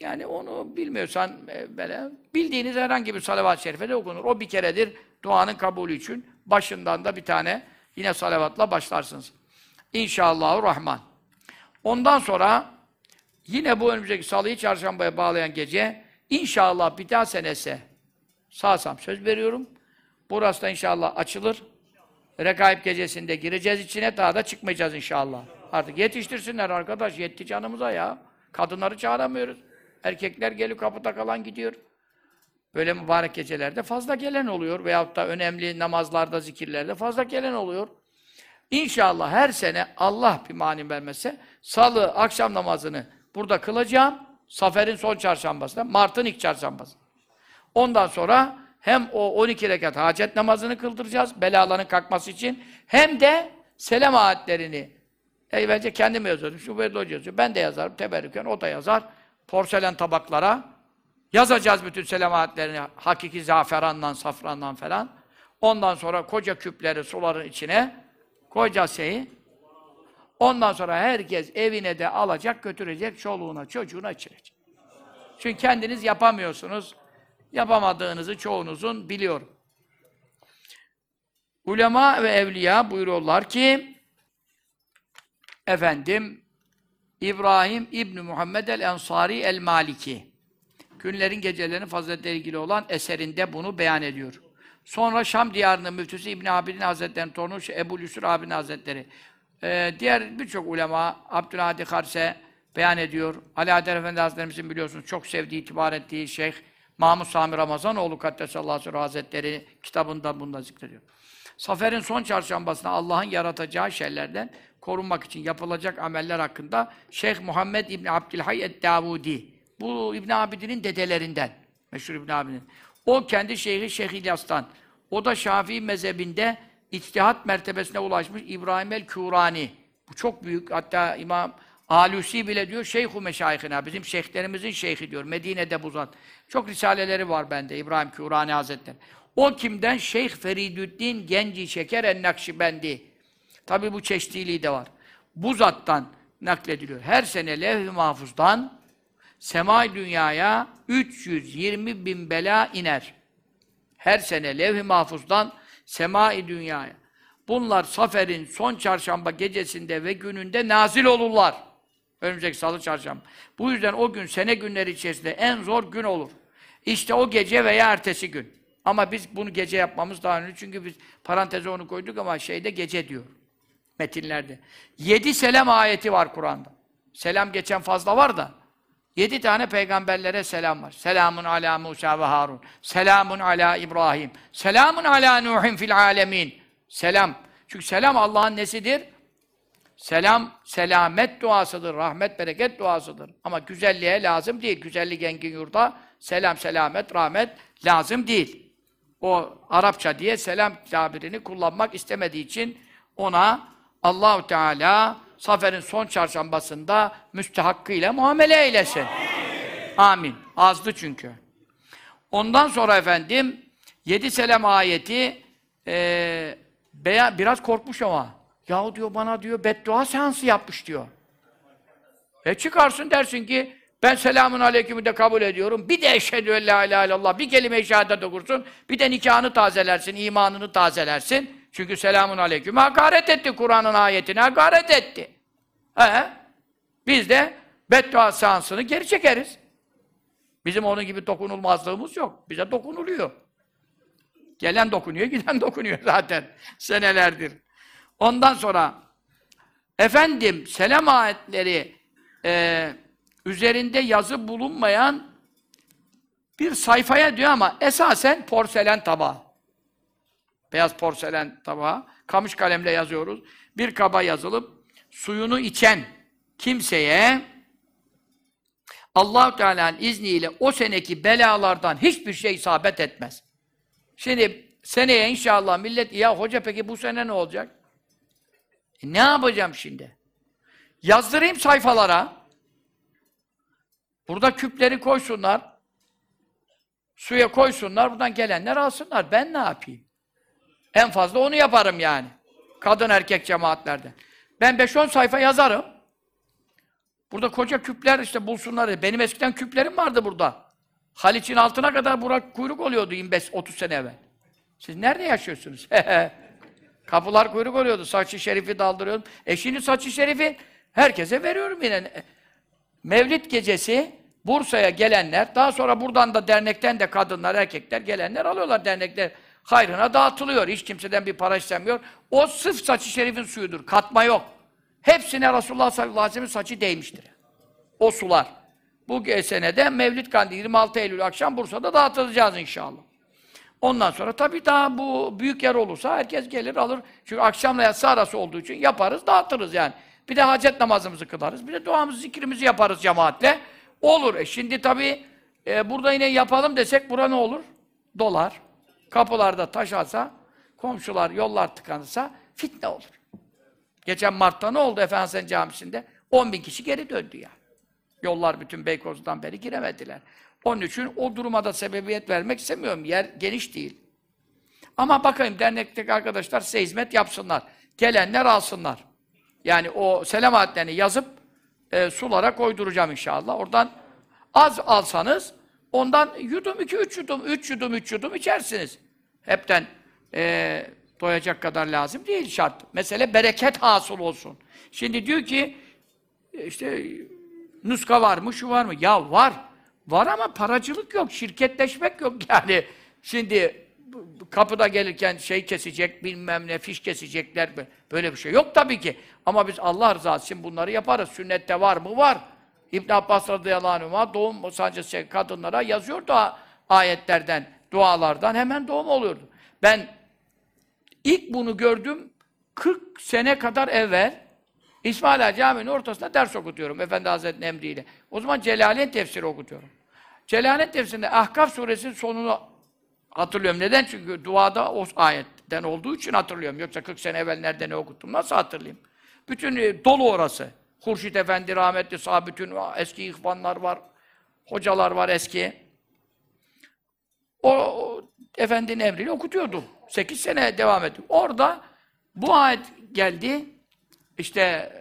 Yani onu bilmiyorsan e, böyle bildiğiniz herhangi bir salavat-ı şerife de okunur. O bir keredir duanın kabulü için. Başından da bir tane yine salavatla başlarsınız. İnşallahü Rahman. Ondan sonra yine bu önümüzdeki salıyı çarşambaya bağlayan gece inşallah bir daha senese sağsam söz veriyorum. Burası da inşallah açılır. Rekaip gecesinde gireceğiz içine daha da çıkmayacağız inşallah. Artık yetiştirsinler arkadaş. Yetti canımıza ya. Kadınları çağıramıyoruz. Erkekler geliyor kapıda kalan gidiyor. Böyle mübarek gecelerde fazla gelen oluyor. Veyahut da önemli namazlarda, zikirlerde fazla gelen oluyor. İnşallah her sene Allah bir mani vermezse salı akşam namazını burada kılacağım. Safer'in son çarşambasında, Mart'ın ilk çarşambası. Ondan sonra hem o 12 rekat hacet namazını kıldıracağız belaların kalkması için hem de selam ayetlerini evvelce kendim yazıyordum. Şu Hoca yazıyor. Ben de yazarım. Teberrüken o da yazar. Porselen tabaklara yazacağız bütün selam ayetlerini. Hakiki zaferandan, safrandan falan. Ondan sonra koca küpleri suların içine koyacağız şeyi. Ondan sonra herkes evine de alacak, götürecek, çoluğuna, çocuğuna içirecek. Çünkü kendiniz yapamıyorsunuz. Yapamadığınızı çoğunuzun biliyorum. Ulema ve evliya buyuruyorlar ki efendim İbrahim İbn Muhammed el-Ensari el-Maliki günlerin gecelerinin faziletleriyle ilgili olan eserinde bunu beyan ediyor. Sonra Şam diyarının müftüsü İbn Abidin Hazretleri'nin torunu Ebu Lüsür Abidin Hazretleri. Ee, diğer birçok ulema Abdülhadi Karse beyan ediyor. Ali Adel Efendi Hazretlerimizin biliyorsunuz çok sevdiği, itibar ettiği şeyh Mahmud Sami Ramazanoğlu Kaddesallahu aleyhi Hazretleri kitabında bunu da zikrediyor. Safer'in son çarşambasında Allah'ın yaratacağı şeylerden korunmak için yapılacak ameller hakkında Şeyh Muhammed İbn Abdülhay et-Davudi bu İbn Abidin'in dedelerinden meşhur İbn Abidin. O kendi şeyhi Şeyh İlyas'tan. O da Şafii mezhebinde içtihat mertebesine ulaşmış İbrahim el-Kurani. Bu çok büyük. Hatta İmam Alusi bile diyor Şeyhu Meşayihina. Bizim şeyhlerimizin şeyhi diyor. Medine'de bu zat. Çok risaleleri var bende İbrahim Kurani Hazretleri. O kimden? Şeyh Feridüddin Genci Şeker en-Nakşibendi. Tabi bu çeşitliliği de var. Bu zattan naklediliyor. Her sene levh-i mahfuzdan semai dünyaya 320 bin bela iner. Her sene levh-i mahfuzdan semai dünyaya. Bunlar Safer'in son çarşamba gecesinde ve gününde nazil olurlar. Önümüzdeki salı çarşamba. Bu yüzden o gün sene günleri içerisinde en zor gün olur. İşte o gece veya ertesi gün. Ama biz bunu gece yapmamız daha önemli. Çünkü biz paranteze onu koyduk ama şeyde gece diyor. Metinlerde. Yedi selam ayeti var Kur'an'da. Selam geçen fazla var da. Yedi tane peygamberlere selam var. Selamun ala Musa ve Harun. Selamun ala İbrahim. Selamun ala Nuhin fil alemin. Selam. Çünkü selam Allah'ın nesidir? Selam, selamet duasıdır, rahmet, bereket duasıdır. Ama güzelliğe lazım değil. Güzellik engin yurda, selam, selamet, rahmet lazım değil. O Arapça diye selam tabirini kullanmak istemediği için ona Allahu Teala Safer'in son çarşambasında müstehakkıyla muamele eylesin. Amin. Azdı çünkü. Ondan sonra efendim yedi selam ayeti e, biraz korkmuş ama. Yahu diyor bana diyor beddua seansı yapmış diyor. E çıkarsın dersin ki ben selamun aleykümü de kabul ediyorum. Bir de eşhedü en la ilahe illallah. Bir kelime-i şehadet okursun. Bir de nikahını tazelersin, imanını tazelersin. Çünkü selamun aleyküm hakaret etti. Kur'an'ın ayetine hakaret etti. He? Biz de beddua seansını geri çekeriz. Bizim onun gibi dokunulmazlığımız yok. Bize dokunuluyor. Gelen dokunuyor, giden dokunuyor zaten. Senelerdir. Ondan sonra efendim selam ayetleri e, üzerinde yazı bulunmayan bir sayfaya diyor ama esasen porselen tabağı. Beyaz porselen tabağı. Kamış kalemle yazıyoruz. Bir kaba yazılıp suyunu içen kimseye allah Teala'nın izniyle o seneki belalardan hiçbir şey isabet etmez. Şimdi seneye inşallah millet ya hoca peki bu sene ne olacak? E, ne yapacağım şimdi? Yazdırayım sayfalara. Burada küpleri koysunlar. Suya koysunlar. Buradan gelenler alsınlar. Ben ne yapayım? En fazla onu yaparım yani. Kadın erkek cemaatlerde. Ben 5-10 sayfa yazarım. Burada koca küpler işte bulsunlar. Benim eskiden küplerim vardı burada. Haliç'in altına kadar Burak kuyruk oluyordu 25-30 sene evvel. Siz nerede yaşıyorsunuz? Kapılar kuyruk oluyordu. Saçı şerifi daldırıyordum. E şimdi saçı şerifi herkese veriyorum yine. Mevlid gecesi Bursa'ya gelenler, daha sonra buradan da dernekten de kadınlar, erkekler gelenler alıyorlar dernekler. Hayrına dağıtılıyor. Hiç kimseden bir para istemiyor. O sırf saçı şerifin suyudur. Katma yok. Hepsine Resulullah sallallahu aleyhi ve sellem'in saçı değmiştir. O sular. Bu senede Mevlid Kandili 26 Eylül akşam Bursa'da dağıtılacağız inşallah. Ondan sonra tabii daha bu büyük yer olursa herkes gelir alır. Çünkü akşamla yatsı arası olduğu için yaparız, dağıtırız yani. Bir de hacet namazımızı kılarız. Bir de duamızı, zikrimizi yaparız cemaatle. Olur. E şimdi tabii e, burada yine yapalım desek bura ne olur? Dolar. Kapılarda taş alsa, komşular, yollar tıkanırsa fitne olur. Geçen Mart'ta ne oldu Efendimiz Camisi'nde? 10 bin kişi geri döndü ya. Yani. Yollar bütün Beykoz'dan beri giremediler. Onun için o duruma da sebebiyet vermek istemiyorum. Yer geniş değil. Ama bakayım dernekteki arkadaşlar size hizmet yapsınlar. Gelenler alsınlar. Yani o selam ayetlerini yazıp e, sulara koyduracağım inşallah. Oradan az alsanız ondan yudum iki, üç yudum, üç yudum, üç yudum içersiniz. Hepten e, doyacak kadar lazım değil şart. Mesele bereket hasıl olsun. Şimdi diyor ki işte nuska var mı, şu var mı? Ya var. Var ama paracılık yok, şirketleşmek yok yani. Şimdi kapıda gelirken şey kesecek, bilmem ne, fiş kesecekler. Böyle bir şey yok tabii ki. Ama biz Allah rızası için bunları yaparız. Sünnette var mı? Var. İbn Abbas radıyallahu anh'a doğum sancısı şey, kadınlara yazıyordu ayetlerden, dualardan hemen doğum oluyordu. Ben ilk bunu gördüm 40 sene kadar evvel İsmail Ağa Camii'nin ortasında ders okutuyorum Efendi Hazretleri'nin emriyle. O zaman Celaleyn tefsiri okutuyorum. Celaleyn tefsirinde Ahkaf suresinin sonunu hatırlıyorum. Neden? Çünkü duada o ayetten olduğu için hatırlıyorum. Yoksa 40 sene evvel nerede ne okuttum nasıl hatırlayayım? Bütün e, dolu orası. Hurşit Efendi rahmetli sağ bütün eski ihvanlar var. Hocalar var eski. O, o efendinin emriyle okutuyordu. 8 sene devam ettim. Orada bu ayet geldi. İşte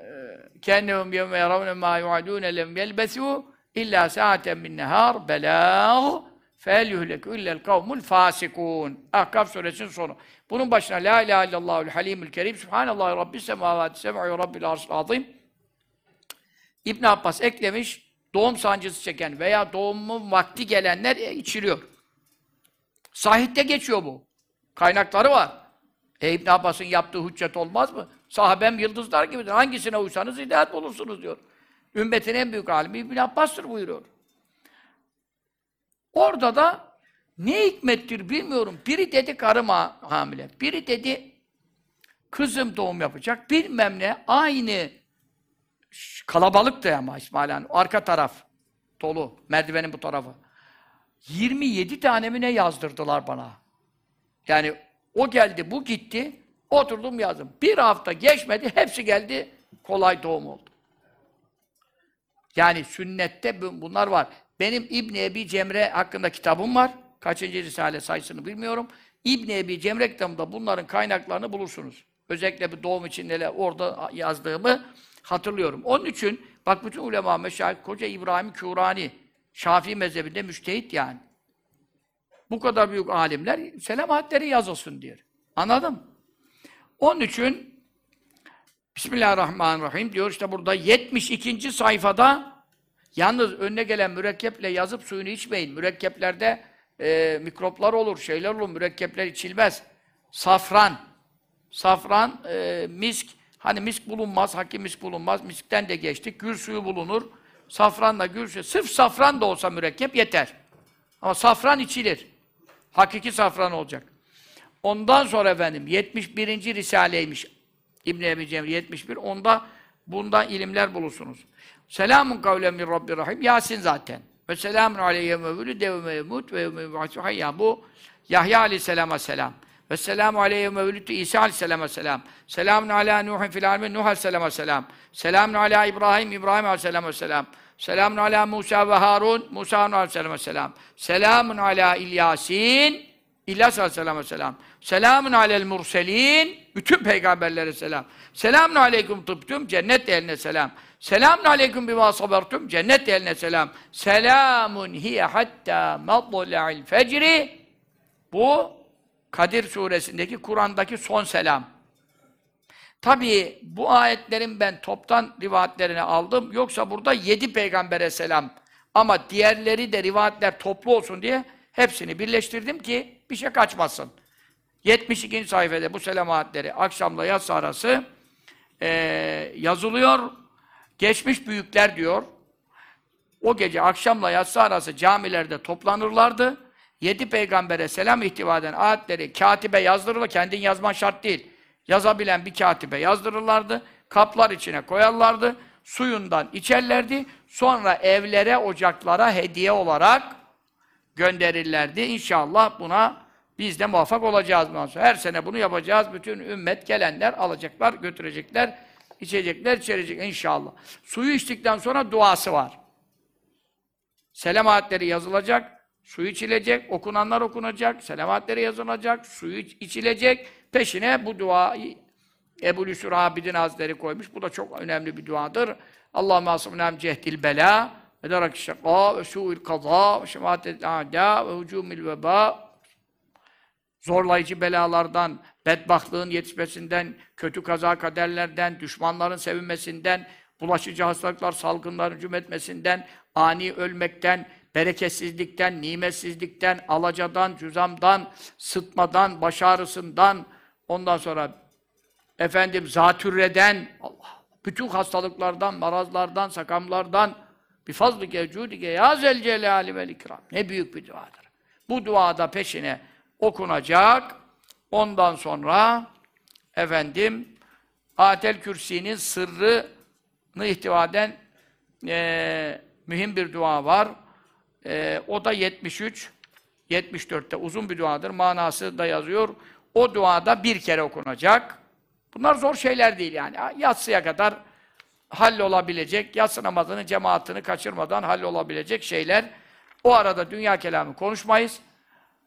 kennehum yevme yaravne ma yuadune lem yelbesû illa sa'aten min nehar belâh fel yuhleku illel kavmul fasikun. Ahkaf suresinin sonu. Bunun başına la ilahe illallahul halimul kerim subhanallahi rabbis semavati sem'u rabbil arşil azim. İbn Abbas eklemiş doğum sancısı çeken veya doğumun vakti gelenler içiriyor. Sahihte geçiyor bu. Kaynakları var. E İbn Abbas'ın yaptığı hüccet olmaz mı? Sahabem yıldızlar gibidir. Hangisine uysanız hidayet bulursunuz diyor. Ümmetin en büyük alimi İbn Abbas'tır buyuruyor. Orada da ne hikmettir bilmiyorum. Biri dedi karıma hamile. Biri dedi kızım doğum yapacak. Bilmem ne. Aynı kalabalık da ama İsmail Han. Arka taraf dolu. Merdivenin bu tarafı. 27 tane mi ne yazdırdılar bana. Yani o geldi, bu gitti. Oturdum yazdım. Bir hafta geçmedi, hepsi geldi. Kolay doğum oldu. Yani sünnette bunlar var. Benim İbn Ebi Cemre hakkında kitabım var. Kaçıncı risale sayısını bilmiyorum. İbn Ebi Cemre kitabında bunların kaynaklarını bulursunuz. Özellikle bir doğum için neler orada yazdığımı hatırlıyorum. Onun için bak bütün ulema meşayih koca İbrahim Kurani Şafii mezhebinde müştehit yani. Bu kadar büyük alimler selamatleri yazılsın diyor. Anladın mı? Onun için Bismillahirrahmanirrahim diyor işte burada 72. sayfada yalnız önüne gelen mürekkeple yazıp suyunu içmeyin. Mürekkeplerde e, mikroplar olur, şeyler olur. Mürekkepler içilmez. Safran, safran, e, misk, hani misk bulunmaz, hakim misk bulunmaz. Miskten de geçtik. Gül suyu bulunur. Safranla gül suyu. Sırf safran da olsa mürekkep yeter. Ama safran içilir. Hakiki safran olacak. Ondan sonra efendim 71. Risaleymiş. İbn Ebi Cemri 71. Onda bundan ilimler bulursunuz. Selamun kavlen min Rabbi Rahim. Yasin zaten. Ve selamun aleyhi ve vülü ve yemut ve yemut hayya. Bu Yahya aleyhisselama selam. Ve selamu aleyhi ve vülü İsa aleyhisselama selam. Selamun ala Nuhin fil alemin Nuh aleyhisselama selam. Selamun ala İbrahim İbrahim aleyhisselama selam. Selamun ala Musa ve Harun Musa aleyhisselama selam. Selamun ala İlyasin İlyas aleyhisselama selam. Selamun alel murselin. Bütün peygamberlere selam. Selamun aleyküm tıptüm. Cennet eline selam. Selamun aleyküm bima sabertum. Cennet eline selam. Selamun hiye hatta matla'il fecri. Bu Kadir suresindeki Kur'an'daki son selam. Tabii bu ayetlerin ben toptan rivayetlerini aldım. Yoksa burada yedi peygambere selam. Ama diğerleri de rivayetler toplu olsun diye hepsini birleştirdim ki bir şey kaçmasın. 72. sayfada bu selam ayetleri akşamla yatsı arası e, yazılıyor. Geçmiş büyükler diyor. O gece akşamla yatsı arası camilerde toplanırlardı. Yedi peygambere selam ihtiva eden ayetleri katibe yazdırırlar. Kendin yazman şart değil. Yazabilen bir katibe yazdırırlardı. Kaplar içine koyarlardı. Suyundan içerlerdi. Sonra evlere, ocaklara hediye olarak gönderirlerdi. İnşallah buna biz de muvaffak olacağız. Her sene bunu yapacağız. Bütün ümmet gelenler alacaklar, götürecekler, içecekler, içerecek inşallah. Suyu içtikten sonra duası var. Selam ayetleri yazılacak, suyu içilecek, okunanlar okunacak, selam ayetleri yazılacak, suyu içilecek. Peşine bu duayı Ebu Lüsur Abidin Hazretleri koymuş. Bu da çok önemli bir duadır. Allahümme asımnem cehdil bela ve darak şaka ve su'il kaza ve şematetil a'da ve hücumil veba. Zorlayıcı belalardan, bedbahtlığın yetişmesinden, kötü kaza kaderlerden, düşmanların sevinmesinden, bulaşıcı hastalıklar, salgınların hücum etmesinden, ani ölmekten, bereketsizlikten, nimetsizlikten, alacadan, cüzamdan, sıtmadan, baş ağrısından, ondan sonra efendim zatürreden, Allah, bütün hastalıklardan, marazlardan, sakamlardan, bir fazl-ı gevcudike ya zel celali vel ikram. Ne büyük bir duadır. Bu duada peşine okunacak. Ondan sonra efendim Atel Kürsi'nin sırrını ihtiva eden e, mühim bir dua var. E, o da 73 74'te uzun bir duadır. Manası da yazıyor. O duada bir kere okunacak. Bunlar zor şeyler değil yani. Yatsıya kadar hallolabilecek, yatsı namazını, cemaatini kaçırmadan hallolabilecek şeyler. O arada dünya kelamı konuşmayız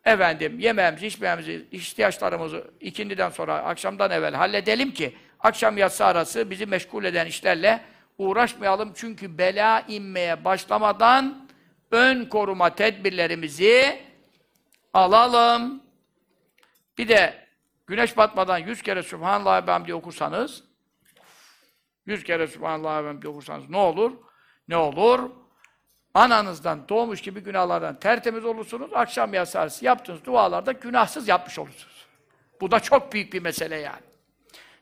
efendim yemeğimizi, içmeyemizi, ihtiyaçlarımızı ikindiden sonra, akşamdan evvel halledelim ki akşam yatsı arası bizi meşgul eden işlerle uğraşmayalım. Çünkü bela inmeye başlamadan ön koruma tedbirlerimizi alalım. Bir de güneş batmadan yüz kere Subhanallah ve Hamdi okursanız yüz kere Subhanallah ve okursanız ne olur? Ne olur? ananızdan doğmuş gibi günahlardan tertemiz olursunuz. Akşam yasarsı yaptığınız dualarda günahsız yapmış olursunuz. Bu da çok büyük bir mesele yani.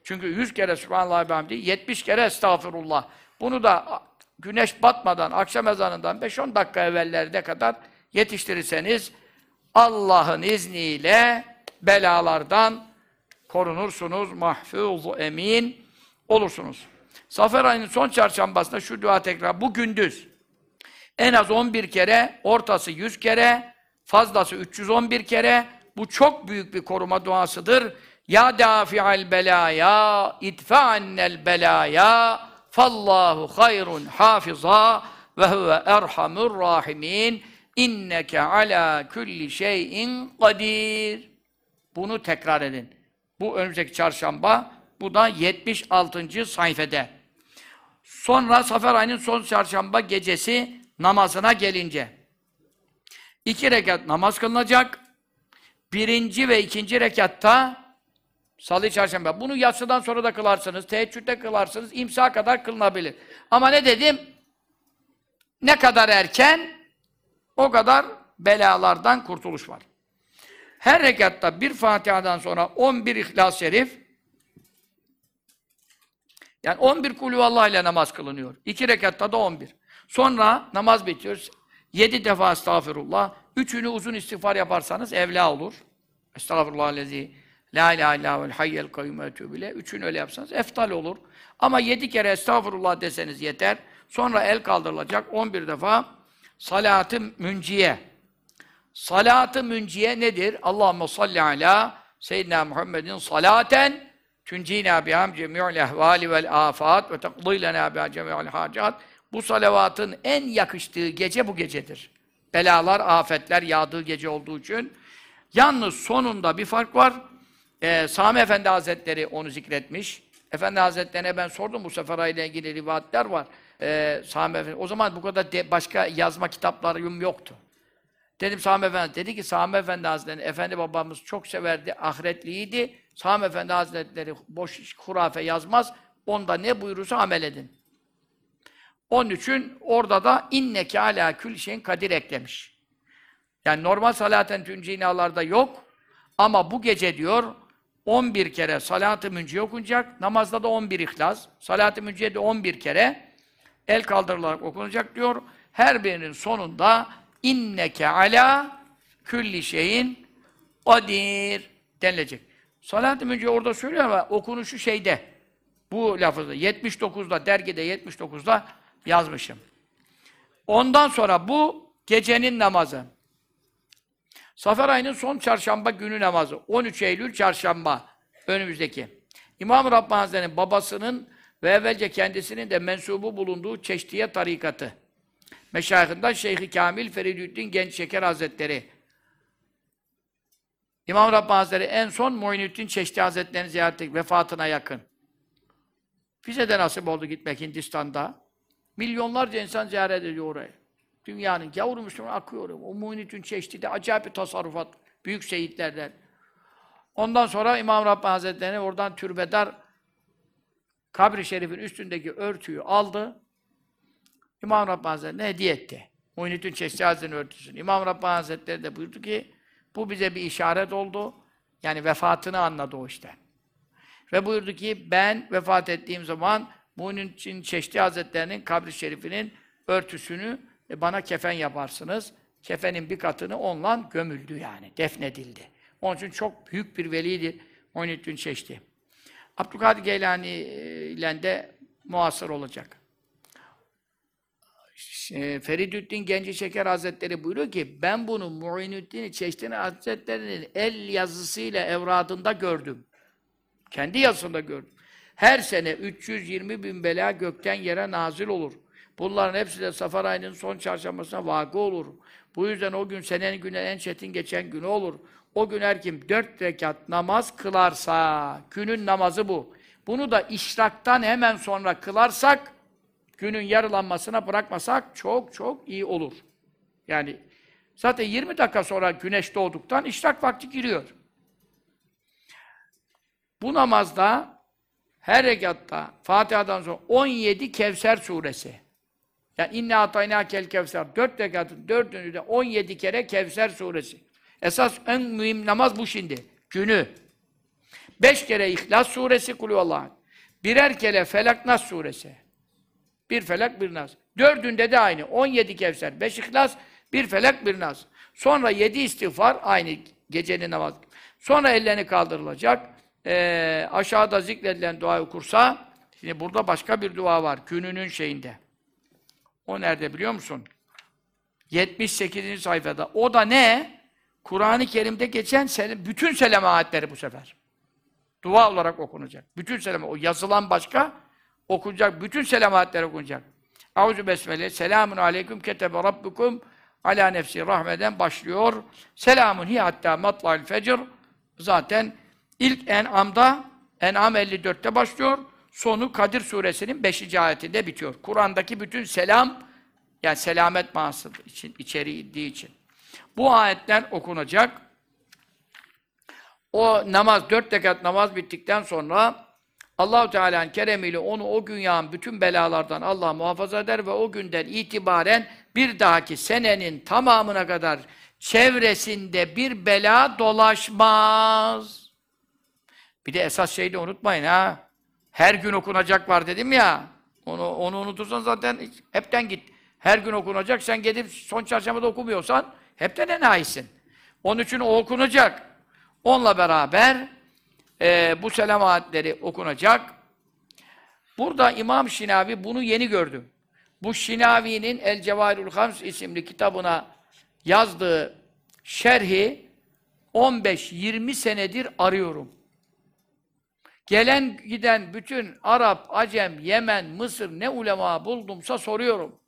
Çünkü 100 kere Subhanallah ve Hamdi, 70 kere Estağfurullah. Bunu da güneş batmadan, akşam ezanından 5-10 dakika evvellerde kadar yetiştirirseniz Allah'ın izniyle belalardan korunursunuz, mahfuz emin olursunuz. Safer ayının son çarşambasında şu dua tekrar, bu gündüz en az 11 kere, ortası 100 kere, fazlası 311 kere. Bu çok büyük bir koruma duasıdır. Ya dafi'al belaya, idfa'annel belaya, fallahu hayrun hafiza ve huve erhamur rahimin. inneke ala kulli şeyin kadir. Bunu tekrar edin. Bu önümüzdeki çarşamba, bu da 76. sayfede. Sonra Safer ayının son çarşamba gecesi namazına gelince iki rekat namaz kılınacak. Birinci ve ikinci rekatta salı çarşamba. Bunu yatsıdan sonra da kılarsınız, teheccüde kılarsınız, imsa kadar kılınabilir. Ama ne dedim? Ne kadar erken o kadar belalardan kurtuluş var. Her rekatta bir Fatiha'dan sonra 11 İhlas-ı Şerif yani 11 kulüvallah ile namaz kılınıyor. İki rekatta da 11. Sonra namaz bitiyor. 7 defa estağfirullah. Üçünü uzun istiğfar yaparsanız evla olur. Estağfirullah lezi la ilahe illa vel hayyel kayyum bile. Üçünü öyle yapsanız eftal olur. Ama yedi kere estağfirullah deseniz yeter. Sonra el kaldırılacak 11 defa salat-ı münciye. Salat-ı münciye nedir? Allahumme salli ala seyyidina Muhammedin salaten tuncina biham cemi'ul ehvali vel afat ve teqdi lena biha cemi'ul hacat. Bu salavatın en yakıştığı gece bu gecedir. Belalar, afetler yağdığı gece olduğu için. Yalnız sonunda bir fark var. Ee, Sami Efendi Hazretleri onu zikretmiş. Efendi Hazretlerine ben sordum bu sefer ile ilgili rivayetler var. Ee, Sami Efendi, o zaman bu kadar de, başka yazma kitaplarım yoktu. Dedim Sami Efendi, dedi ki Sami Efendi Hazretleri, Efendi babamız çok severdi, ahiretliydi. Sami Efendi Hazretleri boş hurafe yazmaz, onda ne buyurursa amel edin. Onun için orada da inneke ala kül şeyin kadir eklemiş. Yani normal salaten tüncinalarda yok. Ama bu gece diyor 11 kere salat-ı münciye okunacak. Namazda da 11 ihlas. Salat-ı münciye de 11 kere el kaldırılarak okunacak diyor. Her birinin sonunda inneke ala külli şeyin kadir denilecek. Salat-ı orada söylüyor ama okunuşu şeyde. Bu lafızda 79'da dergide 79'da yazmışım. Ondan sonra bu gecenin namazı. Safer ayının son çarşamba günü namazı. 13 Eylül çarşamba önümüzdeki. İmam Rabbani Hazretleri'nin babasının ve evvelce kendisinin de mensubu bulunduğu Çeşdiye tarikatı. Meşayihinden Şeyh-i Kamil Feridüddin Genç Şeker Hazretleri. İmam Rabbani Hazretleri en son Muinüddin Çeşdi Hazretleri'ni ziyaret ettik, vefatına yakın. Bize de nasip oldu gitmek Hindistan'da. Milyonlarca insan ziyaret ediyor orayı. Dünyanın gavuru Müslüman akıyor. O Muhyiddin Çeşdi'de acayip bir tasarrufat. Büyük şehitlerden. Ondan sonra İmam Rabbani Hazretleri oradan türbedar kabri şerifin üstündeki örtüyü aldı. İmam Rabbani Hazretleri hediye etti. Muhyiddin Çeşdi Hazretleri'nin örtüsünü. İmam Rabbani Hazretleri de buyurdu ki bu bize bir işaret oldu. Yani vefatını anladı o işte. Ve buyurdu ki ben vefat ettiğim zaman Muhyiddin Çeşdi Hazretleri'nin kabri şerifinin örtüsünü e bana kefen yaparsınız. Kefenin bir katını onunla gömüldü yani, defnedildi. Onun için çok büyük bir velidir. Muhyiddin Çeşdi. Abdülkadir Geylani ile de muasır olacak. E, Feridüddin Genci Şeker Hazretleri buyuruyor ki ben bunu Muhyiddin Çeşdi Hazretleri'nin el yazısıyla evradında gördüm. Kendi yazısında gördüm. Her sene 320 bin bela gökten yere nazil olur. Bunların hepsi de Safar ayının son çarşambasına vakı olur. Bu yüzden o gün senenin güne en çetin geçen günü olur. O gün her kim dört rekat namaz kılarsa, günün namazı bu. Bunu da işraktan hemen sonra kılarsak, günün yarılanmasına bırakmasak çok çok iyi olur. Yani zaten 20 dakika sonra güneş doğduktan işrak vakti giriyor. Bu namazda her rekatta Fatiha'dan sonra 17 Kevser suresi. Yani inne atayna kel kevser. Dört rekatın dördünü de 17 kere Kevser suresi. Esas en mühim namaz bu şimdi. Günü. Beş kere İhlas suresi kulüvallah. Birer kere Felak Nas suresi. Bir Felak bir Nas. Dördünde de aynı. 17 Kevser, beş İhlas, bir Felak bir Nas. Sonra yedi istiğfar aynı gecenin namaz. Sonra ellerini kaldırılacak. Ee, aşağıda zikredilen duayı okursa şimdi burada başka bir dua var. Gününün şeyinde. O nerede biliyor musun? 78. sayfada. O da ne? Kur'an-ı Kerim'de geçen sel bütün selam ayetleri bu sefer. Dua olarak okunacak. Bütün selam, o yazılan başka, okunacak. Bütün selam ayetleri okunacak. Auzu besmele, selamun aleyküm ketebe rabbukum ala nefsi rahmeden başlıyor. Selamun hi hatta matla'il fecr. Zaten ilk En'am'da En'am 54'te başlıyor. Sonu Kadir suresinin 5. ayetinde bitiyor. Kur'an'daki bütün selam yani selamet manası için içeriği için. Bu ayetler okunacak. O namaz, dört rekat namaz bittikten sonra Allahu Teala'nın keremiyle onu o gün yağan bütün belalardan Allah muhafaza eder ve o günden itibaren bir dahaki senenin tamamına kadar çevresinde bir bela dolaşmaz. Bir de esas şeyi de unutmayın ha. Her gün okunacak var dedim ya. Onu onu unutursan zaten hepten git. Her gün okunacak. Sen gidip son çarşambada okumuyorsan hepten enayisin. Onun için o okunacak. Onunla beraber eee, bu selam ayetleri okunacak. Burada İmam Şinavi bunu yeni gördüm. Bu Şinavi'nin El Cevahirul Hams isimli kitabına yazdığı şerhi 15-20 senedir arıyorum. Gelen giden bütün Arap, Acem, Yemen, Mısır ne ulema buldumsa soruyorum.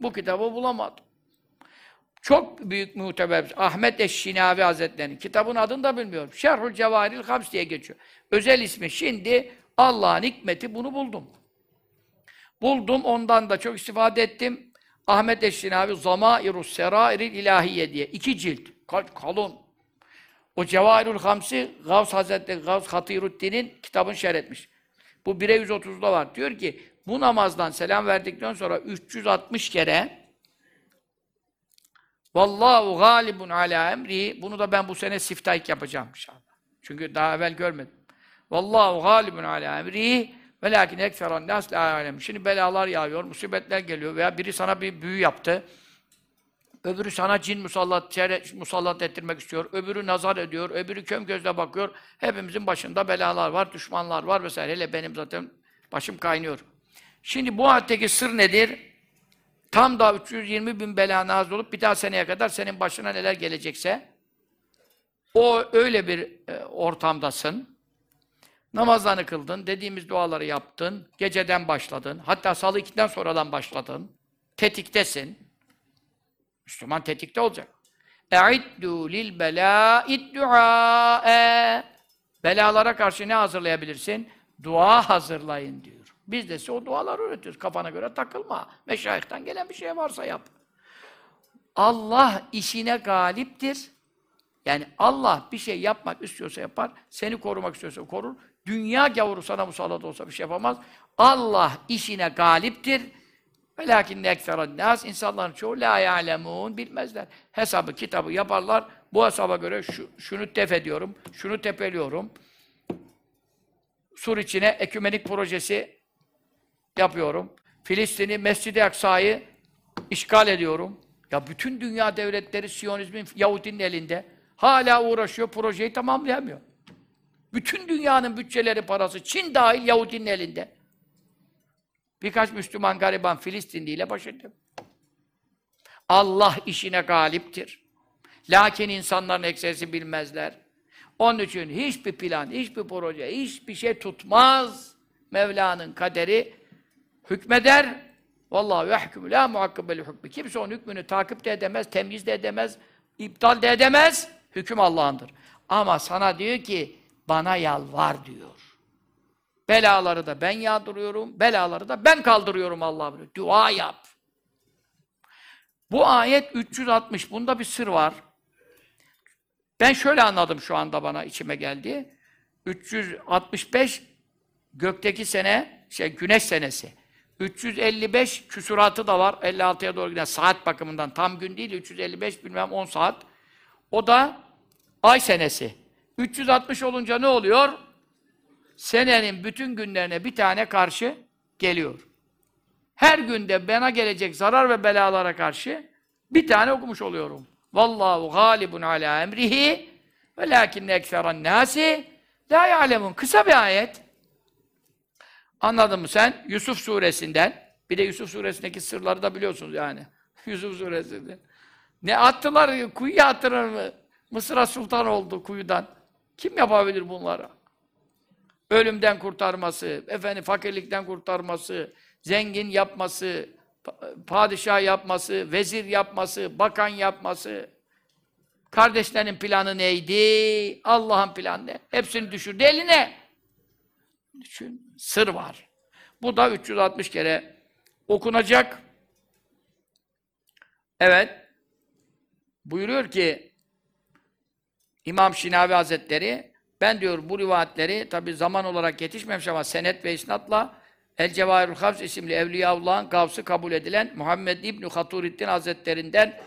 Bu kitabı bulamadım. Çok büyük muteber Ahmet Eşşinavi Hazretleri'nin kitabın adını da bilmiyorum. Şerhül Cevahiril Hams diye geçiyor. Özel ismi şimdi Allah'ın hikmeti bunu buldum. Buldum, ondan da çok istifade ettim. Ahmet Eşşinavi Zamairus Serairil İlahiye diye. iki cilt. Kal- kalın. O Cevahirül Hamsi Gavs Hazretleri Gavs Hatiruddin'in kitabını şerh etmiş. Bu 1'e 130'da var. Diyor ki bu namazdan selam verdikten sonra 360 kere Vallahu galibun ala emri. Bunu da ben bu sene siftahik yapacağım inşallah. Çünkü daha evvel görmedim. Vallahu galibun ala emri. Velakin ekferan nas la alem. Şimdi belalar yağıyor, musibetler geliyor veya biri sana bir büyü yaptı. Öbürü sana cin musallat, şer- musallat ettirmek istiyor. Öbürü nazar ediyor. Öbürü köm gözle bakıyor. Hepimizin başında belalar var, düşmanlar var vesaire. Hele benim zaten başım kaynıyor. Şimdi bu ayetteki sır nedir? Tam da 320 bin bela nazil olup bir daha seneye kadar senin başına neler gelecekse o öyle bir e, ortamdasın. Namazlarını kıldın, dediğimiz duaları yaptın, geceden başladın, hatta salı ikiden sonradan başladın, tetiktesin. Müslüman tetikte olacak. اَعِدُّوا لِلْبَلَاءِ الدُّعَاءَ Belalara karşı ne hazırlayabilirsin? Dua hazırlayın diyor. Biz de size o duaları öğretiyoruz. Kafana göre takılma. Meşayihten gelen bir şey varsa yap. Allah işine galiptir. Yani Allah bir şey yapmak istiyorsa yapar, seni korumak istiyorsa korur. Dünya gavuru sana musallat olsa bir şey yapamaz. Allah işine galiptir. Velakin ekseren nas insanların çoğu la ya'lemun bilmezler. Hesabı, kitabı yaparlar. Bu hesaba göre şu, şunu tef ediyorum, şunu tepeliyorum. Sur içine ekümenik projesi yapıyorum. Filistin'i, Mescid-i Aksa'yı işgal ediyorum. Ya bütün dünya devletleri Siyonizmin, Yahudinin elinde. Hala uğraşıyor, projeyi tamamlayamıyor. Bütün dünyanın bütçeleri, parası, Çin dahil Yahudinin elinde. Birkaç Müslüman gariban Filistinli ile baş ettim. Allah işine galiptir. Lakin insanların ekserisi bilmezler. Onun için hiçbir plan, hiçbir proje, hiçbir şey tutmaz. Mevla'nın kaderi hükmeder. Vallahi yahkumu la muhakkabeli hükmü. Kimse onun hükmünü takip de edemez, temyiz de edemez, iptal de edemez. Hüküm Allah'ındır. Ama sana diyor ki bana yalvar diyor. Belaları da ben yağdırıyorum, belaları da ben kaldırıyorum Allah buyuruyor. Dua yap. Bu ayet 360. Bunda bir sır var. Ben şöyle anladım şu anda bana içime geldi. 365 gökteki sene, şey güneş senesi. 355 küsuratı da var. 56'ya doğru giden saat bakımından tam gün değil. 355 bilmem 10 saat. O da ay senesi. 360 olunca ne oluyor? Senenin bütün günlerine bir tane karşı geliyor. Her günde bana gelecek zarar ve belalara karşı bir tane okumuş oluyorum. Vallahu galibun ala emrihi ve lakinne ekseren nasi la ya'lemun. Kısa bir ayet. Anladın mı sen? Yusuf suresinden. Bir de Yusuf suresindeki sırları da biliyorsunuz yani. Yusuf suresinde. Ne attılar? Kuyuya attılar mı? Mısır'a sultan oldu kuyudan. Kim yapabilir bunları? Ölümden kurtarması, efendim fakirlikten kurtarması, zengin yapması, pa- padişah yapması, vezir yapması, bakan yapması, kardeşlerin planı neydi? Allah'ın planı ne? Hepsini düşürdü eline. Düşün, sır var. Bu da 360 kere okunacak. Evet. Buyuruyor ki İmam Şinavi Hazretleri ben diyor bu rivayetleri tabi zaman olarak yetişmemiş ama senet ve isnatla El Cevahirul Havz isimli Evliyaullah'ın gavsı kabul edilen Muhammed İbni Haturiddin Hazretlerinden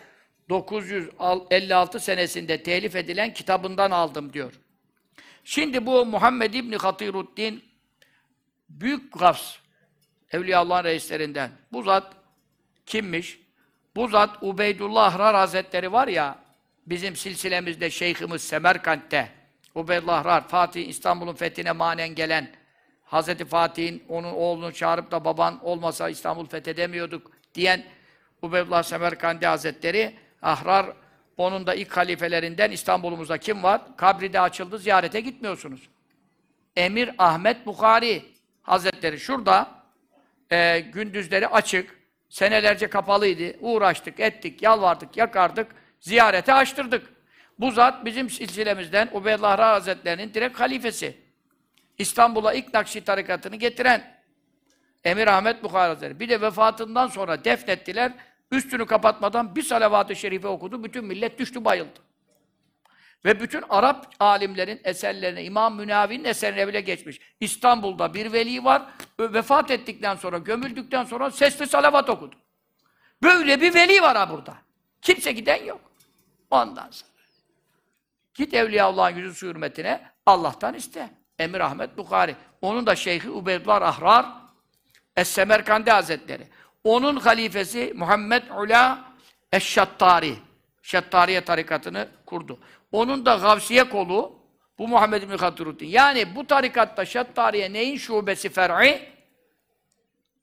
956 senesinde telif edilen kitabından aldım diyor. Şimdi bu Muhammed İbni Hatiruddin büyük gavs Evliyaullah'ın reislerinden. Bu zat kimmiş? Bu zat Ubeydullah Ahrar Hazretleri var ya, bizim silsilemizde şeyhimiz Semerkant'te, Ubeydullah Ahrar, Fatih İstanbul'un fethine manen gelen, Hazreti Fatih'in onun oğlunu çağırıp da baban olmasa İstanbul fethedemiyorduk diyen Ubeydullah Semerkandi Hazretleri, Ahrar, onun da ilk halifelerinden İstanbul'umuzda kim var? Kabri de açıldı, ziyarete gitmiyorsunuz. Emir Ahmet Bukhari Hazretleri şurada e, gündüzleri açık, senelerce kapalıydı. Uğraştık, ettik, yalvardık, yakardık, ziyarete açtırdık. Bu zat bizim silsilemizden Ubeydullah Ra Hazretleri'nin direkt halifesi. İstanbul'a ilk Nakşi tarikatını getiren Emir Ahmet Bukhari Hazretleri. Bir de vefatından sonra defnettiler. Üstünü kapatmadan bir salavat-ı şerife okudu. Bütün millet düştü bayıldı. Ve bütün Arap alimlerin eserlerine, İmam Münavi'nin eserine bile geçmiş. İstanbul'da bir veli var, vefat ettikten sonra, gömüldükten sonra sesli salavat okudu. Böyle bir veli var ha burada. Kimse giden yok. Ondan sonra. Git Evliyaullah'ın yüzü hürmetine Allah'tan iste. Emir Ahmet Bukhari. Onun da Şeyhi Ubeydullah Ahrar Es-Semerkandi Hazretleri. Onun halifesi Muhammed Ula Eş-Şattari. Şattariye tarikatını kurdu. Onun da Gavsiye kolu bu Muhammed bin Hatiruddin. Yani bu tarikatta Şattariye neyin şubesi fer'i?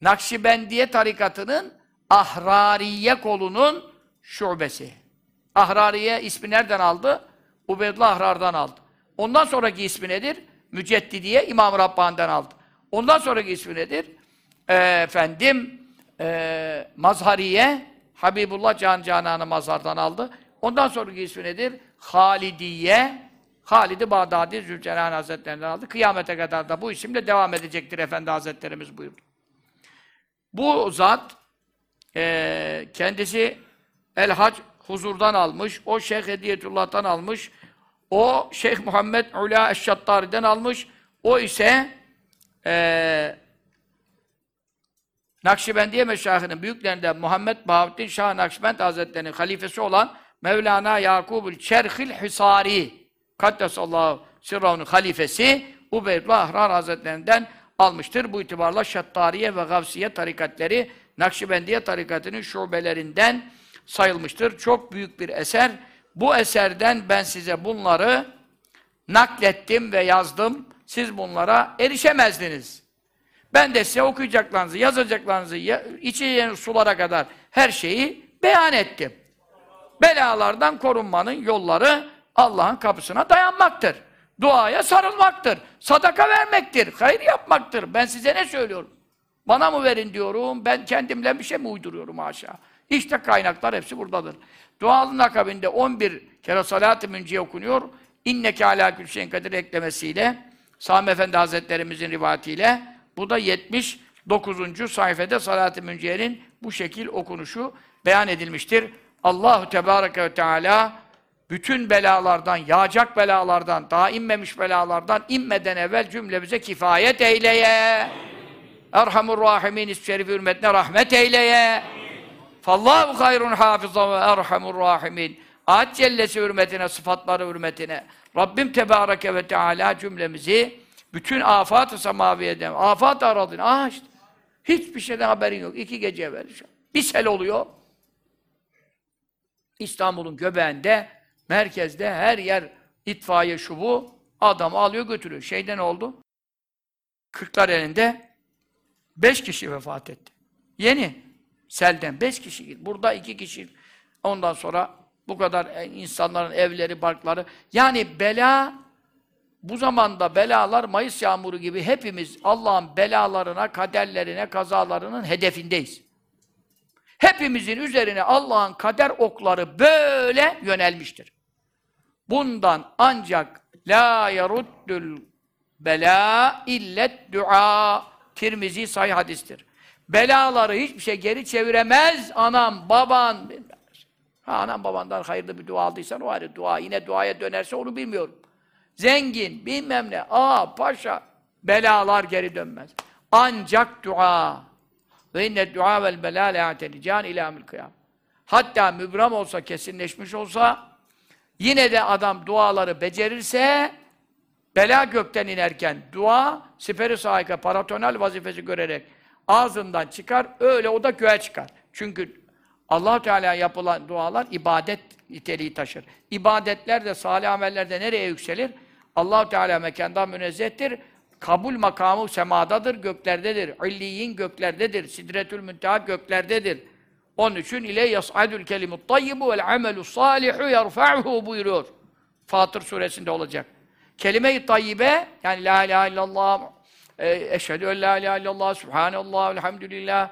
Nakşibendiye tarikatının Ahrariye kolunun şubesi. Ahrariye ismi nereden aldı? Ubeydullah Ahrar'dan aldı. Ondan sonraki ismi nedir? Müceddidiye İmam Rabbani'den aldı. Ondan sonraki ismi nedir? Ee, efendim ee, Mazhariye Habibullah Can Canan'ı Mazhar'dan aldı. Ondan sonraki ismi nedir? Halidiye Halid-i Bağdadi Zülcelal Hazretlerinden aldı. Kıyamete kadar da bu isimle devam edecektir Efendi Hazretlerimiz buyurdu. Bu zat eee, kendisi El Hac huzurdan almış, o Şeyh Hediyetullah'tan almış, o Şeyh Muhammed Ula Eşşattari'den almış, o ise eee Nakşibendiye Meşayihinin büyüklerinden Muhammed Bahattin Şah Nakşibend Hazretleri'nin halifesi olan Mevlana Yakubul Çerhil Hisari Kaddesallahu Sirrah'ın halifesi Ubeydullah Ahrar Hazretlerinden almıştır. Bu itibarla Şattariye ve Gavsiye tarikatleri Nakşibendiye tarikatının şubelerinden sayılmıştır. Çok büyük bir eser. Bu eserden ben size bunları naklettim ve yazdım. Siz bunlara erişemezdiniz. Ben de size okuyacaklarınızı, yazacaklarınızı, ya, içeceğiniz sulara kadar her şeyi beyan ettim. Belalardan korunmanın yolları Allah'ın kapısına dayanmaktır. Duaya sarılmaktır. Sadaka vermektir. Hayır yapmaktır. Ben size ne söylüyorum? Bana mı verin diyorum, ben kendimle bir şey mi uyduruyorum haşa? İşte kaynaklar hepsi buradadır. Dualın akabinde 11 kere salat-ı münciye okunuyor. İnneke alâ külşeyn kadir eklemesiyle, Sami Efendi Hazretlerimizin rivayetiyle, bu da 79. sayfada salat-ı münciyenin bu şekil okunuşu beyan edilmiştir. Allahu Tebareke ve Teala bütün belalardan, yağacak belalardan, daha inmemiş belalardan inmeden evvel cümlemize kifayet eyleye. Erhamur Rahimin ismi şerifi hürmetine rahmet eyleye. Fallahu hayrun hafizan ve erhamur rahimin. Ahad Cellesi hürmetine, sıfatları hürmetine. Rabbim Tebareke ve Teala cümlemizi bütün afat-ı semaviyeden, afat-ı aradın. Ah işte. Hiçbir şeyden haberin yok. İki gece evvel. Bir sel oluyor. İstanbul'un göbeğinde, merkezde her yer itfaiye şubu adam alıyor götürüyor. Şeyde ne oldu? Kırklar elinde beş kişi vefat etti. Yeni. Selden beş kişi. Burada iki kişi. Ondan sonra bu kadar e, insanların evleri, barkları. Yani bela bu zamanda belalar Mayıs yağmuru gibi hepimiz Allah'ın belalarına, kaderlerine, kazalarının hedefindeyiz. Hepimizin üzerine Allah'ın kader okları böyle yönelmiştir. Bundan ancak la yaruddul bela illet dua. Tirmizi sahih hadistir. Belaları hiçbir şey geri çeviremez. Anam, baban. Ha, anam babandan hayırlı bir dua aldıysan o ayrı dua. Yine duaya dönerse onu bilmiyorum. Zengin, bilmem ne, aa, paşa, belalar geri dönmez. Ancak dua. Ve inne dua vel belâ le'atelican ilâmil kıyam. Hatta mübram olsa, kesinleşmiş olsa, yine de adam duaları becerirse, bela gökten inerken dua, siperi sahika, paratonal vazifesi görerek ağzından çıkar, öyle o da göğe çıkar. Çünkü allah Teala yapılan dualar ibadet niteliği taşır. İbadetler de, salih ameller nereye yükselir? allah Teala mekandan münezzehtir. Kabul makamı semadadır, göklerdedir. İlliyin göklerdedir. Sidretül münteha göklerdedir. Onun için ile yas'adul kelimut tayyibu vel amelu salihu yerfa'uhu buyuruyor. Fatır suresinde olacak. Kelime-i tayyibe yani la ilahe illallah e, eşhedü en la ilahe illallah subhanallah elhamdülillah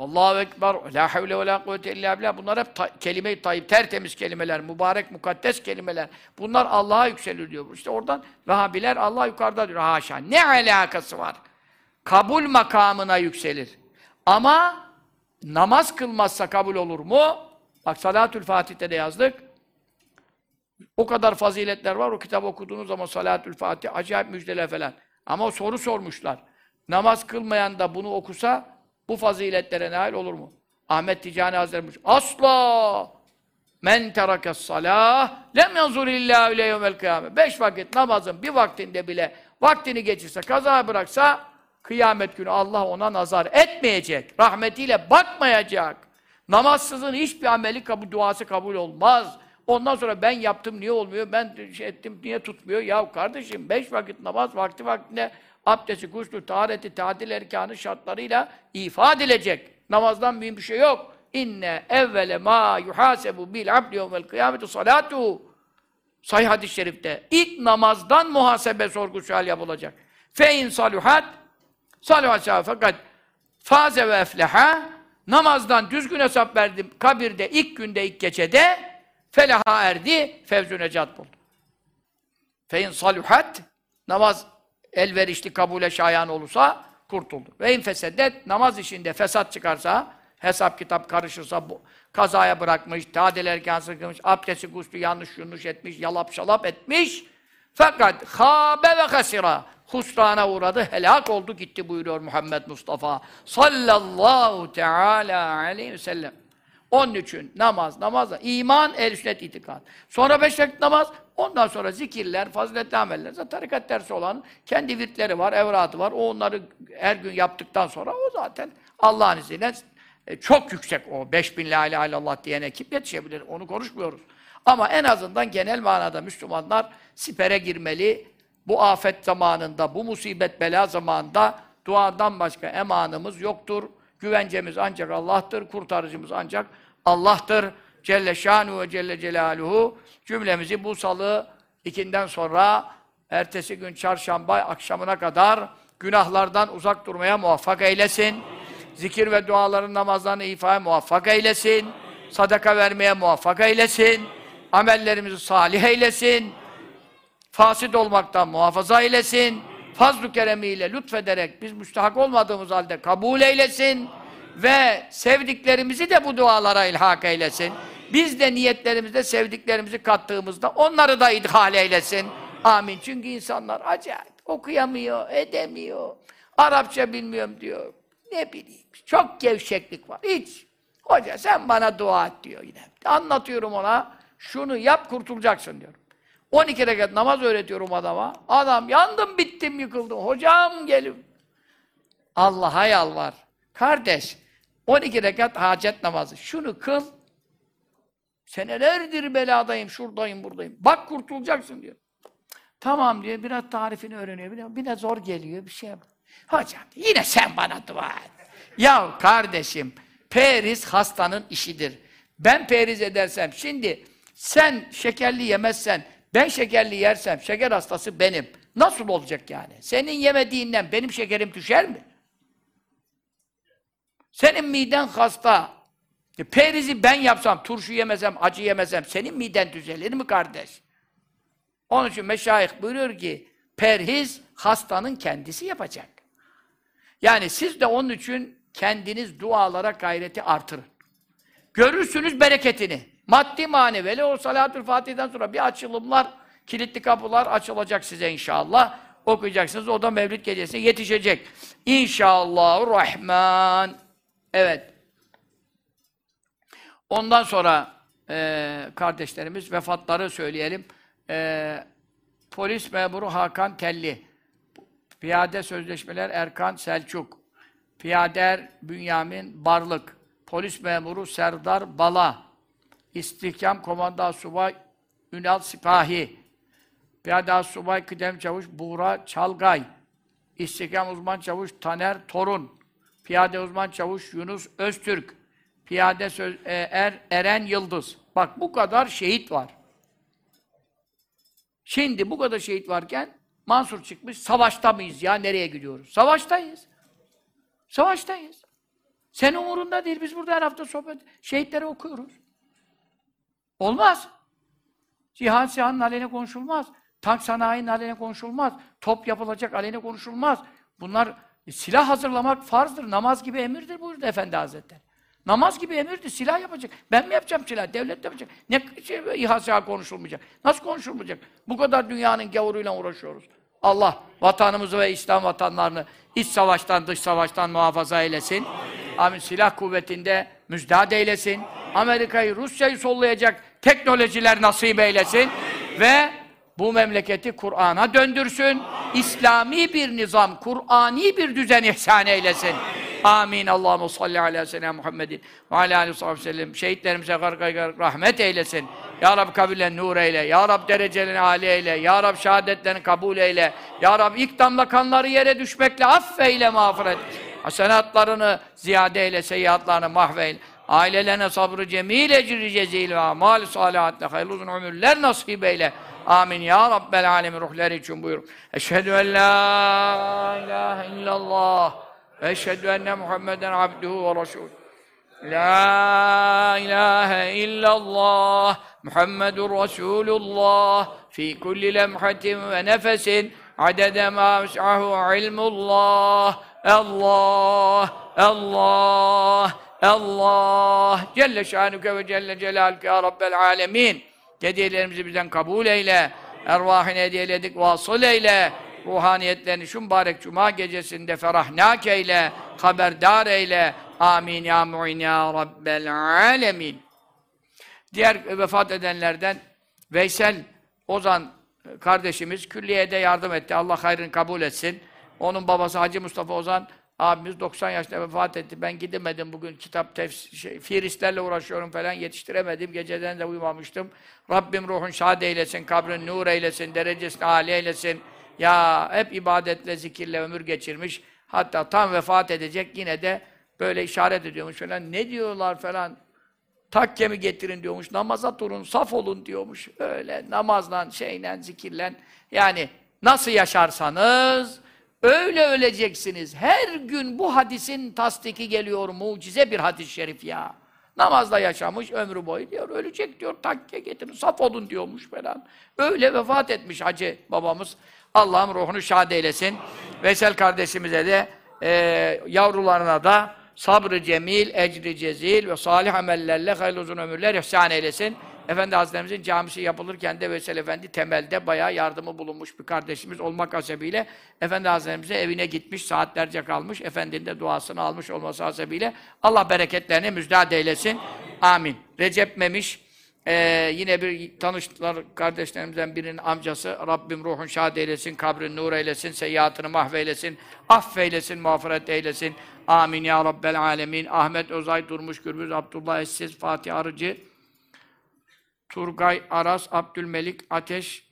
Allahu ekber la havle ve la kuvvete illa billah. Bunlar hep ta- kelime-i tayyib tertemiz kelimeler mübarek mukaddes kelimeler. Bunlar Allah'a yükselir diyor. İşte oradan Vehhabiler Allah yukarıda diyor. Haşa ne alakası var? Kabul makamına yükselir. Ama namaz kılmazsa kabul olur mu? Bak Salatül Fatih'te de yazdık. O kadar faziletler var. O kitabı okuduğunuz zaman Salatül Fatih, acayip müjdeler falan. Ama soru sormuşlar. Namaz kılmayan da bunu okusa bu faziletlere nail olur mu? Ahmet Ticani Hazretleri Asla! Men terakes salah lem yanzur illa ile yevmel kıyamet. Beş vakit namazın bir vaktinde bile vaktini geçirse, kaza bıraksa kıyamet günü Allah ona nazar etmeyecek. Rahmetiyle bakmayacak. Namazsızın hiçbir ameli kabul, duası kabul olmaz. Ondan sonra ben yaptım niye olmuyor, ben şey ettim niye tutmuyor? Ya kardeşim beş vakit namaz vakti vaktinde abdesti, guslü, tahareti, tadil erkanı şartlarıyla ifade edilecek. Namazdan mühim bir şey yok. İnne evvele ma yuhasebu bil abdi yevmel kıyameti salatu. Sahih hadis-i şerifte. İlk namazdan muhasebe sorgu sual yapılacak. Fe in saluhat saluhat fakat faze ve efleha namazdan düzgün hesap verdim kabirde ilk günde ilk gecede felaha erdi fevzü necat buldu. Fe in saluhat namaz elverişli kabule şayan olursa kurtuldu. Ve in fesedet namaz işinde fesat çıkarsa hesap kitap karışırsa bu kazaya bırakmış, tadil erken sıkılmış, abdesti guslü yanlış yanlış etmiş, yalap şalap etmiş. Fakat habe ve hasira husrana uğradı, helak oldu gitti buyuruyor Muhammed Mustafa sallallahu teala aleyhi ve sellem. Onun için namaz, namazla iman, el sünnet itikad. Sonra beş vakit namaz, ondan sonra zikirler, faziletli ameller. Zaten tarikat dersi olan kendi virtleri var, evradı var. O onları her gün yaptıktan sonra o zaten Allah'ın izniyle e, çok yüksek o. 5000 la ilahe illallah diyen ekip yetişebilir. Onu konuşmuyoruz. Ama en azından genel manada Müslümanlar sipere girmeli. Bu afet zamanında, bu musibet bela zamanında duadan başka emanımız yoktur. Güvencemiz ancak Allah'tır, kurtarıcımız ancak Allah'tır. Celle şanu ve celle celaluhu. Cümlemizi bu salı ikinden sonra ertesi gün çarşamba akşamına kadar günahlardan uzak durmaya muvaffak eylesin. Zikir ve duaların namazlarını ifaya muvaffak eylesin. Sadaka vermeye muvaffak eylesin. Amellerimizi salih eylesin. Fasit olmaktan muhafaza eylesin. Fazl-ı keremiyle lütfederek biz müstahak olmadığımız halde kabul eylesin. Ve sevdiklerimizi de bu dualara ilhak eylesin. Biz de niyetlerimizde sevdiklerimizi kattığımızda onları da idhal eylesin. Amin. Çünkü insanlar acayip okuyamıyor, edemiyor. Arapça bilmiyorum diyor. Ne bileyim. Çok gevşeklik var. Hiç. Hoca sen bana dua et diyor yine. Anlatıyorum ona. Şunu yap kurtulacaksın diyorum. 12 rekat namaz öğretiyorum adama. Adam yandım bittim yıkıldım. Hocam gelin. Allah'a yalvar. Kardeş 12 rekat hacet namazı. Şunu kıl. Senelerdir beladayım, şuradayım, buradayım. Bak kurtulacaksın diyor. Tamam diyor, biraz tarifini öğreniyor. Biraz, biraz zor geliyor, bir şey. Hocam yine sen bana dua et. Ya kardeşim, periz hastanın işidir. Ben periz edersem, şimdi sen şekerli yemezsen, ben şekerli yersem, şeker hastası benim. Nasıl olacak yani? Senin yemediğinden benim şekerim düşer mi? Senin miden hasta, E, perizi ben yapsam, turşu yemesem, acı yemesem senin miden düzelir mi kardeş? Onun için meşayih buyuruyor ki perhiz hastanın kendisi yapacak. Yani siz de onun için kendiniz dualara gayreti artırın. Görürsünüz bereketini. Maddi manevi. O salatül fatih'den sonra bir açılımlar, kilitli kapılar açılacak size inşallah. Okuyacaksınız. O da Mevlid gecesine yetişecek. İnşallahurrahman. Evet. Ondan sonra e, kardeşlerimiz vefatları söyleyelim. E, polis memuru Hakan Telli. Piyade sözleşmeler Erkan Selçuk. Piyader Bünyamin Barlık. Polis memuru Serdar Bala. İstihkam Komanda Subay Ünal Sipahi. Piyade Subay Kıdem Çavuş Buğra Çalgay. İstihkam Uzman Çavuş Taner Torun. Piyade Uzman Çavuş Yunus Öztürk. Piyade söz, e, er, Eren Yıldız. Bak bu kadar şehit var. Şimdi bu kadar şehit varken Mansur çıkmış, savaşta mıyız ya, nereye gidiyoruz? Savaştayız. Savaştayız. Sen umurunda değil, biz burada her hafta sohbet, şehitleri okuyoruz. Olmaz. Cihan sihanın aleyhine konuşulmaz. Tank sanayinin aleyhine konuşulmaz. Top yapılacak aleyhine konuşulmaz. Bunlar e, silah hazırlamak farzdır. Namaz gibi emirdir buyurdu Efendi Hazretleri. Namaz gibi emirdir. Silah yapacak. Ben mi yapacağım silah? Devlet yapacak. Ne şey, İHA konuşulmayacak? Nasıl konuşulmayacak? Bu kadar dünyanın gavuruyla uğraşıyoruz. Allah vatanımızı ve İslam vatanlarını iç savaştan, dış savaştan muhafaza eylesin. Amin. Silah kuvvetinde müjdat eylesin. Amerika'yı, Rusya'yı sollayacak teknolojiler nasip eylesin. Ve bu memleketi Kur'an'a döndürsün. İslami bir nizam, Kur'ani bir düzen ihsan eylesin. Amin. Allahu salli ala seyyidina Muhammedin ve ala aleyhi ve sellem. Şehitlerimize rahmet eylesin. Ya Rab kabirlerini nur eyle. Ya Rab derecelerini âli eyle. Ya Rab şehadetlerini kabul eyle. Ya Rab ilk damla kanları yere düşmekle affeyle mağfiret. Hasenatlarını ziyade eyle, seyyiatlarını mahveyle. Ailelerine sabrı cemil, ecri cezil ve amal salihatle hayırlı uzun ömürler nasip eyle. Amin ya Rabbel alemin ruhları için buyur. Eşhedü en la ilahe illallah ve eşhedü enne Muhammeden abduhu ve resulü. La ilahe illallah Muhammedur Resulullah fi kulli lemhatin ve nefesin adede ma ves'ahu ilmullah Allah Allah Allah Celle şanuke ve celle celaluke ya Rabbel alemin Hediyelerimizi bizden kabul eyle. Ervahine hediyeledik vasıl eyle. Ruhaniyetlerini şu mübarek cuma gecesinde ferahnak eyle. Haberdar eyle. Amin ya mu'in ya Rabbel alemin. Diğer vefat edenlerden Veysel Ozan kardeşimiz külliyede yardım etti. Allah hayrını kabul etsin. Onun babası Hacı Mustafa Ozan abimiz 90 yaşında vefat etti. Ben gidemedim bugün kitap tefsir, şey, firistlerle uğraşıyorum falan yetiştiremedim. Geceden de uyumamıştım. Rabbim ruhun şad eylesin, kabrin nur eylesin, derecesini âli eylesin. Ya hep ibadetle, zikirle ömür geçirmiş. Hatta tam vefat edecek yine de böyle işaret ediyormuş falan. Ne diyorlar falan. Takkemi getirin diyormuş. Namaza durun, saf olun diyormuş. Öyle namazla, şeyle, zikirle. Yani nasıl yaşarsanız öyle öleceksiniz. Her gün bu hadisin tasdiki geliyor. Mucize bir hadis-i şerif ya. Namazda yaşamış ömrü boyu diyor. Ölecek diyor. Takke getirin, saf olun diyormuş falan. Öyle vefat etmiş hacı babamız. Allah'ım ruhunu şad eylesin. Vesel kardeşimize de e, yavrularına da sabrı cemil, ecri cezil ve salih amellerle hayırlı uzun ömürler ihsan eylesin. Efendi Hazretlerimizin camisi yapılırken de Vesel Efendi temelde bayağı yardımı bulunmuş bir kardeşimiz olmak hasebiyle Efendi Hazretlerimize evine gitmiş, saatlerce kalmış. Efendinin de duasını almış olması hasebiyle Allah bereketlerini müjdat eylesin. Amin. Recep Memiş ee, yine bir tanıştılar kardeşlerimizden birinin amcası. Rabbim ruhun şad eylesin, kabrin nur eylesin, seyyiatını mahveylesin, affeylesin, mağfiret eylesin. Amin ya Rabbel alemin. Ahmet Özay Durmuş Gürbüz, Abdullah Essiz, Fatih Arıcı, Turgay Aras, Abdülmelik Ateş,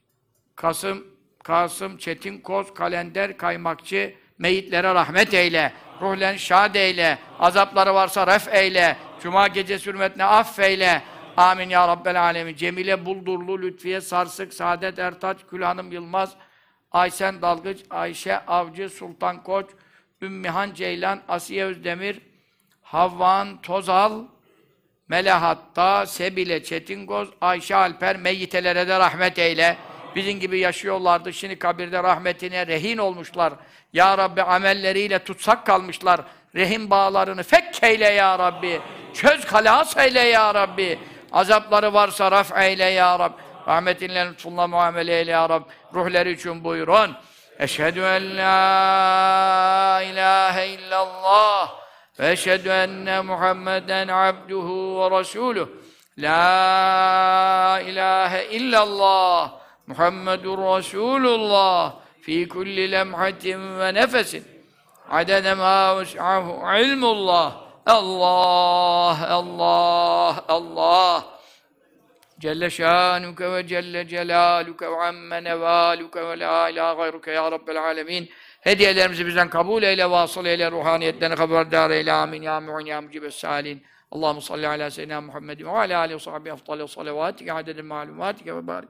Kasım, Kasım, Çetin Koz, Kalender, Kaymakçı, meyitlere rahmet eyle, ruhlen şad eyle, azapları varsa ref eyle, Cuma gece hürmetine affeyle, Amin ya Rabbel alemin. Cemile Buldurlu, Lütfiye Sarsık, Saadet Ertaç, Gülhanım Yılmaz, Aysen Dalgıç, Ayşe Avcı, Sultan Koç, Ümmihan Ceylan, Asiye Özdemir, Havvan Tozal, Melahat'ta, Sebile, Çetingoz, Ayşe Alper, meyyitelere de rahmet eyle. Bizim gibi yaşıyorlardı. Şimdi kabirde rahmetine rehin olmuşlar. Ya Rabbi amelleriyle tutsak kalmışlar. Rehin bağlarını fekkeyle ya Rabbi. Çöz kalas eyle ya Rabbi. Azapları varsa raf eyle ya Rabbi. Rahmetinle lütfunla muamele eyle ya Rabbi. Ruhları için buyurun. Eşhedü en la ilahe illallah Muhammeden abduhu ve resuluh. La ilahe illallah. Muhammedur Resulullah. Fi kulli lemhatin ve nefesin. Adede ma vus'ahu ilmullah. Allah Allah Allah. Celle şanuke ve celle celaluke ve amme nevaluke ve la ilahe gayruke ya rabbel alemin. Hediyelerimizi bizden kabul eyle, vasıl eyle, ruhaniyetlerini haberdar eyle. Amin. Ya mu'in ya mucibes salin. Allahu salli ala seyyidina Muhammedin ve ala alihi ve sahbihi efdali salavatike adedin malumatike ve barik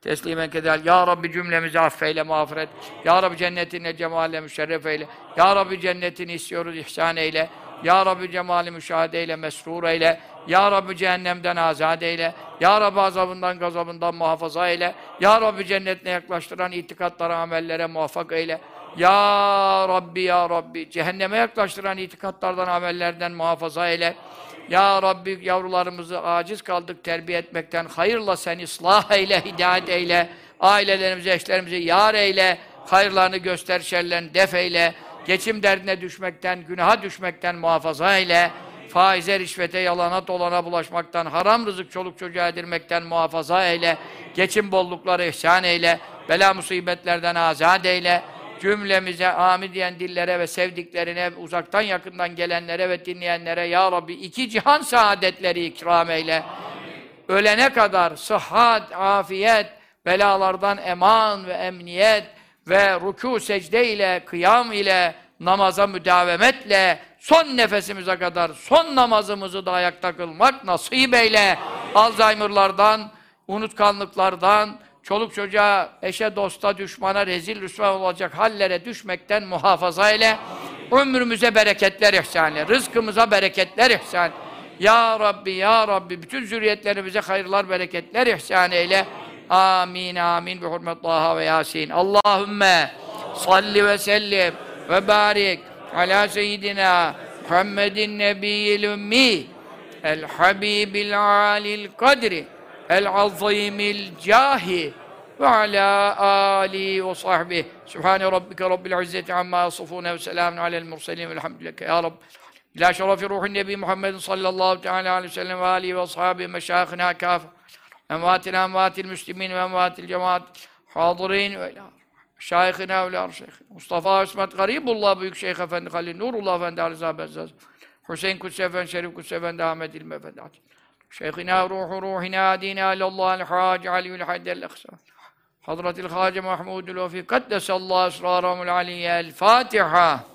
Teslimen kedel. Ya Rabbi cümlemizi affeyle, mağfiret. Ya Rabbi cennetine cemalle müşerref eyle. Ya Rabbi cennetini istiyoruz, ihsan eyle. Ya Rabbi cemali müşahede eyle, mesrur eyle. Ya Rabbi cehennemden azad eyle. Ya Rabbi azabından, gazabından muhafaza eyle. Ya Rabbi cennetine yaklaştıran itikatlara, amellere muvaffak eyle. Ya Rabbi, Ya Rabbi, cehenneme yaklaştıran itikatlardan, amellerden muhafaza eyle. Ya Rabbi, yavrularımızı aciz kaldık terbiye etmekten. Hayırla sen ıslah eyle, hidayet eyle. Ailelerimizi, eşlerimizi yar eyle. Hayırlarını göster, şerlerini def eyle. Geçim derdine düşmekten, günaha düşmekten muhafaza eyle. Faize, rişvete, yalana, dolana bulaşmaktan, haram rızık çoluk çocuğa edilmekten muhafaza eyle. Geçim bollukları ihsan eyle. Bela musibetlerden azat eyle. Cümlemize amin diyen dillere ve sevdiklerine, uzaktan yakından gelenlere ve dinleyenlere Ya Rabbi iki cihan saadetleri ikram eyle. Ölene kadar sıhhat, afiyet, belalardan eman ve emniyet ve rükû secde ile, kıyam ile, namaza müdavemetle, son nefesimize kadar son namazımızı da ayakta kılmak nasip eyle. Alzheimer'lardan, unutkanlıklardan, çoluk çocuğa, eşe, dosta, düşmana rezil rüsva olacak hallere düşmekten muhafaza eyle. Ömrümüze bereketler ihsan eyle. Rızkımıza bereketler ihsan. Ya Rabbi, Ya Rabbi, bütün zürriyetlerimize hayırlar, bereketler ihsan eyle. Amin, amin. Bi hurmet ve Yasin. Allahümme salli ve sellim ve barik ala seyyidina Muhammedin nebiyyil ümmi el habibil alil kadri el azimil cahi ve ala ali ve sahbihi Sübhane rabbike rabbil izzeti amma yasifune ve selamun alel murselin velhamdülillah ya Rabbi İlâ şerefi ruhun nebi Muhammed sallallahu teala aleyhi ve sellem ve alihi ve ashabihi meşâhına kâfe emvâtil emvâtil müslimin ve emvâtil cemaat hâzırîn ve ilâ Şayhına evlâ şeyh. Mustafa İsmet Garibullah Büyük Şeyh Efendi Halil Nurullah Efendi Ali Zahab Ezzaz. Hüseyin Kutsi Efendi Şerif Kutsi Efendi Ahmet İlmi Efendi. شيخنا روح روحنا دينا إلى الله الحاج علي الحد الأقصى. حضرة الخاجة محمود الوفي قدس الله أسرارهم العلية الفاتحة.